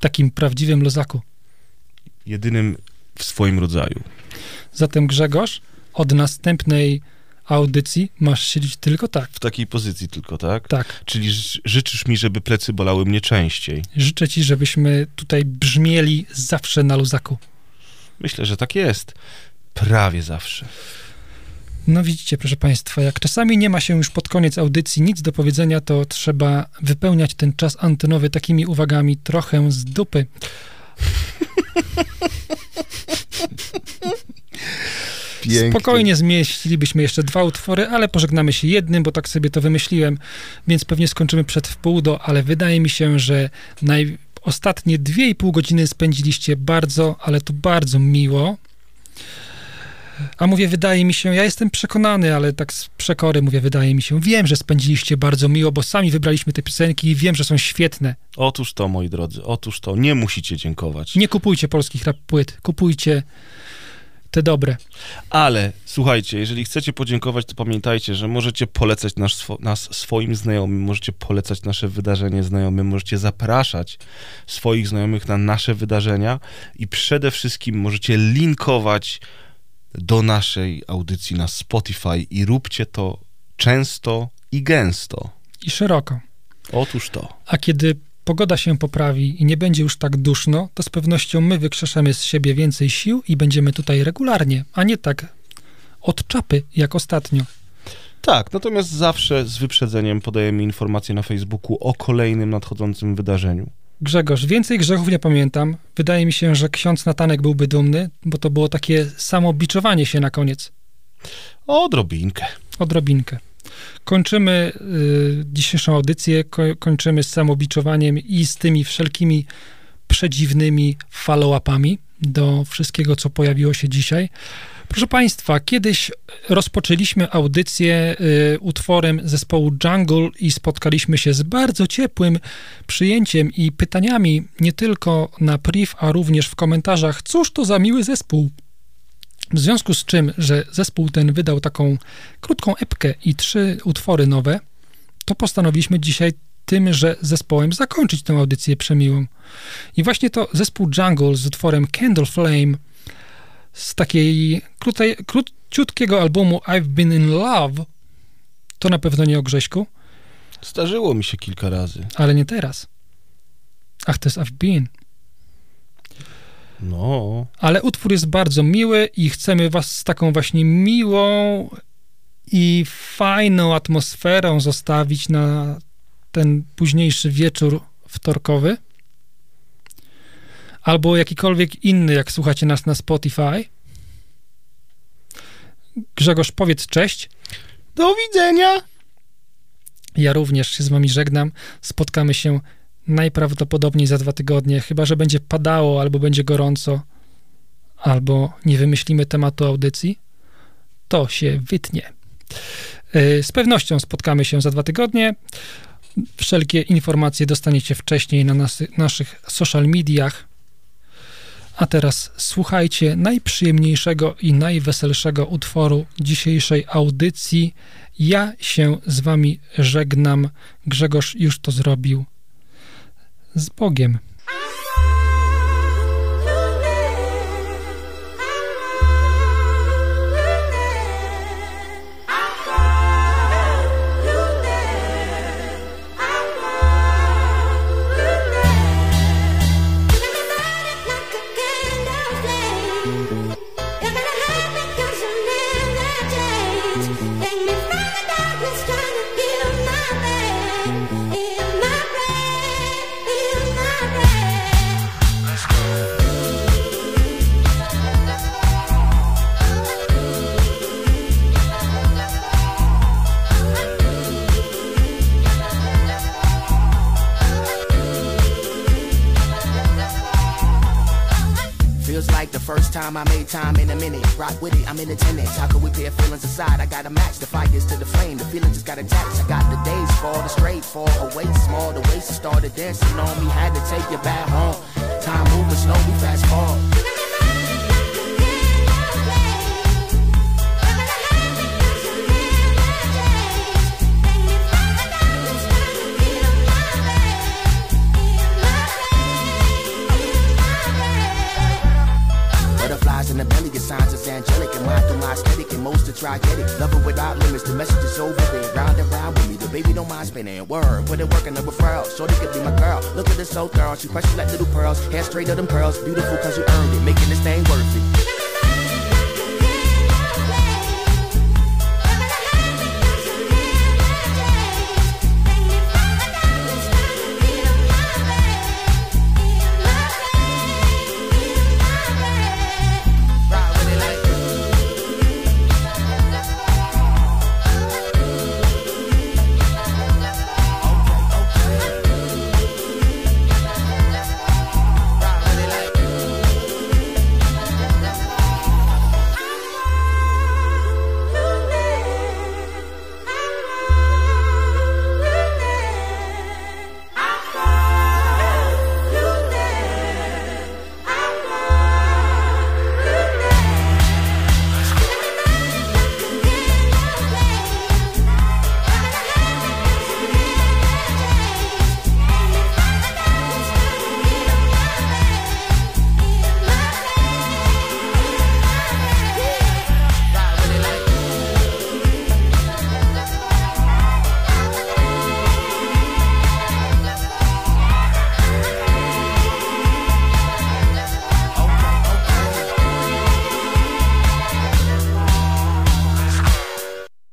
Takim prawdziwym luzaku. Jedynym w swoim rodzaju. Zatem Grzegorz, od następnej audycji masz siedzieć tylko tak. W takiej pozycji tylko, tak? Tak. Czyli ży- życzysz mi, żeby plecy bolały mnie częściej. Życzę ci, żebyśmy tutaj brzmieli zawsze na luzaku. Myślę, że tak jest. Prawie zawsze. No widzicie, proszę Państwa, jak czasami nie ma się już pod koniec audycji nic do powiedzenia, to trzeba wypełniać ten czas antenowy takimi uwagami trochę z dupy. Pięknie. Spokojnie zmieścilibyśmy jeszcze dwa utwory, ale pożegnamy się jednym, bo tak sobie to wymyśliłem, więc pewnie skończymy przed wpół do, ale wydaje mi się, że naj... ostatnie dwie i pół godziny spędziliście bardzo, ale to bardzo miło. A mówię, wydaje mi się, ja jestem przekonany, ale tak z przekory mówię, wydaje mi się. Wiem, że spędziliście bardzo miło, bo sami wybraliśmy te piosenki i wiem, że są świetne. Otóż to, moi drodzy, otóż to. Nie musicie dziękować. Nie kupujcie polskich rap płyt, kupujcie te dobre. Ale słuchajcie, jeżeli chcecie podziękować, to pamiętajcie, że możecie polecać nas, swo- nas swoim znajomym, możecie polecać nasze wydarzenie znajomym, możecie zapraszać swoich znajomych na nasze wydarzenia i przede wszystkim możecie linkować do naszej audycji na Spotify i róbcie to często i gęsto. I szeroko. Otóż to. A kiedy pogoda się poprawi i nie będzie już tak duszno, to z pewnością my wykrzeszemy z siebie więcej sił i będziemy tutaj regularnie, a nie tak od czapy jak ostatnio. Tak, natomiast zawsze z wyprzedzeniem podajemy informacje na Facebooku o kolejnym nadchodzącym wydarzeniu. Grzegorz, więcej grzechów nie pamiętam. Wydaje mi się, że ksiądz Natanek byłby dumny, bo to było takie samobiczowanie się na koniec. Odrobinkę. Odrobinkę. Kończymy y, dzisiejszą audycję, ko- kończymy z samobiczowaniem i z tymi wszelkimi przedziwnymi follow-upami do wszystkiego, co pojawiło się dzisiaj. Proszę Państwa, kiedyś rozpoczęliśmy audycję y, utworem zespołu Jungle i spotkaliśmy się z bardzo ciepłym przyjęciem i pytaniami nie tylko na priv, a również w komentarzach, cóż to za miły zespół. W związku z czym, że zespół ten wydał taką krótką epkę i trzy utwory nowe, to postanowiliśmy dzisiaj tym, że zespołem zakończyć tę audycję przemiłą. I właśnie to zespół Jungle z utworem Candle Flame z takiej krótej, króciutkiego albumu I've Been in Love, to na pewno nie o Grześku, Zdarzyło mi się kilka razy. ale nie teraz. Ach, to jest I've Been. No. Ale utwór jest bardzo miły i chcemy was z taką właśnie miłą i fajną atmosferą zostawić na ten późniejszy wieczór wtorkowy. Albo jakikolwiek inny, jak słuchacie nas na Spotify. Grzegorz, powiedz cześć. Do widzenia. Ja również się z wami żegnam. Spotkamy się najprawdopodobniej za dwa tygodnie, chyba że będzie padało, albo będzie gorąco, albo nie wymyślimy tematu audycji, to się wytnie. Yy, Z pewnością spotkamy się za dwa tygodnie. Wszelkie informacje dostaniecie wcześniej na nas, naszych social mediach. A teraz słuchajcie najprzyjemniejszego i najweselszego utworu dzisiejszej audycji. Ja się z wami żegnam. Grzegorz już to zrobił. Z Bogiem. Rock with it, I'm in attendance. How could we pair feelings aside? I gotta match the fires to the flame. The feelings just got attached. I got the days fall, the straight fall away small. The waist started dancing on me. Had to take you back home. Time moving slow, we fast forward. Butterflies in the signs is angelic. And mine through my aesthetic, and most are it. Loving without limits, the message is over it. Round and round with me, the baby don't mind spinning. Word, put it work in the referral. Shorty could be my girl. Look at this so girl, she precious like little pearls. Hair straight of them pearls. Beautiful cause you earned it, making this thing worth it.